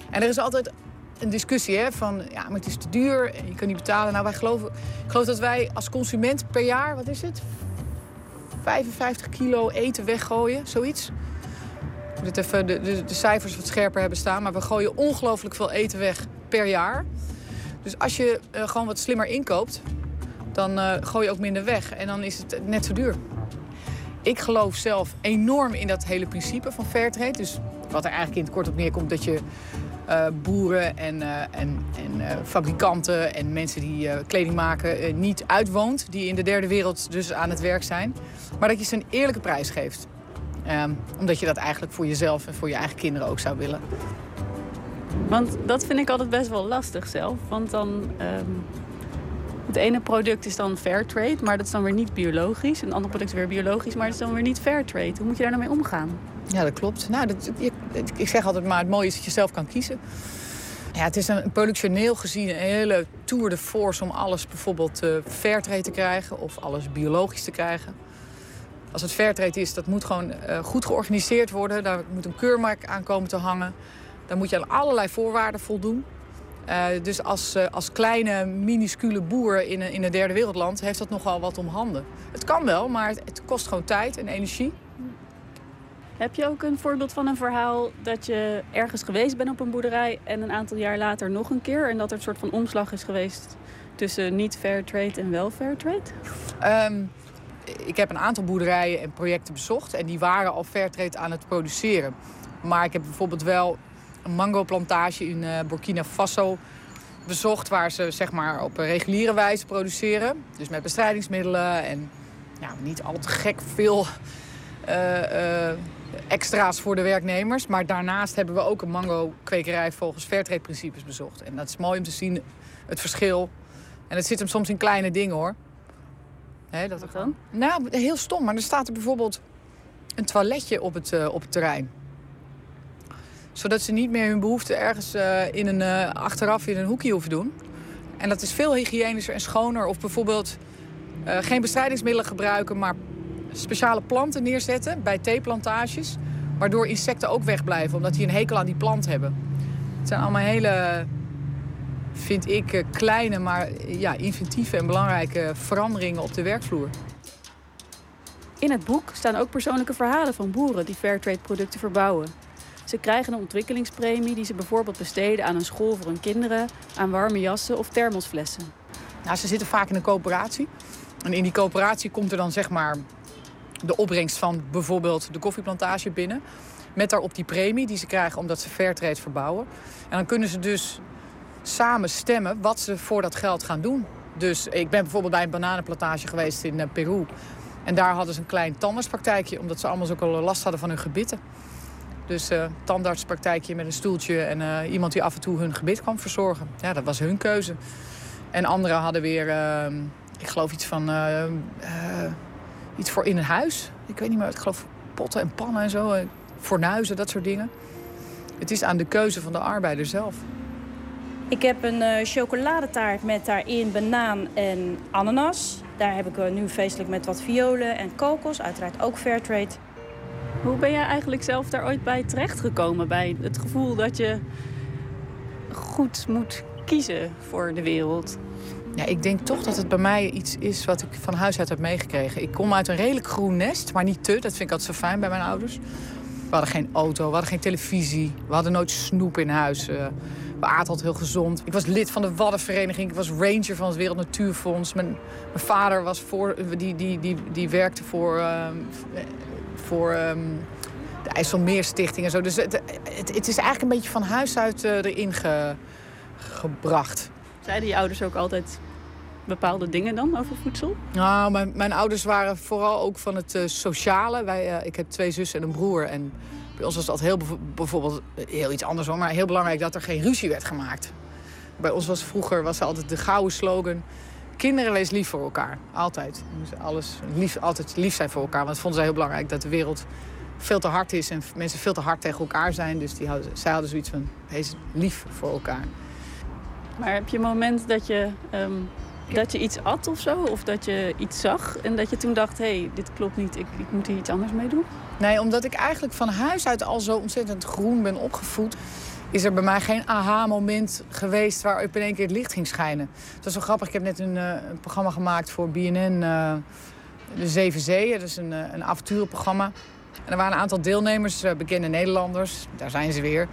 En er is altijd een discussie hè, van, ja, maar het is te duur en je kan niet betalen. Nou, wij geloven, ik geloof dat wij als consument per jaar, wat is het? 55 kilo eten weggooien, zoiets. Ik moet even de, de, de cijfers wat scherper hebben staan, maar we gooien ongelooflijk veel eten weg per jaar. Dus als je uh, gewoon wat slimmer inkoopt, dan uh, gooi je ook minder weg. En dan is het net zo duur. Ik geloof zelf enorm in dat hele principe van fairtrade. Dus wat er eigenlijk in het kort op neerkomt... dat je uh, boeren en, uh, en, en uh, fabrikanten en mensen die kleding maken... niet uitwoont, die in de derde wereld dus aan het werk zijn. Maar dat je ze een eerlijke prijs geeft. Ehm, omdat je dat eigenlijk voor jezelf en voor je eigen kinderen ook zou willen. Want dat vind ik altijd best wel lastig zelf. Want dan... Het ene product is dan fair trade, maar dat is dan weer niet biologisch. Een ander product is weer biologisch, maar dat is dan weer niet fair trade. Hoe moet je daar nou mee omgaan? Ja, dat klopt. Nou, dat, ik zeg altijd maar, het mooie is dat je zelf kan kiezen. Ja, het is een productioneel gezien een hele tour de force om alles bijvoorbeeld uh, fair trade te krijgen of alles biologisch te krijgen. Als het fair trade is, dat moet gewoon uh, goed georganiseerd worden. Daar moet een keurmerk aan komen te hangen. Daar moet je aan allerlei voorwaarden voldoen. Uh, dus als, uh, als kleine, minuscule boer in een, in een derde wereldland heeft dat nogal wat om handen. Het kan wel, maar het, het, kost gewoon tijd en energie. Heb je ook een voorbeeld van een verhaal dat je ergens geweest bent op een boerderij en een aantal jaar later nog een keer en dat er een soort van omslag is geweest tussen niet fair trade en wel fair trade? Um, ik heb een aantal boerderijen en projecten bezocht en die waren al fair trade aan het produceren. Maar ik heb bijvoorbeeld wel een mango-plantage in uh, Burkina Faso bezocht... waar ze zeg maar, op reguliere wijze produceren. Dus met bestrijdingsmiddelen en ja, niet al te gek veel uh, uh, extra's voor de werknemers. Maar daarnaast hebben we ook een mango-kwekerij volgens Fairtrade-principes bezocht. En dat is mooi om te zien, het verschil En het zit hem soms in kleine dingen hoor. Hè, dat Wat dan? Nou, heel stom. Maar er staat er bijvoorbeeld een toiletje op het, eh, op het terrein. Zodat ze niet meer hun behoefte ergens eh, in een, eh, achteraf in een hoekje hoeven doen. En dat is veel hygiënischer en schoner. Of bijvoorbeeld eh, geen bestrijdingsmiddelen gebruiken, maar speciale planten neerzetten bij theeplantages. Waardoor insecten ook wegblijven, omdat die een hekel aan die plant hebben. Het zijn allemaal hele, vind ik, kleine, maar ja, inventieve en belangrijke veranderingen op de werkvloer. In het boek staan ook persoonlijke verhalen van boeren die Fairtrade producten verbouwen. Ze krijgen een ontwikkelingspremie die ze bijvoorbeeld besteden aan een school voor hun kinderen, aan warme jassen of thermosflessen. Nou, ze zitten vaak in een coöperatie. En in die coöperatie komt er dan zeg maar de opbrengst van bijvoorbeeld de koffieplantage binnen. Met daarop die premie die ze krijgen omdat ze Fairtrade verbouwen. En dan kunnen ze dus samen stemmen wat ze voor dat geld gaan doen. Dus ik ben bijvoorbeeld bij een bananenplantage geweest in eh, Peru. En daar hadden ze een klein tandartspraktijkje, omdat ze allemaal al last hadden van hun gebitten. Dus eh tandartspraktijkje met een stoeltje en eh, iemand die af en toe hun gebit kwam verzorgen. Ja, dat was hun keuze. En anderen hadden weer, eh, ik geloof iets van, eh, iets voor in een huis. Ik weet niet meer, ik geloof potten en pannen en zo. eh, Fornuizen, dat soort dingen. Het is aan de keuze van de arbeider zelf. Ik heb een chocoladetaart met daarin banaan en ananas. Daar heb ik nu feestelijk met wat violen en kokos. Uiteraard ook Fairtrade. Hoe ben jij eigenlijk zelf daar ooit bij terechtgekomen? Bij het gevoel dat je goed moet kiezen voor de wereld? Ja, ik denk toch dat het bij mij iets is wat ik van huis uit heb meegekregen. Ik kom uit een redelijk groen nest, maar niet te. Dat vind ik altijd zo fijn bij mijn ouders. We hadden geen auto, we hadden geen televisie. We hadden nooit snoep in huis. eh, we aten altijd heel gezond. Ik was lid van de Waddenvereniging. Ik was ranger van het Wereld Natuurfonds. Mijn, mijn vader was voor, die, die, die, die werkte voor, ehm, voor ehm, de IJsselmeerstichting en zo. Dus het, het, het is eigenlijk een beetje van huis uit eh, erin ge- gebracht. Zeiden je ouders ook altijd bepaalde dingen dan over voedsel? Nou, mijn, mijn ouders waren vooral ook van het eh, sociale. Wij, eh, ik heb twee zussen en een broer. En bij ons was dat heel, bijvoorbeeld heel iets anders hoor, maar heel belangrijk dat er geen ruzie werd gemaakt. Bij ons was vroeger was altijd de gouden slogan: kinderen wees lief voor elkaar. Altijd. Alles lief, altijd lief zijn voor elkaar. Want dat vonden zij heel belangrijk dat de wereld veel te hard is en mensen veel te hard tegen elkaar zijn. Dus die hadden, zij hadden zoiets van: wees lief voor elkaar. Maar heb je een moment dat je, ehm, dat je iets at of zo? Of dat je iets zag en dat je toen dacht... hé, hey, dit klopt niet, ik, ik moet hier iets anders mee doen? Nee, omdat ik eigenlijk van huis uit al zo ontzettend groen ben opgevoed... is er bij mij geen aha-moment geweest waarop in één keer het licht ging schijnen. Dat is wel grappig. Ik heb net een, eh, een programma gemaakt voor BNN, eh, De Zeven Zeeën. Dat is een, eh, een avonturenprogramma. En er waren een aantal deelnemers, bekende Nederlanders. Daar zijn ze weer.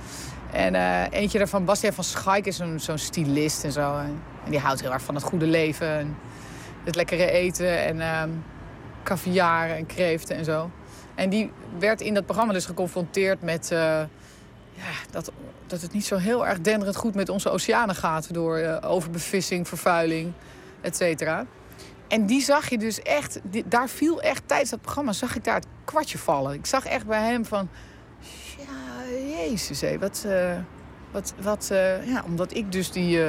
En eentje daarvan, Bastiaan van Schaik, is zo'n stylist en zo. En, die houdt heel erg van het goede leven. En het lekkere eten en ehm caviar en kreeften en zo. En die werd in dat programma dus geconfronteerd met ja, dat, dat het niet zo heel erg denderend goed met onze oceanen gaat. Door eh, overbevissing, vervuiling, et cetera. En die zag je dus echt, daar viel echt tijdens dat programma, zag ik daar het kwartje vallen. Ik zag echt bij hem van, ja, jezus hé, wat, eh, wat, wat eh, ja, omdat ik dus die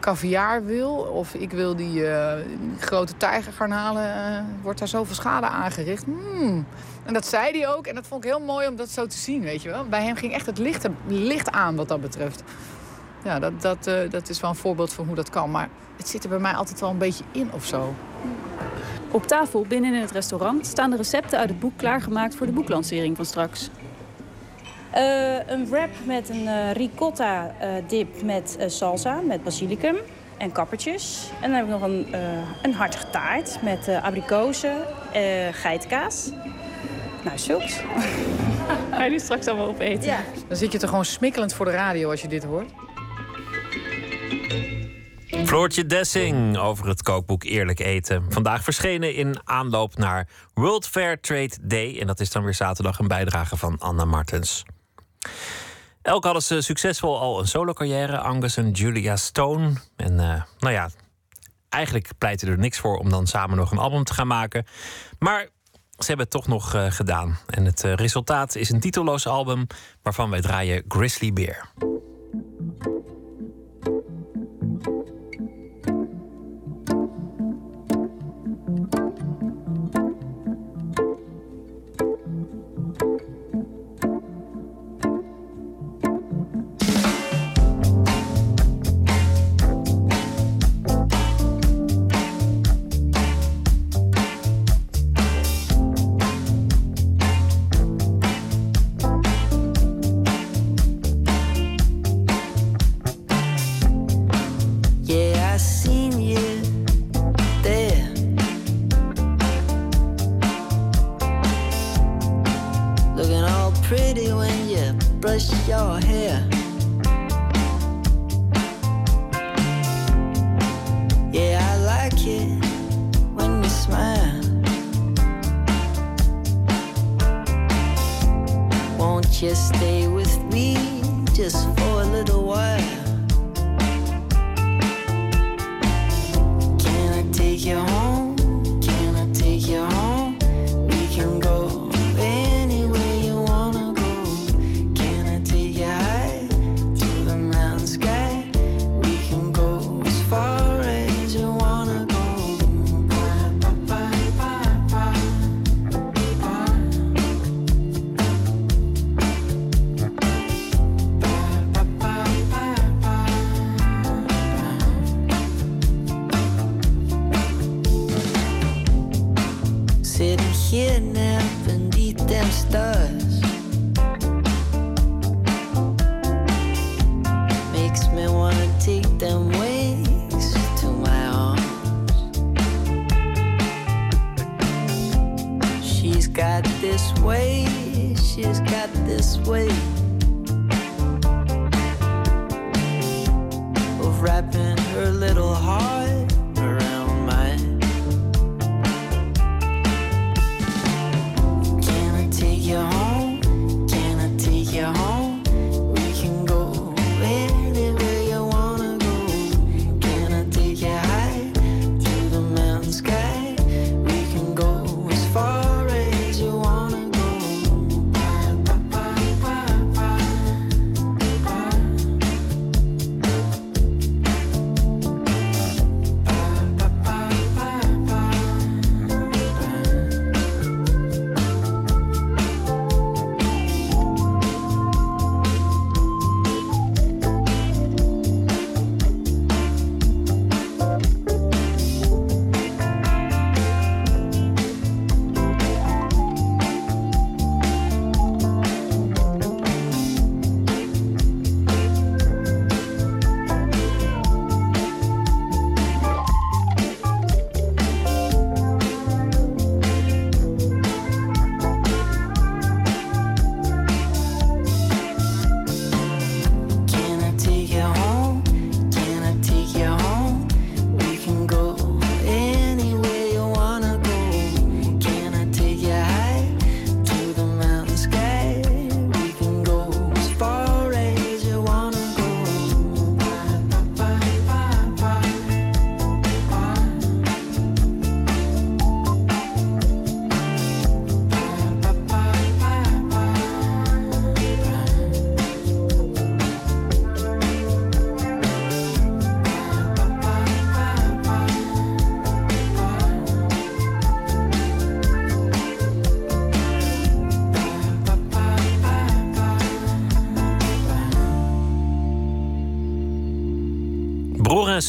caviar wil, of ik wil die, die grote tijgergarnalen, wordt daar zoveel schade aangericht. Hmm. En dat zei hij ook, en dat vond ik heel mooi om dat zo te zien, weet je wel. Bij hem ging echt het licht, licht aan wat dat betreft. Ja, dat, dat, eh, dat is wel een voorbeeld van hoe dat kan. Maar het zit er bij mij altijd wel een beetje in of zo. Op tafel binnen in het restaurant staan de recepten uit het boek klaargemaakt voor de boeklancering van straks. Eh, een wrap met een eh, ricotta eh, dip met eh, salsa, met basilicum en kappertjes. En dan heb ik nog een, eh, een hartige taart met eh abrikozen, eh geitenkaas. Nou, zulks. (laughs) Ga je die straks allemaal opeten? Ja. Dan zit je er gewoon smikkelend voor de radio als je dit hoort. Floortje Dessing over het kookboek Eerlijk Eten. Vandaag verschenen in aanloop naar World Fair Trade Day. En dat is dan weer zaterdag een bijdrage van Anna Martens. Elk hadden ze succesvol al een solo-carrière, Angus en Julia Stone. En eh, nou ja, eigenlijk pleitte er niks voor om dan samen nog een album te gaan maken. Maar ze hebben het toch nog eh, gedaan. En het eh, resultaat is een titelloos album waarvan wij draaien Grizzly Bear.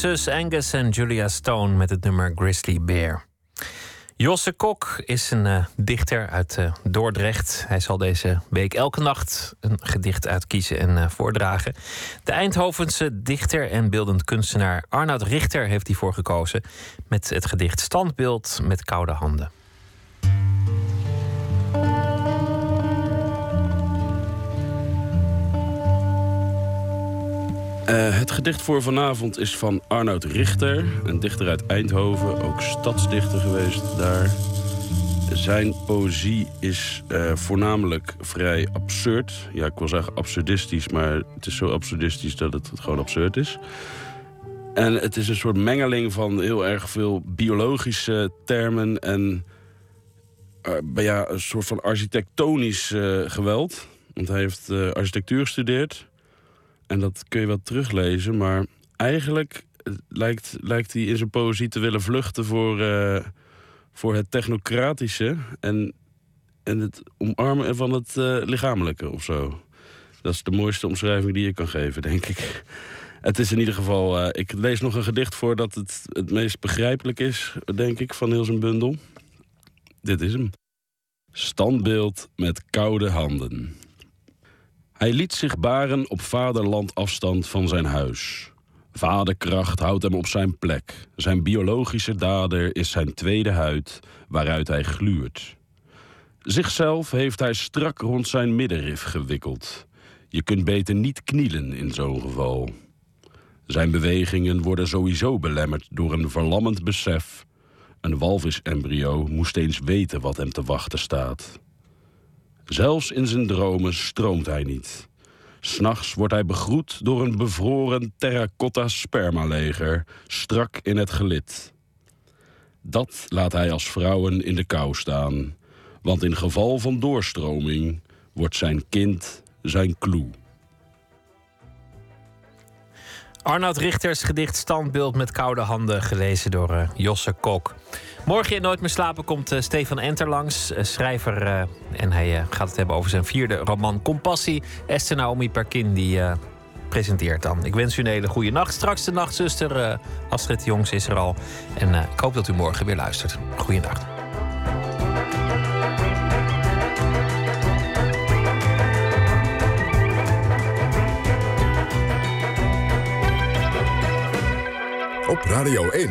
Zus Angus en Julia Stone met het nummer Grizzly Bear. Josse Kok is een eh, dichter uit eh, Dordrecht. Hij zal deze week elke nacht een gedicht uitkiezen en eh, voordragen. De Eindhovense dichter en beeldend kunstenaar Arnoud Richter heeft hiervoor gekozen met het gedicht Standbeeld met koude handen. Eh, het gedicht voor vanavond is van Arnoud Richter, een dichter uit Eindhoven, ook stadsdichter geweest daar. Zijn poëzie is eh, voornamelijk vrij absurd. Ja, ik wil zeggen absurdistisch, maar het is zo absurdistisch dat het gewoon absurd is. En het is een soort mengeling van heel erg veel biologische termen en eh, ja, een soort van architectonisch geweld. Want hij heeft architectuur gestudeerd. En dat kun je wel teruglezen, maar eigenlijk eh, lijkt, lijkt hij in zijn poëzie te willen vluchten voor, eh, voor het technocratische en, en het omarmen van het eh, lichamelijke of zo. Dat is de mooiste omschrijving die je kan geven, denk ik. Het is in ieder geval. ik lees nog een gedicht voor dat het het meest begrijpelijk is, denk ik, van heel zijn bundel. Dit is hem. Standbeeld met koude handen. Hij liet zich baren op vaderland afstand van zijn huis. Vaderkracht houdt hem op zijn plek. Zijn biologische dader is zijn tweede huid, waaruit hij gluurt. Zichzelf heeft hij strak rond zijn middenrif gewikkeld. Je kunt beter niet knielen in zo'n geval. Zijn bewegingen worden sowieso belemmerd door een verlammend besef. Een walvisembryo moest eens weten wat hem te wachten staat. Zelfs in zijn dromen stroomt hij niet. S'nachts wordt hij begroet door een bevroren terracotta spermaleger, strak in het gelid. Dat laat hij als vrouwen in de kou staan, want in geval van doorstroming wordt zijn kind zijn kloe. Arnoud Richters gedicht Standbeeld met koude handen, gelezen door uh, Josse Kok. Morgen in Nooit meer slapen komt uh, Stefan Enter langs, uh, schrijver. en hij gaat het hebben over zijn vierde roman Compassie. Esther Naomi Perkin die presenteert dan. Ik wens u een hele goede nacht. Straks de nachtzuster Astrid Jongs is er al. En ik hoop dat u morgen weer luistert. Goeienacht. Op Radio 1,